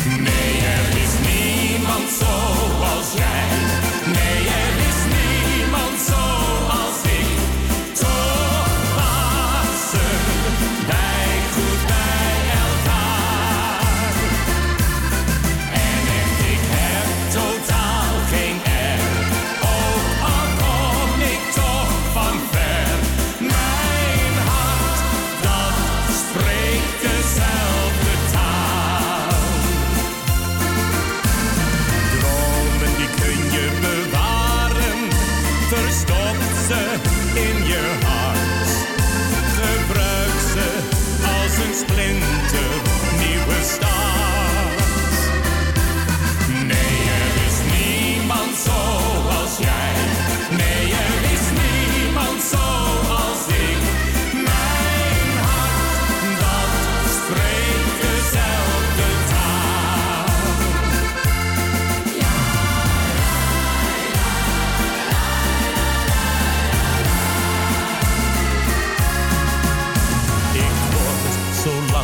Nee, er is niemand zoals jij.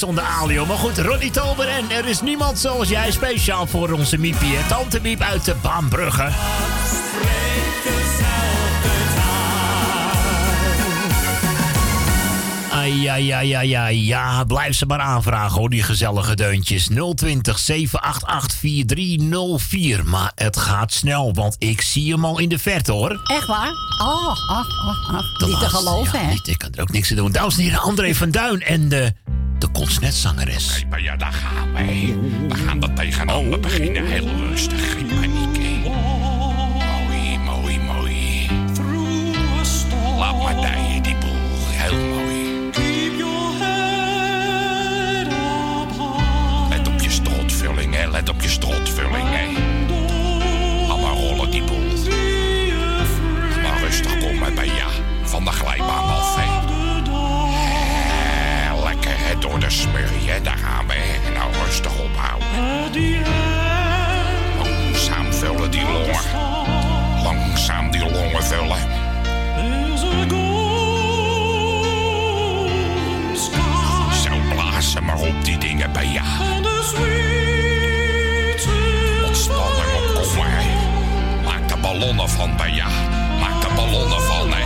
geweest onder Alio. Maar goed, Ronnie Tober en er is niemand zoals jij speciaal voor onze Miepie. Tante Miep uit de Baanbrugge. Ja, ja, ja, ja, ja. Blijf ze maar aanvragen hoor, die gezellige deuntjes. 020 788 4304. Maar het gaat snel, want ik zie hem al in de verte hoor. Echt waar? Oh, ach, ach. Niet te geloven, hè? Niet, ik kan er ook niks aan doen. Dames en heren, André van Duin en de conciertzangeres. Kijk, maar ja, daar gaan wij. We gaan dat tegenaan oh. beginnen, heel rustig. Geen paniek. ballonnen.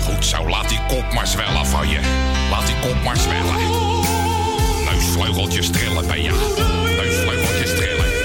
Goed zo, laat die kop maar zwellen van je. Laat die kop maar zwellen. Neusvleugeltjes trillen bij je. Neusvleugeltjes trillen.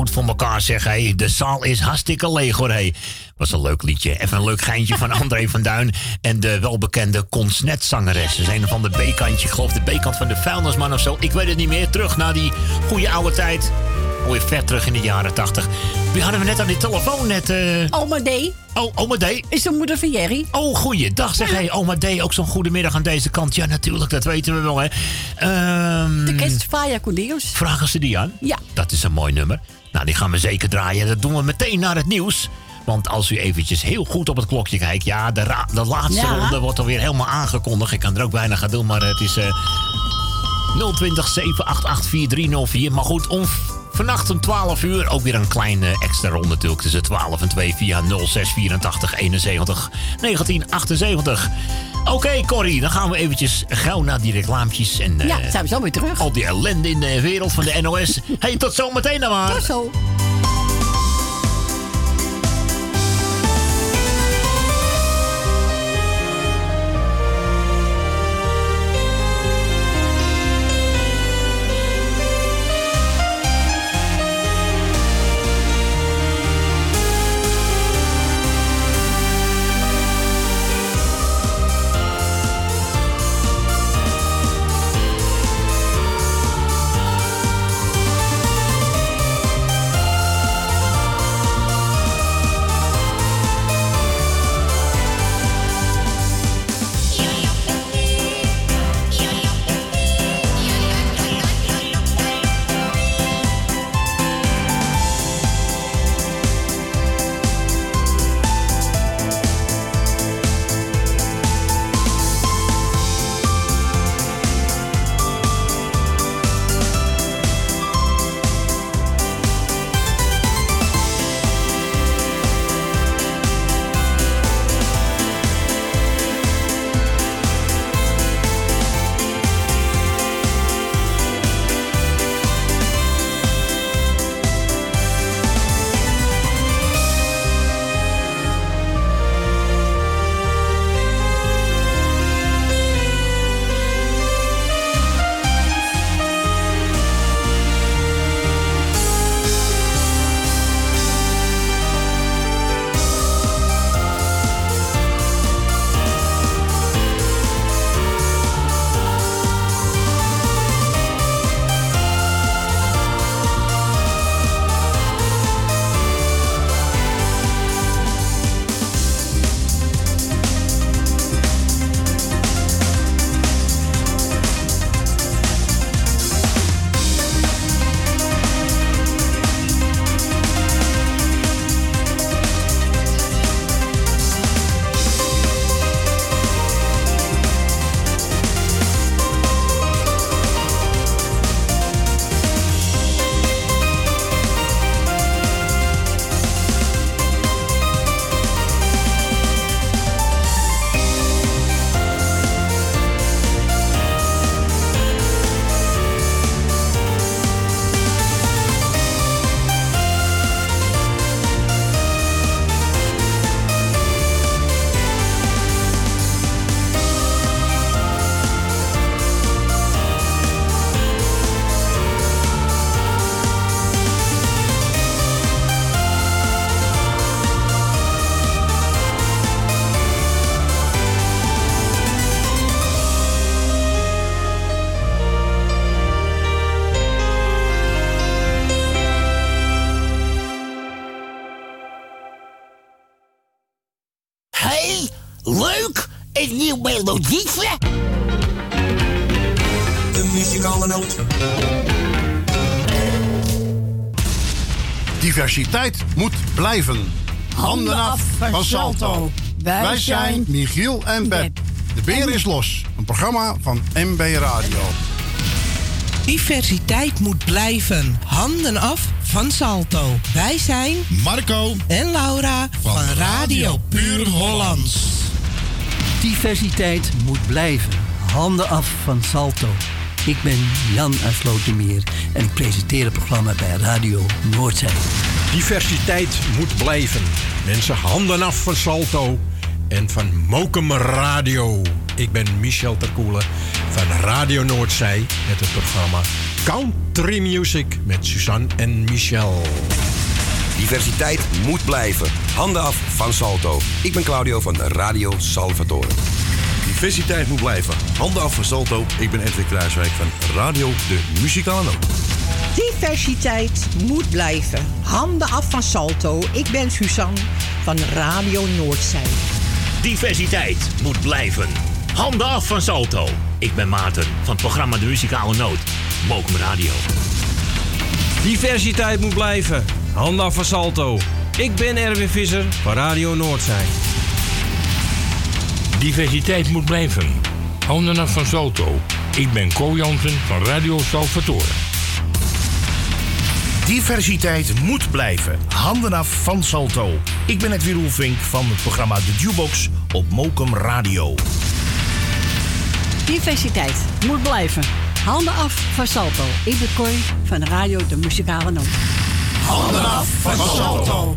Goed voor elkaar, zeg. Hé. De zaal is hartstikke leeg, hoor. Hé. Was een leuk liedje. Even een leuk geintje van André van Duin. En de welbekende Consnet-zangeres. Ze een van de B-kantje. Ik geloof de B-kant van de vuilnisman of zo. Ik weet het niet meer. Terug naar die goede oude tijd. Alweer ver terug in de jaren tachtig. Wie hadden we net aan die telefoon? Net, eh Oma D. Oh, oma D. Is de moeder van Jerry. Oh, goeiedag. Zeg, hey, oma D. Ook zo'n goede middag aan deze kant. Ja, natuurlijk. Dat weten we wel, hè. Ehm, De kerst Faya Cornelius. Vragen ze die aan? Ja. Dat is een mooi nummer. Nou, die gaan we zeker draaien. Dat doen we meteen naar het nieuws. Want als u eventjes heel goed op het klokje kijkt... ja, de, ra- de laatste Ja. ronde wordt alweer helemaal aangekondigd. Ik kan er ook bijna gaan doen, maar het is... eh 020 788 4304. Maar goed, om vannacht om 12 uur ook weer een kleine extra ronde natuurlijk tussen 12 en 2 via 0684 71 1978. Oké, Corrie, dan gaan we eventjes gauw naar die reclampjes. En, eh, Ja, zijn we zo weer terug. Al die ellende in de wereld van de NOS. hey, tot zometeen dan maar. Tot zo. Melodietje. De muzikale noot. Diversiteit moet blijven. Handen af van Salto. Wij zijn Michiel en Beb. De beer is los. Een programma van MB Radio. Diversiteit moet blijven. Handen af van Salto. Wij zijn Marco en Laura van, Radio Puur Hollands. Diversiteit moet blijven. Handen af van Salto. Ik ben Jan uit Slotermeer en ik presenteer het programma bij Radio Noordzee. Diversiteit moet blijven. Mensen, handen af van Salto en van Mokum Radio. Ik ben Michel Terkoelen van Radio Noordzee met het programma Country Music met Suzanne en Michel. Diversiteit moet blijven. Handen af van Salto. Ik ben Claudio van Radio Salvatore. Diversiteit moet blijven. Handen af van Salto. Ik ben Edwin Kruiswijk van Radio De Muzikale Noot. Diversiteit moet blijven. Handen af van Salto. Ik ben Suzanne van Radio Noordzee. Diversiteit moet blijven. Handen af van Salto. Ik ben Maarten van het programma De Muzikale Noot. Mokum Radio. Diversiteit moet blijven. Handen af van Salto. Ik ben Erwin Visser van Radio Noordzee. Diversiteit moet blijven. Handen af van Salto. Ik ben Co Jansen van Radio Salvatore. Diversiteit moet blijven. Handen af van Salto. Ik ben Edwin Roelvink van het programma De Jukebox op Mokum Radio. Diversiteit moet blijven. Handen af van Salto. Ik ben Cor van Radio De Muzikale Noot. Handen af van Salto.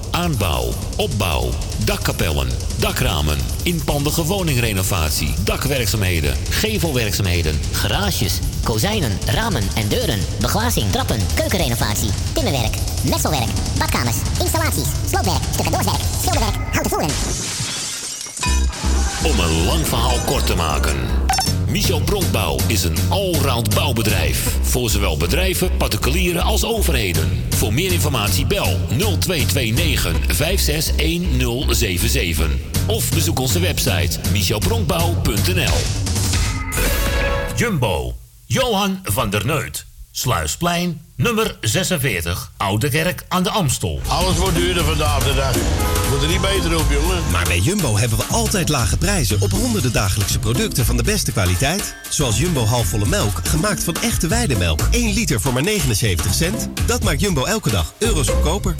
aanbouw, opbouw, dakkapellen, dakramen, inpandige woningrenovatie, dakwerkzaamheden, gevelwerkzaamheden, Garages, kozijnen, ramen en deuren, beglazing, trappen, keukenrenovatie, timmerwerk, messelwerk, badkamers, installaties, sloopwerk, tussendoorwerk, schilderwerk, houten voeren. Om een lang verhaal kort te maken. Michel Bronkbouw is een allround bouwbedrijf. Voor zowel bedrijven, particulieren als overheden. Voor meer informatie bel 0229 561077. Of bezoek onze website michelbronkbouw.nl Jumbo. Johan van der Neut. Sluisplein, nummer 46. Oude Kerk aan de Amstel. Alles wordt duurder vandaag de dag. Er niet beter op, jongen. Maar bij Jumbo hebben we altijd lage prijzen op honderden dagelijkse producten van de beste kwaliteit. Zoals Jumbo halfvolle melk, gemaakt van echte weidemelk. 1 liter voor maar 79 cent. Dat maakt Jumbo elke dag euro's goedkoper.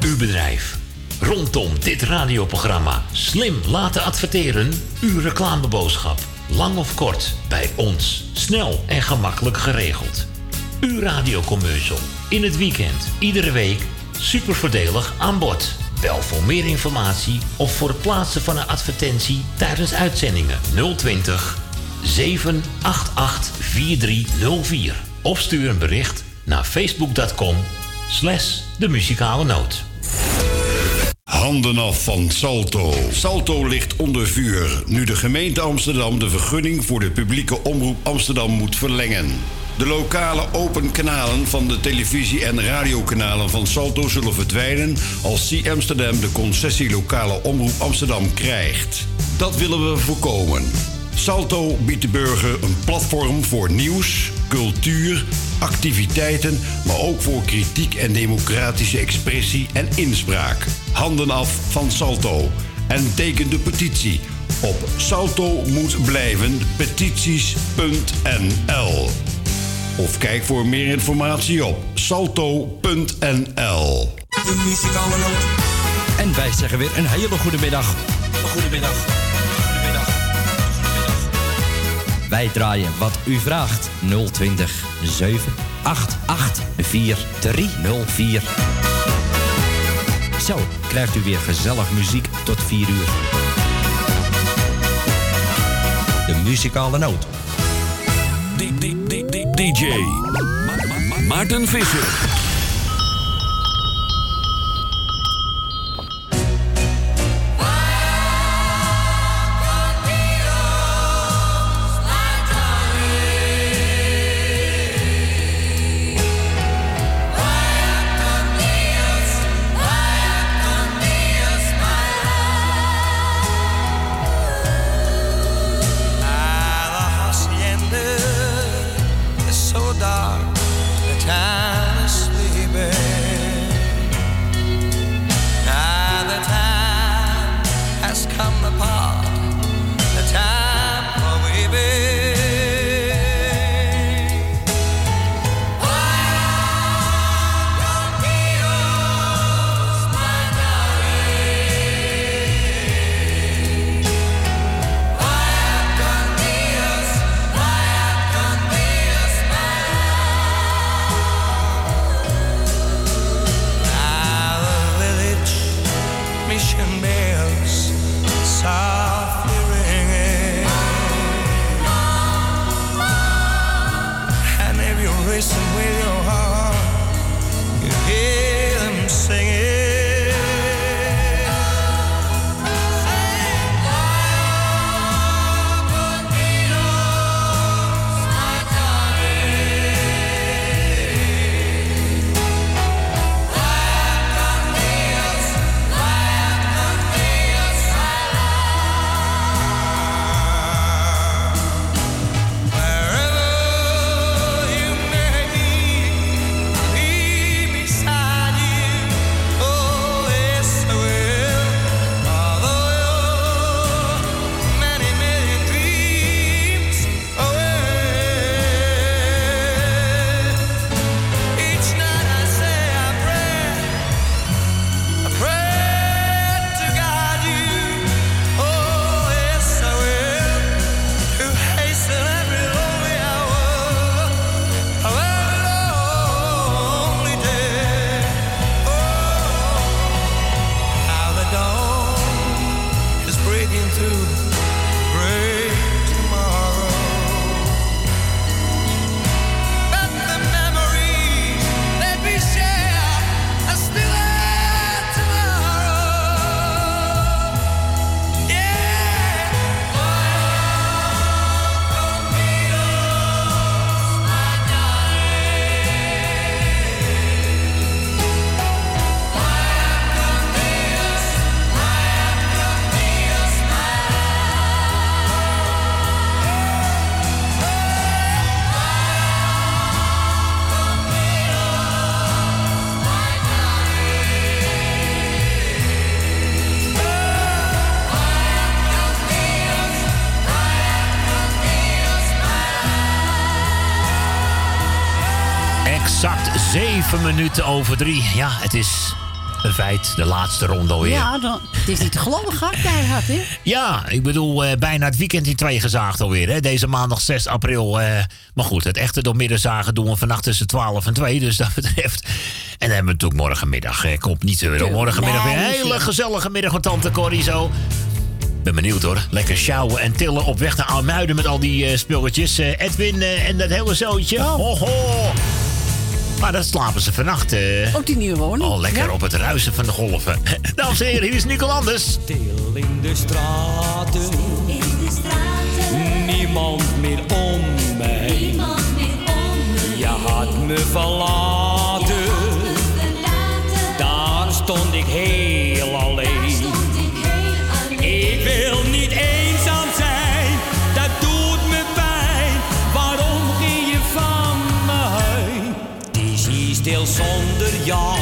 Uw bedrijf. Rondom dit radioprogramma slim laten adverteren. Uw reclameboodschap. Lang of kort, bij ons. Snel en gemakkelijk geregeld. Uw radiocommercial. In het weekend, iedere week. Super voordelig aan bod. Bel voor meer informatie of voor het plaatsen van een advertentie tijdens uitzendingen 020 788 4304. Of stuur een bericht naar facebook.com slash de muzikale noot. Handen af van Salto. Salto ligt onder vuur nu de gemeente Amsterdam de vergunning voor de publieke omroep Amsterdam moet verlengen. De lokale open kanalen van de televisie- en radiokanalen van Salto zullen verdwijnen als C Amsterdam de concessie lokale omroep Amsterdam krijgt. Dat willen we voorkomen. Salto biedt de burger een platform voor nieuws, cultuur, activiteiten, maar ook voor kritiek en democratische expressie en inspraak. Handen af van Salto en teken de petitie op salto moet blijven petities.nl. Of kijk voor meer informatie op salto.nl. De muzikale noot. En wij zeggen weer een hele goede middag. Goedemiddag. Goedemiddag. Wij draaien wat u vraagt. 020 788 4304. Zo krijgt u weer gezellig muziek tot 4 uur. De muzikale noot. DJ Maarten Visser. Minuten over drie. Ja, het is een feit. De laatste ronde alweer. Ja, dan, het is niet te geloven, hè? Ja, ik bedoel, eh, bijna het weekend in twee gezaagd alweer. Hè? Deze maandag 6 april. eh, maar goed, het echte doormiddenzagen doen we vannacht tussen 12 en 2. Dus dat betreft. En dan hebben we natuurlijk morgenmiddag. Ik niet zeuren. Morgenmiddag weer een hele gezellige middag met Tante Corrie zo. Ben benieuwd hoor. Lekker sjouwen en tillen op weg naar Almuiden met al die eh, spulletjes. Edwin en dat hele zootje. Ho, ho. Maar dan slapen ze vannacht. eh. Op die nieuwe woning. Oh, lekker Ja. op het ruisen van de golven. Dames en heren, hier is Nico Anders. Stil in de straten. Niemand meer om mij. Je had me verlaten. Daar stond ik heel alleen. Stil zonder jou.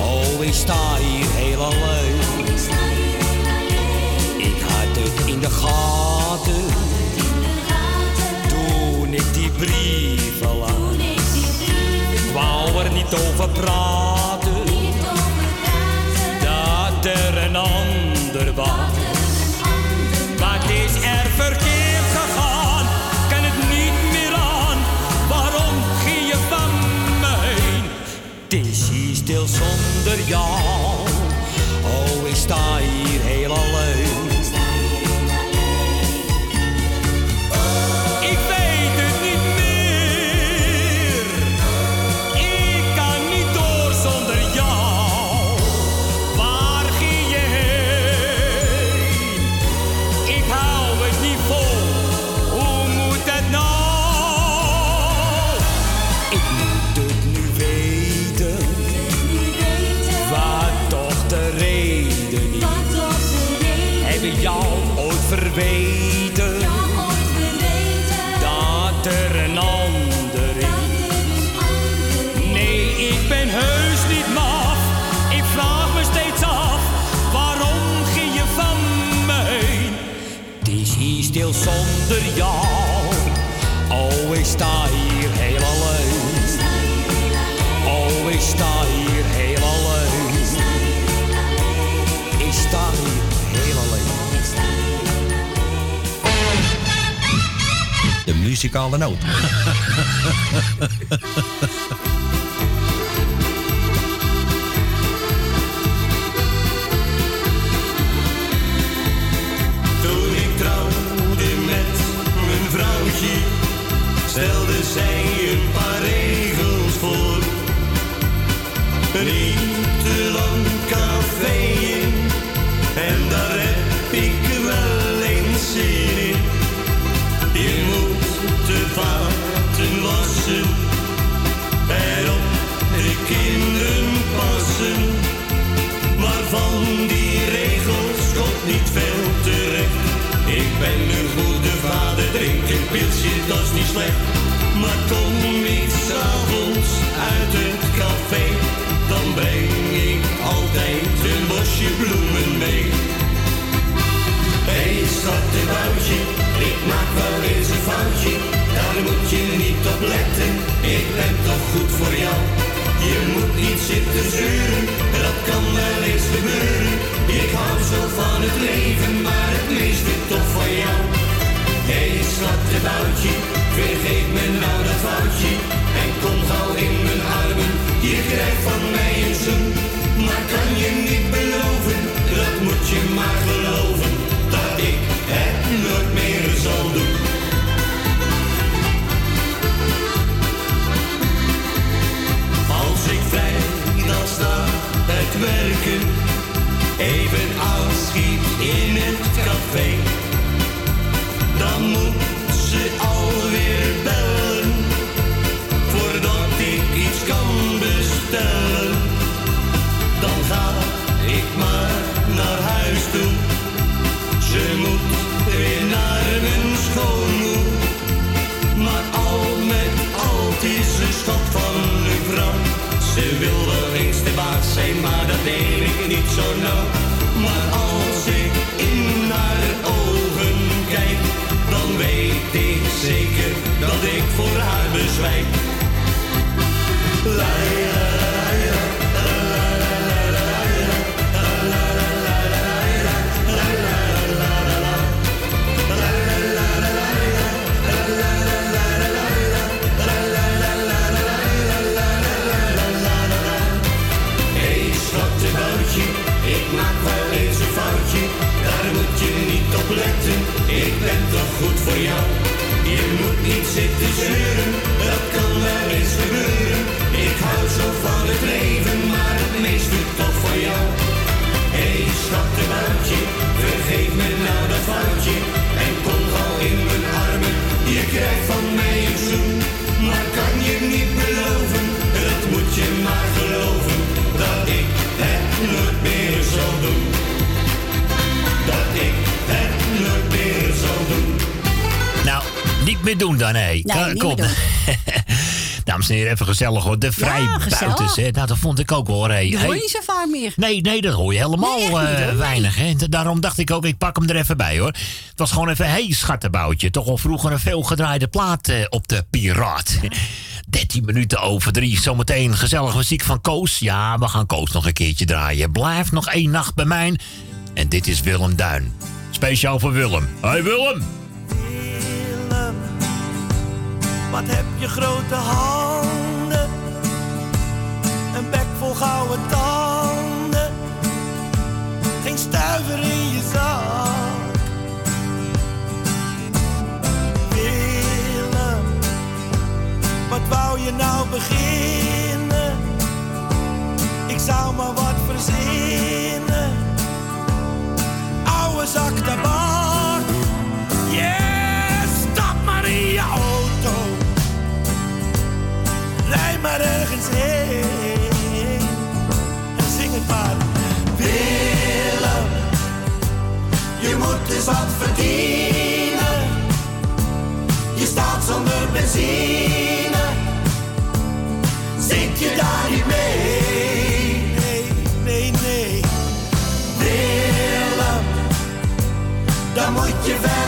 Oh, ik sta hier heel alleen. Ik had het in de gaten. Toen ik die brieven las. Ik wou er niet over praten. Jou. Oh, sta hier zonder jou. Oh, ik sta hier heel alleen. Oh, ik sta hier heel alleen. Ik sta hier heel alleen. De muzikale noot. voor jou. Je moet niet zitten zuren, dat kan wel eens gebeuren. Ik hou zo van het leven, maar het meeste toch van jou. Hey, schat de buitje, vergeet schattenboutje, ik maak wel eens een foutje. Daar moet je niet op letten, ik ben toch goed voor jou. Je moet niet zitten zeuren, zo van het leven, maar het meeste toch voor jou. Hey, schattenboutje, vergeef me nou dat foutje. En kom gauw in mijn armen, je krijgt van mij een zoen. Maar kan je niet beloven, dat moet je maar geloven. Dat ik het nooit meer zal doen. Dat ik het nooit meer zal doen. Nou, niet meer doen dan, hé. Nee, Kom. Dames en heren, even gezellig hoor. De vrijbuiters, hè. Nou, dat vond ik ook hoor. Hé. Dat hoor je Hey. niet zo vaak meer. Nee, nee, dat hoor je helemaal Nee, echt niet, eh, weinig. Hè. Da- Daarom dacht ik ook, ik pak hem er even bij hoor. Het was gewoon even, hey schattenboutje. Toch al vroeger een veelgedraaide plaat eh, op de Piraat. 13 minuten over drie. Zometeen gezellig muziek van Koos. Ja, we gaan Koos nog een keertje draaien. Blijf nog één nacht bij mij. En dit is Willem Duin. Speciaal voor Willem. Hey Willem! Willem, wat heb je grote handen, gouden tanden, geen stuiver in je zak. Willem, wat wou je nou beginnen? Ik zou maar wat verzinnen, oude zak tabak. Stap maar in je auto. Rij maar ergens heen. Eens wat verdienen. Je staat zonder benzine. Zit je daar niet mee? Nee, nee, nee. Willem dan moet je verder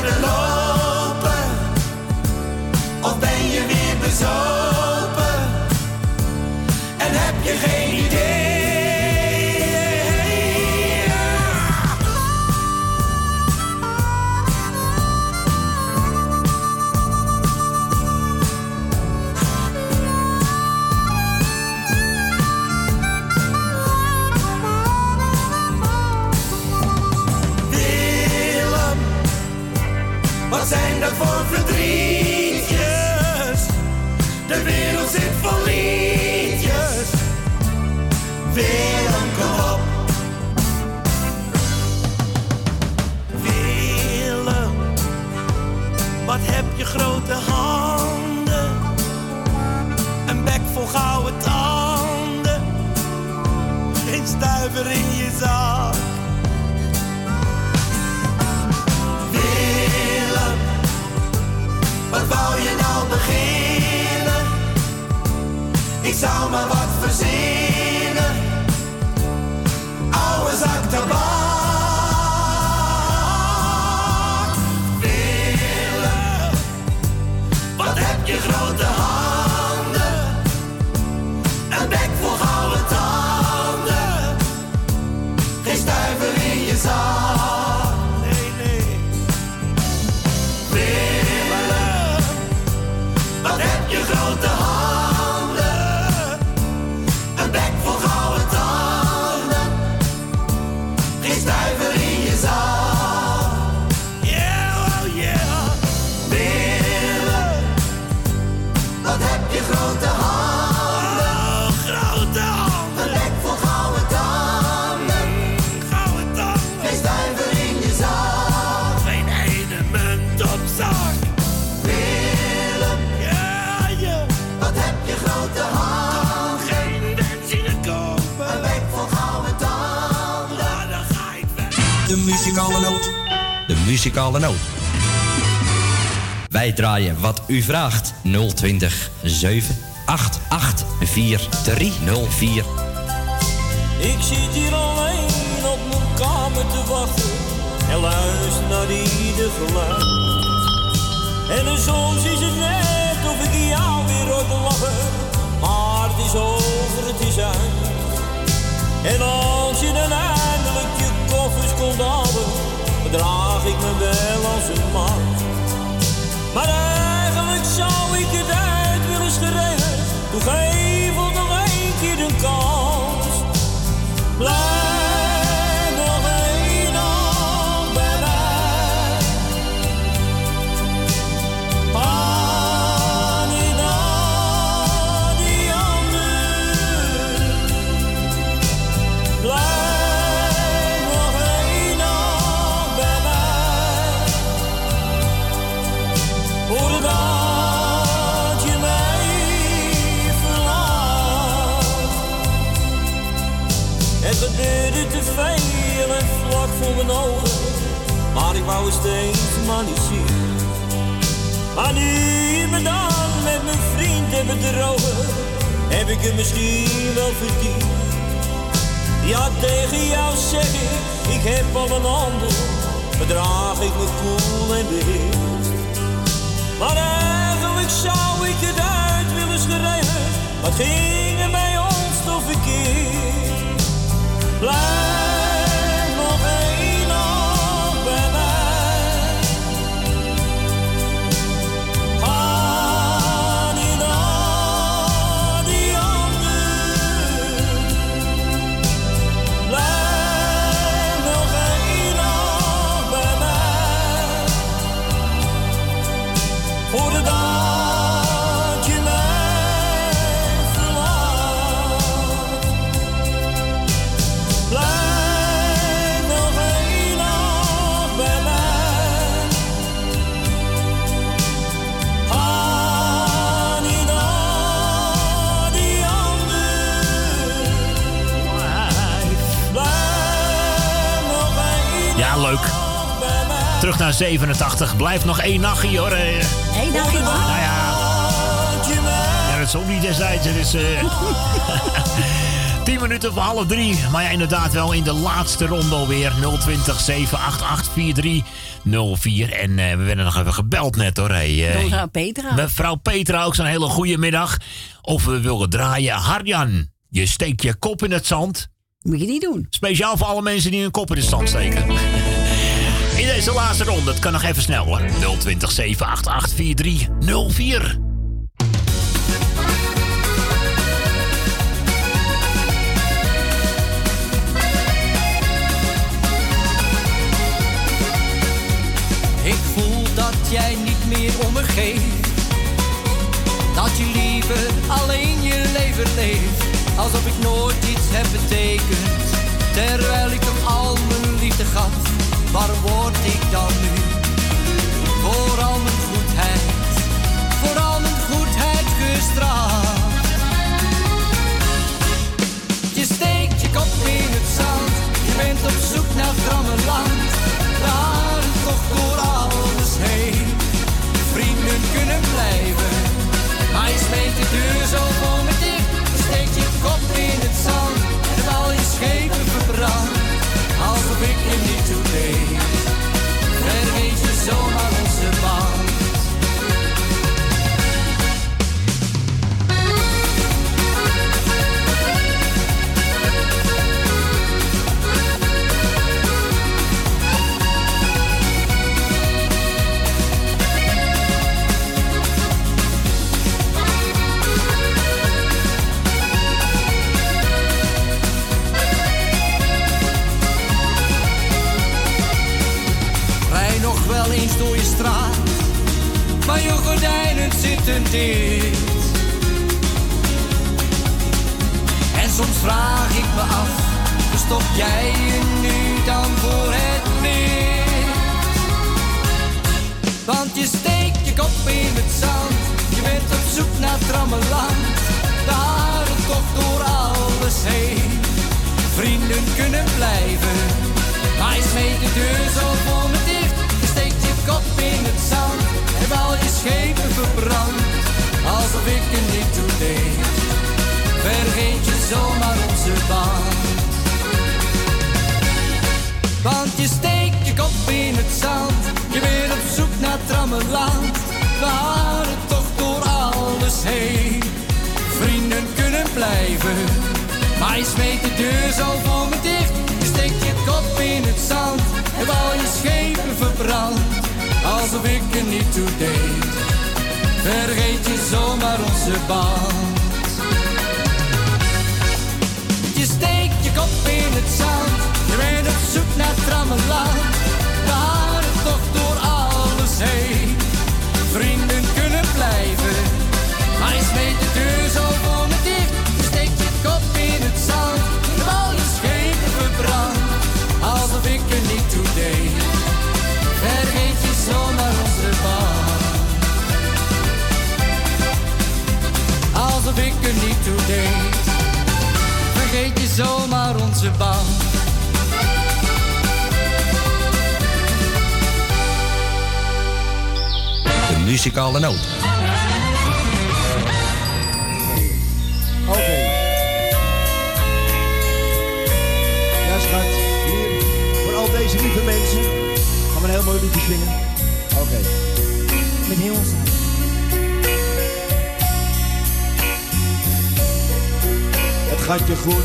De wereld zit vol liedjes. Willem, kom op. Willem, wat heb je grote handen? Een bek vol gouden tanden. Geen stuiver in je zak. Willem, wat wou je nou beginnen? Zou maar wat verzinnen. Oude zak tabak. Muzikale noot. Wij draaien wat u vraagt. 020 788 4304. Ik zit hier alleen op mijn kamer te wachten en luister naar ieder geluid. En soms is het net of ik jou weer ooit lachen. Maar het is over, het is uit. En als je dan eindelijk je koffers komt halen, gedraag ik me wel als een man. Maar eigenlijk zou ik het uit willen schreeuwen. Doe geef nog één keer een kans. 87. Blijf nog één nachtje hoor. eh. Eén nachtje maar. Nou ja. Ja, dat is ook niet destijds. Het is... eh 10 minuten voor half drie. Maar ja, inderdaad wel in de laatste ronde alweer. 020 788 4304. En eh, we werden nog even gebeld net hoor. Hey, eh, Mevrouw Petra. Mevrouw Petra, ook zo'n hele goede middag. Of we willen draaien. Harjan, je steekt je kop in het zand. Moet je niet doen. Speciaal voor alle mensen die hun kop in het zand steken. In deze laatste ronde, het kan nog even snel hoor. 020 788 4304. Ik voel dat jij niet meer om me geeft. Dat je liever alleen je leven leeft. Alsof ik nooit iets heb betekend. Terwijl ik hem al mijn liefde gaf. Waarom word ik dan nu? Voor al mijn goedheid. Voor al mijn goedheid gestraft. Je steekt je kop in het zand. Je bent op zoek naar land. Daar toch door alles heen. Vrienden kunnen blijven. Maar je smeet de deur zo voor me dicht. Je steekt je kop in het zand. En al je schepen verbrand. Alsof ik er niet toe deed. Vergeet je zomaar onze band. Maar gordijnen zitten dicht. En soms vraag ik me af, verstop jij je nu dan voor het licht? Want je steekt je kop in het zand, je bent op zoek naar trammeland. Daar toch door alles heen, vrienden kunnen blijven. Maar je smeet de deur zo voor me dicht. Je steekt je kop in het zand. Heb al je schepen verbrand. Alsof ik er niet toe deed. Vergeet je zomaar onze band. Want je steekt je kop in het zand. Je bent op zoek naar trammeland. Waar het toch door heen. Vrienden kunnen blijven, maar je smeet de deur zo voor me dicht. Je steekt je kop in het zand, heb al je schepen verbrand. Alsof ik er niet toe deed, vergeet je zomaar onze band. Je steekt je kop in het zand, je bent op zoek naar trammeland. Er niet toe deed vergeet je zomaar onze band. De muzikale noot. Oké. Ja, schat. Hier, voor al deze lieve mensen. Gaan we een heel mooi liedje zingen. Oké. Met heel ons gaat je goed,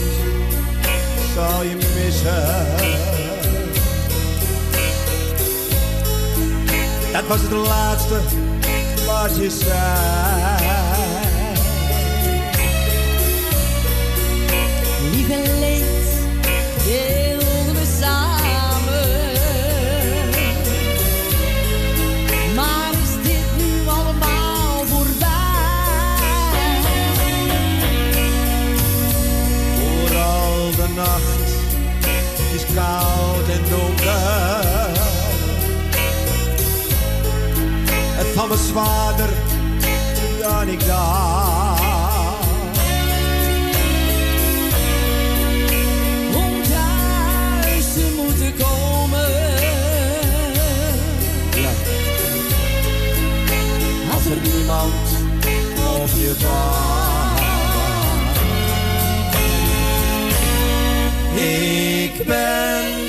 zal je missen. Dat was het laatste wat je zei. Valt me zwaarder dan ik dacht. Om thuis te moeten komen. Als er niemand op je wacht. Ik ben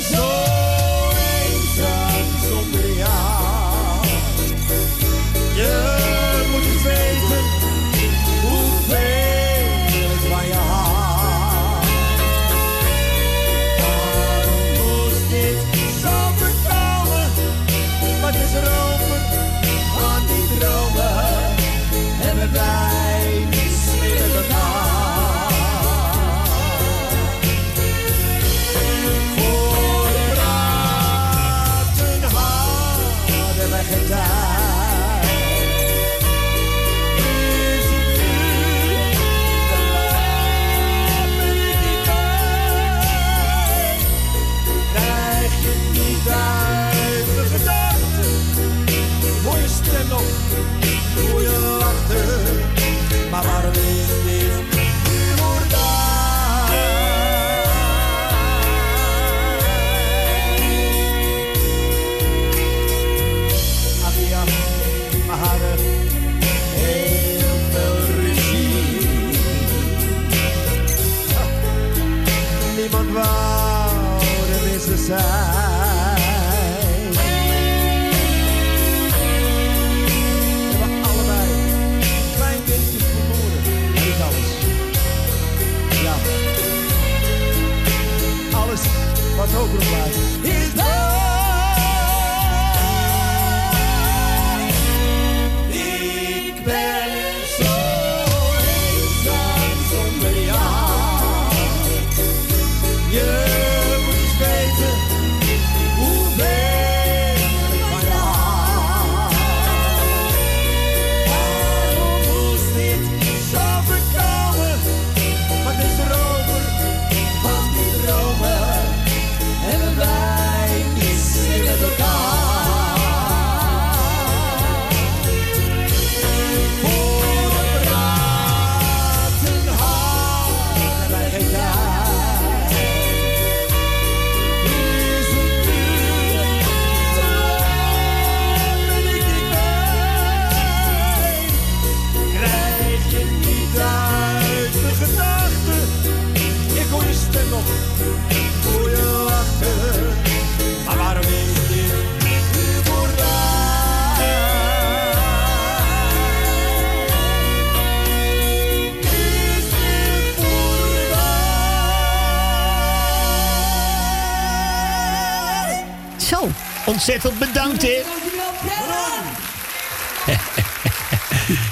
ontzettend bedankt, hè.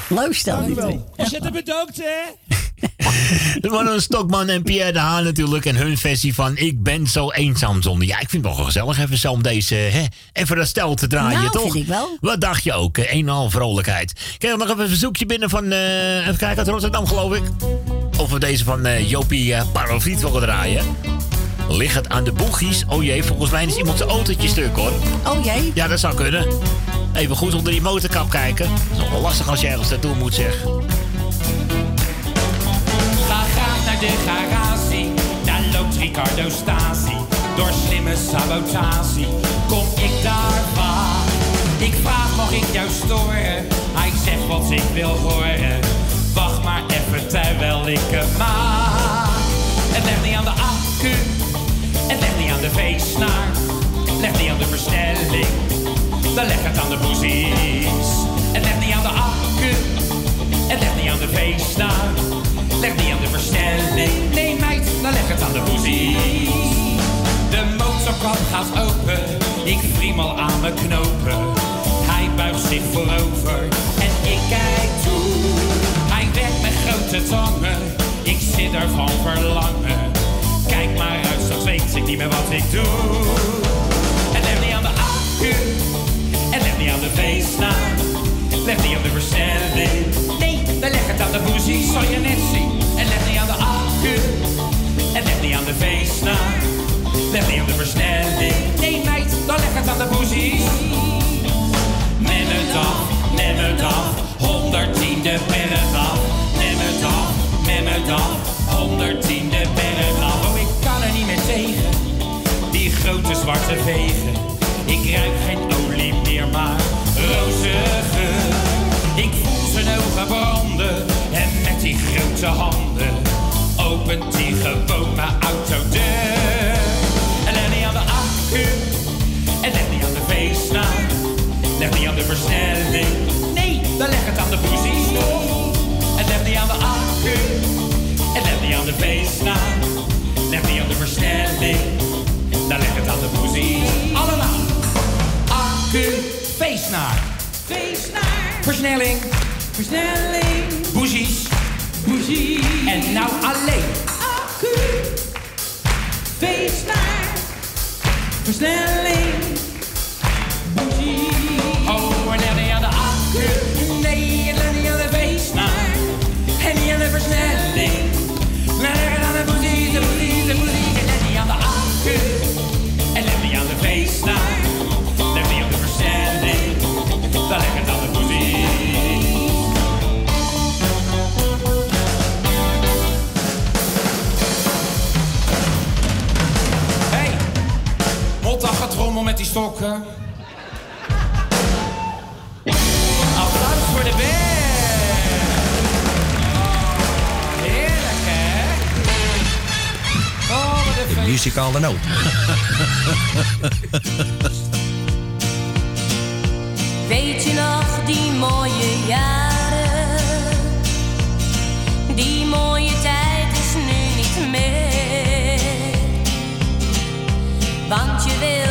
Leuk stel die twee. Ontzettend bedankt, hè. Manon Stokman en Pierre de Haan natuurlijk. En hun versie van Ik ben zo eenzaam zonder. Ja, ik vind het wel gezellig even zo om deze... Hè, even dat stel te draaien, Nou, toch? vind ik wel. Wat dacht je ook? eh, Een en al vrolijkheid. Ik krijg nog even een verzoekje binnen van... eh, even kijken, uit Rotterdam geloof ik. Of we deze van eh, Jopie uh, Parafriet willen draaien. Ligt het aan de boegies? Oh jee, volgens mij is iemand zijn autootje stuk hoor. Oh jee. Ja, dat zou kunnen. Even goed onder die motorkap kijken. Dat is nog wel lastig als je ergens naartoe moet zeg. Ga graag naar de garage, daar loopt Ricardo Stasi. Door slimme sabotage kom ik daar waar. Ik vraag, mag ik jou storen? Hij zegt wat ik wil horen. Wacht maar even terwijl ik hem maak. Het ligt niet aan de accu, het ligt niet aan de feestnaar. Ligt niet aan de versnelling, dan ligt het aan de boezies. Het ligt niet aan de accu, het ligt niet aan de feestnaar. Leg niet aan de versnelling. Nee meid, dan leg het aan de boezie. De motorkap gaat open. Ik friemel aan mijn knopen. Hij buigt zich voorover. En ik kijk toe. Hij werkt met grote tangen. Ik zit er van verlangen. Kijk maar weet ik niet meer wat ik doe. En leg niet aan de accu, en leg niet aan de feestnaam. Leg niet aan de versnelling. Nee, dan leg het aan de boezie, zal je net zien. En let niet aan de accu, en leg niet aan de feestnaam. Leg niet aan de versnelling. Nee, meid, dan leg het aan de boezie. Neem het af, neem het af, 110 de berg af. Neem het af, neem het af, 110. Die grote zwarte vegen. Ik ruik geen olie meer, maar rozengeur. Ik voel zijn ogen branden en met die grote handen opent hij gewoon mijn autodeur. En leg niet aan de accu, en leg niet aan de feestnaam, leg niet aan de versnelling. Nee, dan leg het aan de boezies En leg niet aan de accu, en leg niet aan de feestnaam, versnelling. Dan leg het aan de boezies. Allemaal. Accu, feestnaar. Feestnaar. Versnelling. Versnelling. Bougies. Bougie. En nou alleen. Accu. Feestnaar. Versnelling. Bougie. Oh, en Trommel met die stokken. Applaus voor de band. Heerlijk, hè? Oh, wat een De muzikale noot. Weet je nog die mooie jaren? Die mooie tijd is nu niet meer. Want je wilde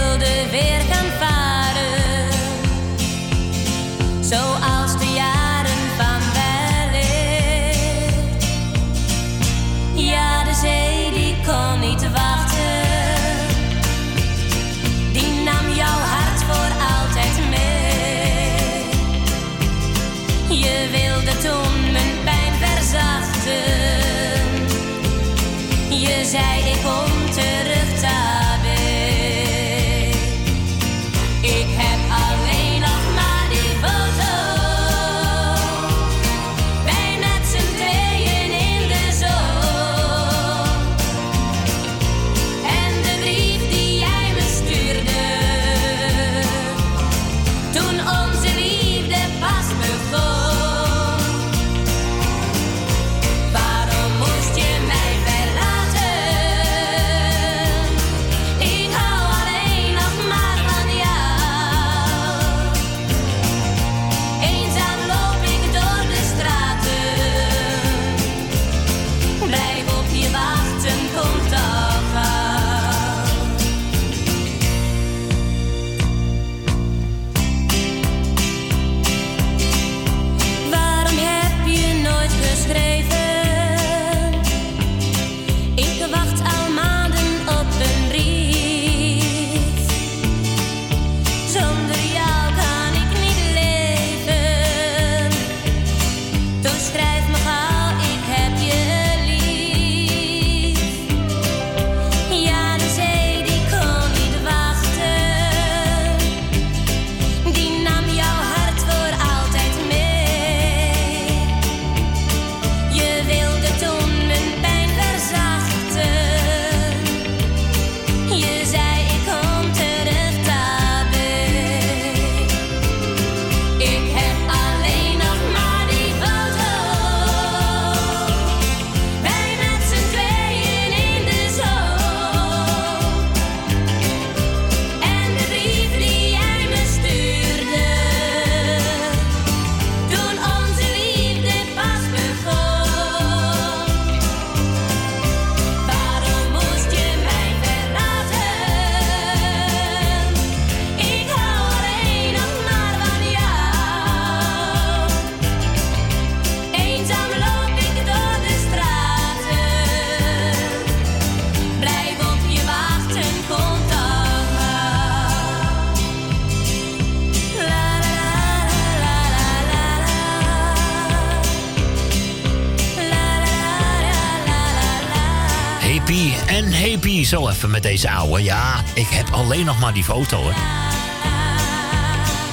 deze ouwe. Ja, ik heb alleen nog maar die foto, hè.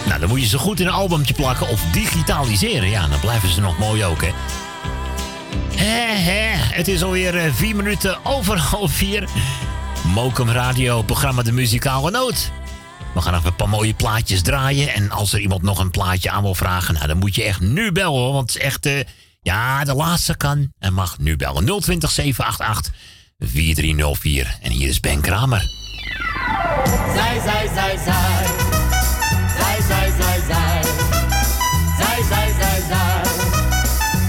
Nou, dan moet je ze goed in een albumtje plakken of digitaliseren. Ja, dan blijven ze nog mooi ook, hè. Het is alweer eh, vier minuten over half vier. Mokum Radio, programma De Muzikale Noot. We gaan even een paar mooie plaatjes draaien. En als er iemand nog een plaatje aan wil vragen... Nou, dan moet je echt nu bellen, hoor. Want het is echt... eh, ja, de laatste kan en mag nu bellen. 020 788 4304. Hier is Ben Kramer. Zij, zij, zij, zij. Zij, zij, zij, zij. Zij, zij, zij, zij.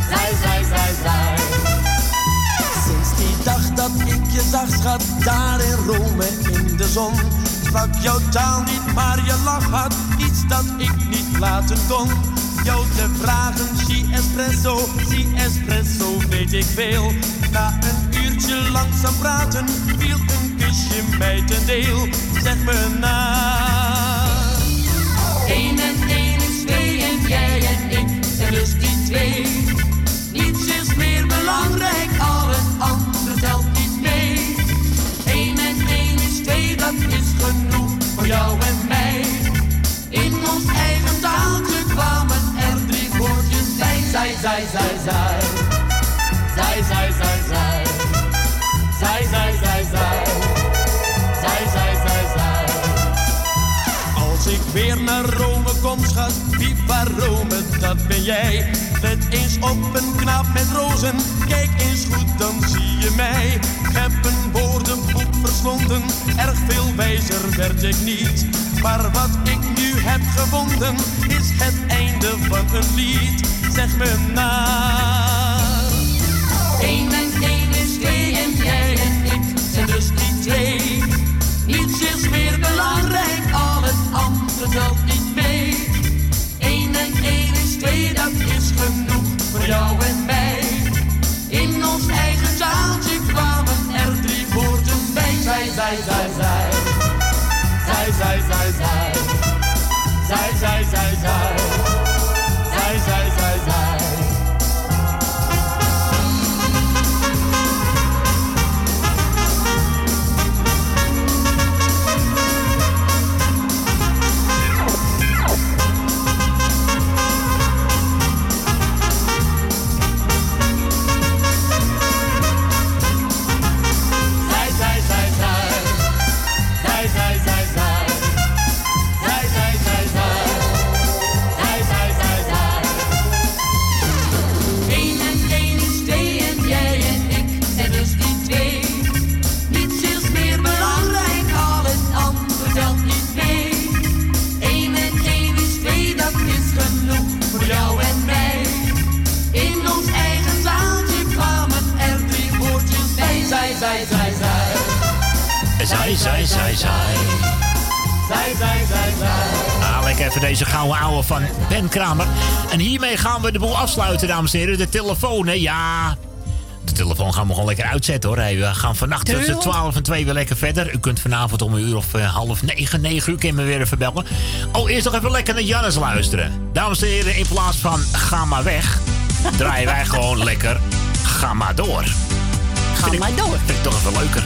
Zij, zij, zij, zij. Sinds die dag dat ik je zag, schat, daar in Rome in de zon. Sprak jouw taal niet, maar je lach had iets dat ik niet laten kon. Jou te vragen, si espresso, si espresso, weet ik veel. Na een uurtje langzaam praten, mij ten deel. Zeg me na. Eén en één is twee en jij en ik zijn dus die twee. Niets is meer belangrijk, al het andere telt niet mee. Eén en één is twee, dat is genoeg voor jou en mij. In ons eigen taaltje kwamen er drie woordjes zij, zij, zij. Zij, zij, zij, zij. Zij, schat, viva Rome, dat ben jij. Let eens op een knaap met rozen, kijk eens goed, dan zie je mij. Ik heb een woordenboek verslonden, erg veel wijzer werd ik niet. Maar wat ik nu heb gevonden, is het einde van een lied. Zeg me na. Eén en één is twee en jij en ik zijn dus die twee. Niets is meer belangrijk, al het andere telt niet twee, dat is genoeg voor jou en mij. In ons eigen zaaltje kwamen er drie woorden bij. Zij, zij, zij, zij. Zij, zij, zij, zij. Zij, zij, zij, zij. Zij, zij, zij, zij. Hiermee gaan we de boel afsluiten, dames en heren. De telefoon, hè? Ja. De telefoon gaan we gewoon lekker uitzetten hoor. We gaan vannacht tussen Tuurlijk. 12 en 2 weer lekker verder. U kunt vanavond om een uur of eh, half negen, negen uur, kun je me weer even bellen. Oh, eerst nog even lekker naar Jannes luisteren. Dames en heren, in plaats van ga maar weg, draaien wij gewoon lekker ga maar door. Ga maar door. Vind ik toch even leuker.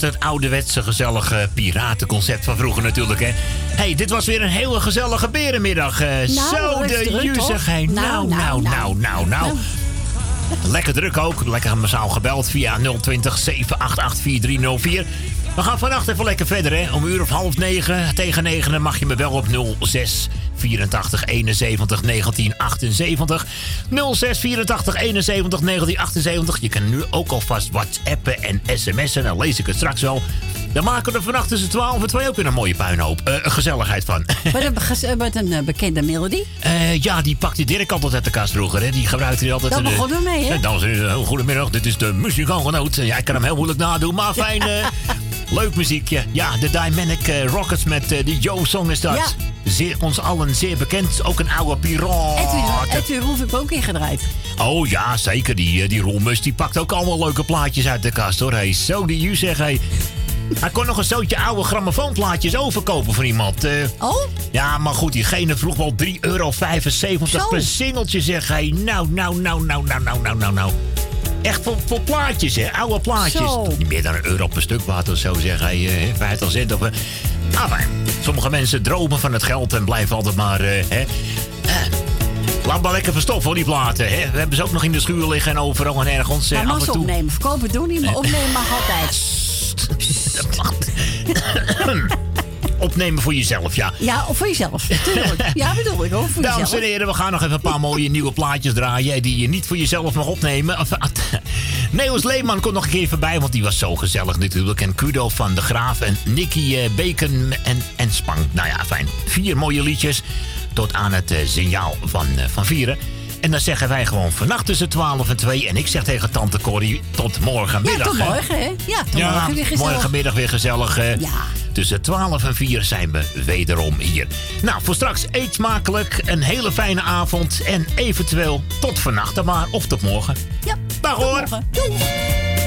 Met het ouderwetse gezellige piratenconcept van vroeger natuurlijk. Hè. hey, dit was weer een hele gezellige berenmiddag. eh. Nou, zo de toch? Nou, nou, nou, nou, nou. Lekker druk ook. Lekker massaal gebeld via 020 788 4304. We gaan vannacht even lekker verder, hè. Om uur of half negen tegen negen mag je me wel op 06 84 71 1978. 06 84 71 1978. Je kan nu ook alvast whatsappen en sms'en. Dan lees ik het straks wel. Dan maken we er vannacht tussen 12 en 2 ook weer een mooie puinhoop. Eh, gezelligheid van. Met een, met een eh, bekende melodie. Eh, ja, die pakte Dirk altijd uit de kast vroeger. Hè. Die gebruikte hij altijd. Daar eh, begonnen we mee, hè? eh, en heren, goedemiddag. Dit is de muzikaalgenoot. Ja, ik kan hem heel moeilijk nadoen, maar fijn. eh, leuk muziekje. Ja, de Dynamic eh, Rockets met eh, die Joe-song is dat. Ja. Zeer, ons allen zeer bekend. Ook een oude piraat. Edwin, Roelf heb ik ook ingedraaid. Oh ja, zeker. Die, eh, die Roelmus die pakt ook allemaal leuke plaatjes uit de kast hoor. Hey, zo die u zeg. Hey. Hij kon nog een zootje oude grammofoonplaatjes overkopen voor iemand. oh? Ja, maar goed, diegene vroeg wel 3,75 euro per singeltje, zeg hij. Nou, nou, nou, nou, nou, nou, nou, nou, nou. Echt voor, voor plaatjes, hè? Oude plaatjes. Zo. Meer dan een euro per stuk of zo, zeg hij. eh 50 cent of... Ah, maar sommige mensen dromen van het geld en blijven altijd maar... eh, hè. Laat maar lekker verstoffen, die platen. Hè? We hebben ze ook nog in de schuur liggen en overal en ergens. Maar af en toe. opnemen. Verkopen doen niet, maar opnemen mag altijd. Opnemen voor jezelf, ja. Ja, of voor jezelf. Ja, bedoel ik ook voor Dames jezelf. en heren, we gaan nog even een paar mooie nieuwe plaatjes draaien... die je niet voor jezelf mag opnemen. Ah, Neels Leeman komt nog een keer voorbij, want die was zo gezellig natuurlijk. En Kudo van de Graaf en Nicky eh, Bacon en, en Spang. Nou ja, fijn. Vier mooie liedjes tot aan het eh, signaal van, eh, van vieren. En dan zeggen wij gewoon vannacht tussen 12 en 2. En ik zeg tegen tante Corrie tot morgenmiddag. Ja, tot morgen, hè? Ja, tot Ja, morgen weer gezellig. morgenmiddag weer gezellig. Ja. Tussen 12 en 4 zijn we wederom hier. Nou, voor straks eet smakelijk, een hele fijne avond en eventueel tot vannacht dan maar of tot morgen. Ja, Dag hoor. morgen. Doei.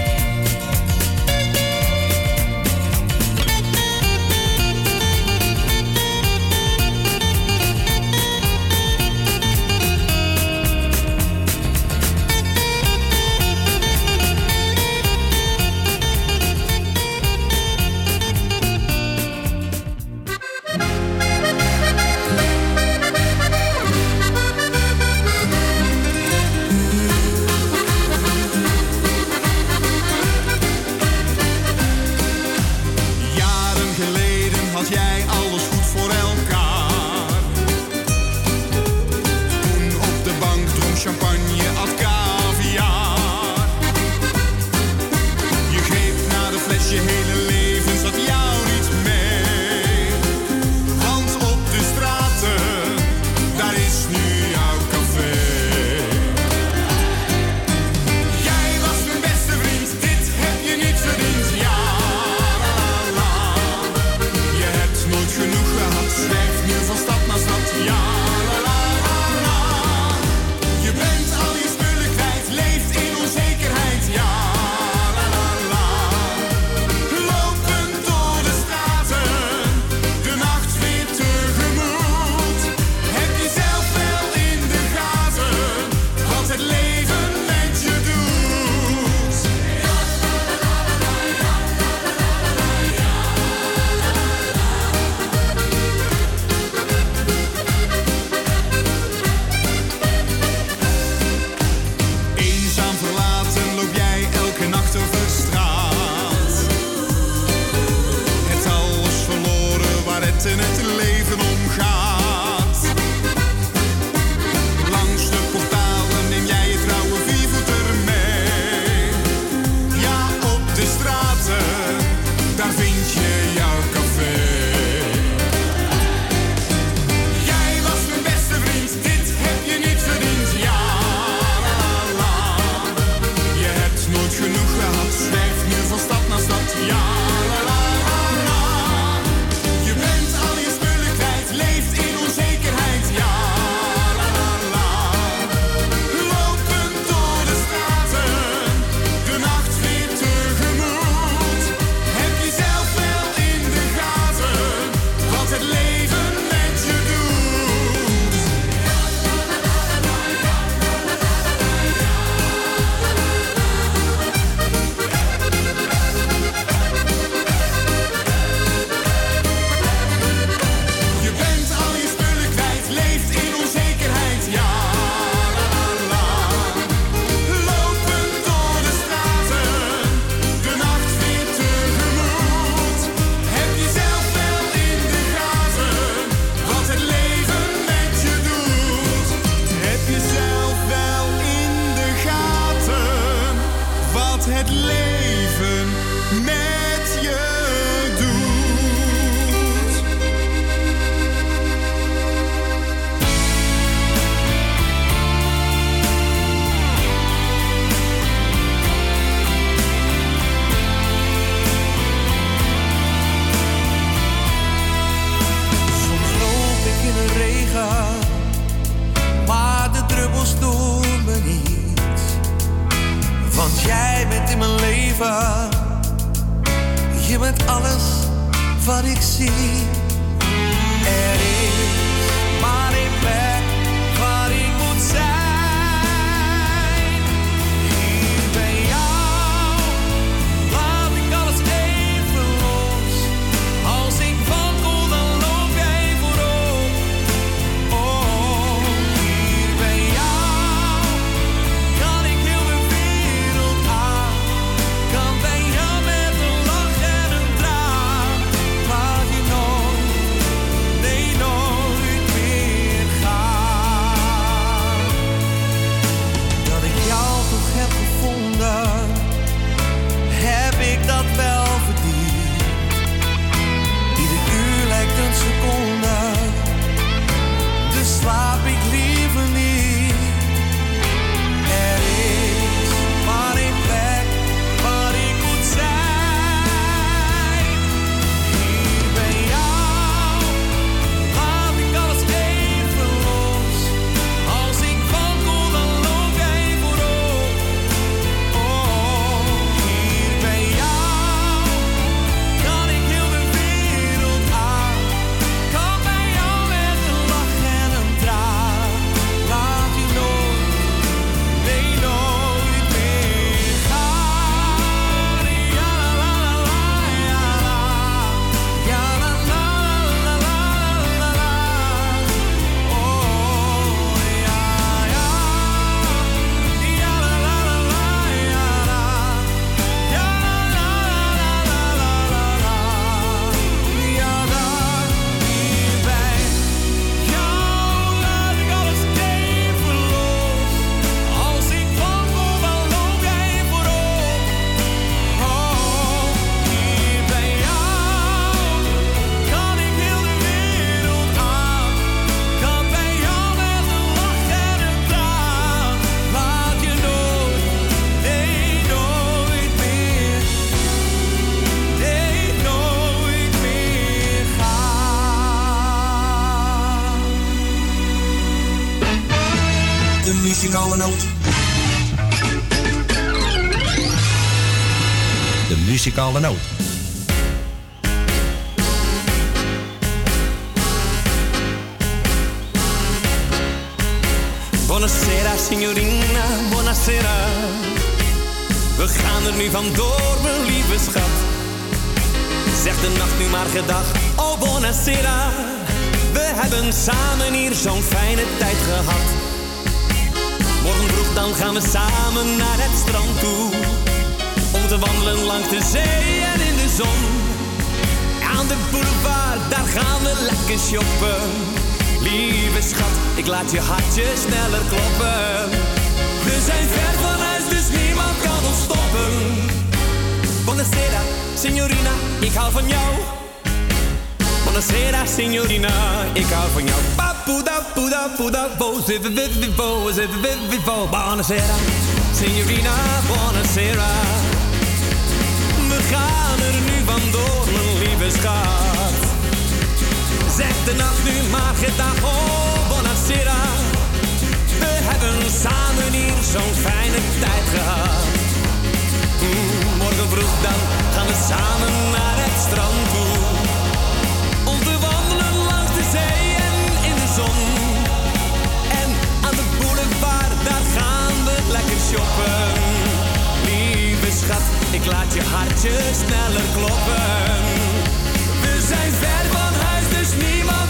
Je bent alles wat ik zie. Er is maar een plek. Buonasera, signorina, buonasera. We gaan er nu vandoor, mijn lieve schat. Zeg de nacht nu maar gedag, oh buonasera. We hebben samen hier zo'n fijne tijd gehad. Morgen vroeg dan gaan we samen naar het strand toe. Om te wandelen langs de zee. shoppen. Lieve schat, ik laat je hartje sneller kloppen. We zijn ver van huis, dus niemand.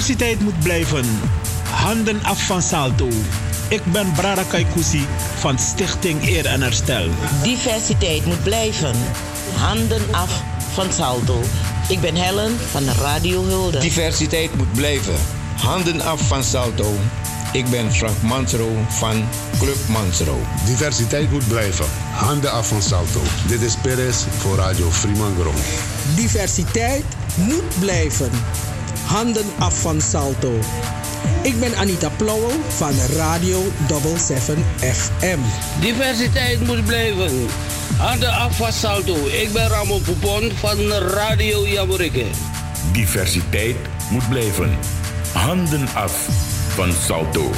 Diversiteit moet blijven. Handen af van Salto. Ik ben Brada Kaikousi van Stichting Eer en Herstel. Diversiteit moet blijven. Handen af van Salto. Ik ben Helen van Radio Hulde. Diversiteit moet blijven. Handen af van Salto. Ik ben Frank Mansro van Club Mansro. Diversiteit moet blijven. Handen af van Salto. Dit is Perez voor Radio Fremangrom. Diversiteit moet blijven. Handen af van Salto. Ik ben Anita Plauwel van Radio 77 FM. Diversiteit moet blijven. Handen af van Salto. Ik ben Ramon Poupon van Radio Jamorikke. Diversiteit moet blijven. Handen af van Salto.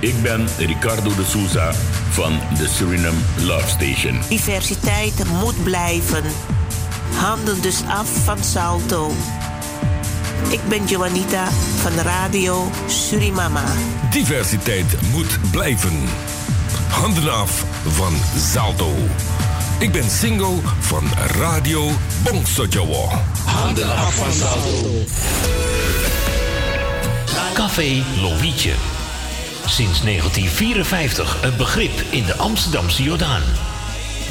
Ik ben Ricardo de Souza van de Suriname Love Station. Diversiteit moet blijven. Handen dus af van Salto. Ik ben Joanita van Radio Surimama. Diversiteit moet blijven. Handen af van Salto. Ik ben single van Radio Bongsojowo. Handen af van Salto. Café Lovietje. Sinds 1954 een begrip in de Amsterdamse Jordaan.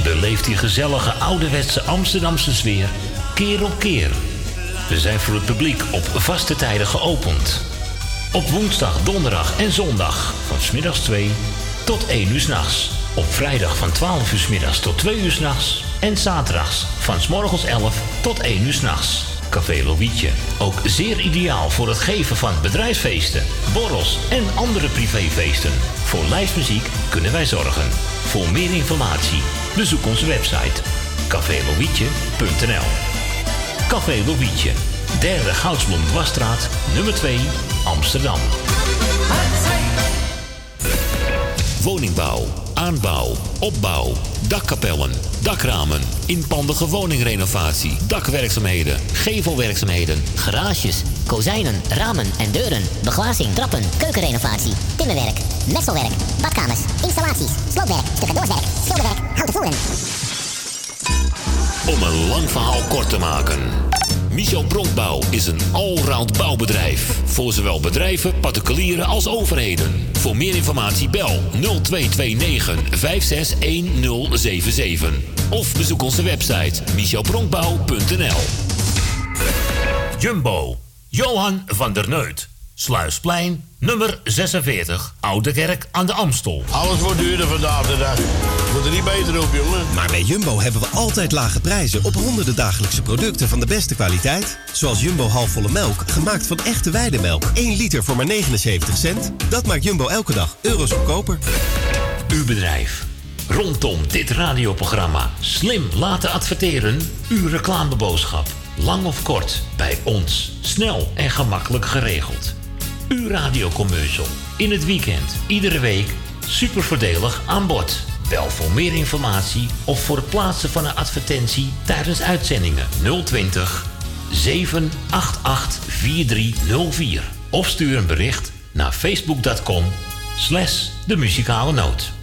Beleeft die gezellige ouderwetse Amsterdamse sfeer keer op keer. We zijn voor het publiek op vaste tijden geopend. Op woensdag, donderdag en zondag van smiddags 2 tot 1 uur s'nachts. Op vrijdag van 12 uur 's middags tot 2 uur s'nachts. En zaterdags van 's morgens 11 tot 1 uur s'nachts. Café Lovietje. Ook zeer ideaal voor het geven van bedrijfsfeesten, borrels en andere privéfeesten. Voor lijstmuziek kunnen wij zorgen. Voor meer informatie bezoek onze website cafélovietje.nl Café Lovietje, derde Goudsblom Dwarsstraat, nummer 2, Amsterdam. Woningbouw, aanbouw, opbouw, dakkapellen, dakramen, inpandige woningrenovatie, dakwerkzaamheden, gevelwerkzaamheden, Garages, kozijnen, ramen en deuren, beglazing, trappen, keukenrenovatie, timmerwerk, messelwerk, badkamers, installaties, sloopwerk, stucadoorswerk, schilderwerk, houten voeren. Om een lang verhaal kort te maken. Michel Bronkbouw is een allround bouwbedrijf. Voor zowel bedrijven, particulieren als overheden. Voor meer informatie bel 0229 561077. Of bezoek onze website michelbronkbouw.nl Jumbo. Johan van der Neut. Sluisplein, nummer 46, Oude Kerk aan de Amstel. Alles wordt duurder vandaag de dag. Moet er niet beter op, jongen. Maar bij Jumbo hebben we altijd lage prijzen op honderden dagelijkse producten van de beste kwaliteit. Zoals Jumbo halfvolle melk, gemaakt van echte weidemelk. 1 liter voor maar 79 cent. Dat maakt Jumbo elke dag euro's goedkoper. Uw bedrijf. Rondom dit radioprogramma slim laten adverteren. Uw reclameboodschap. Lang of kort, bij ons. Snel en gemakkelijk geregeld. Uw radiocommercial. In het weekend, iedere week. Super voordelig aan bod. Bel voor meer informatie of voor het plaatsen van een advertentie tijdens uitzendingen 020 788 4304. Of stuur een bericht naar facebook.com slash de muzikale noot.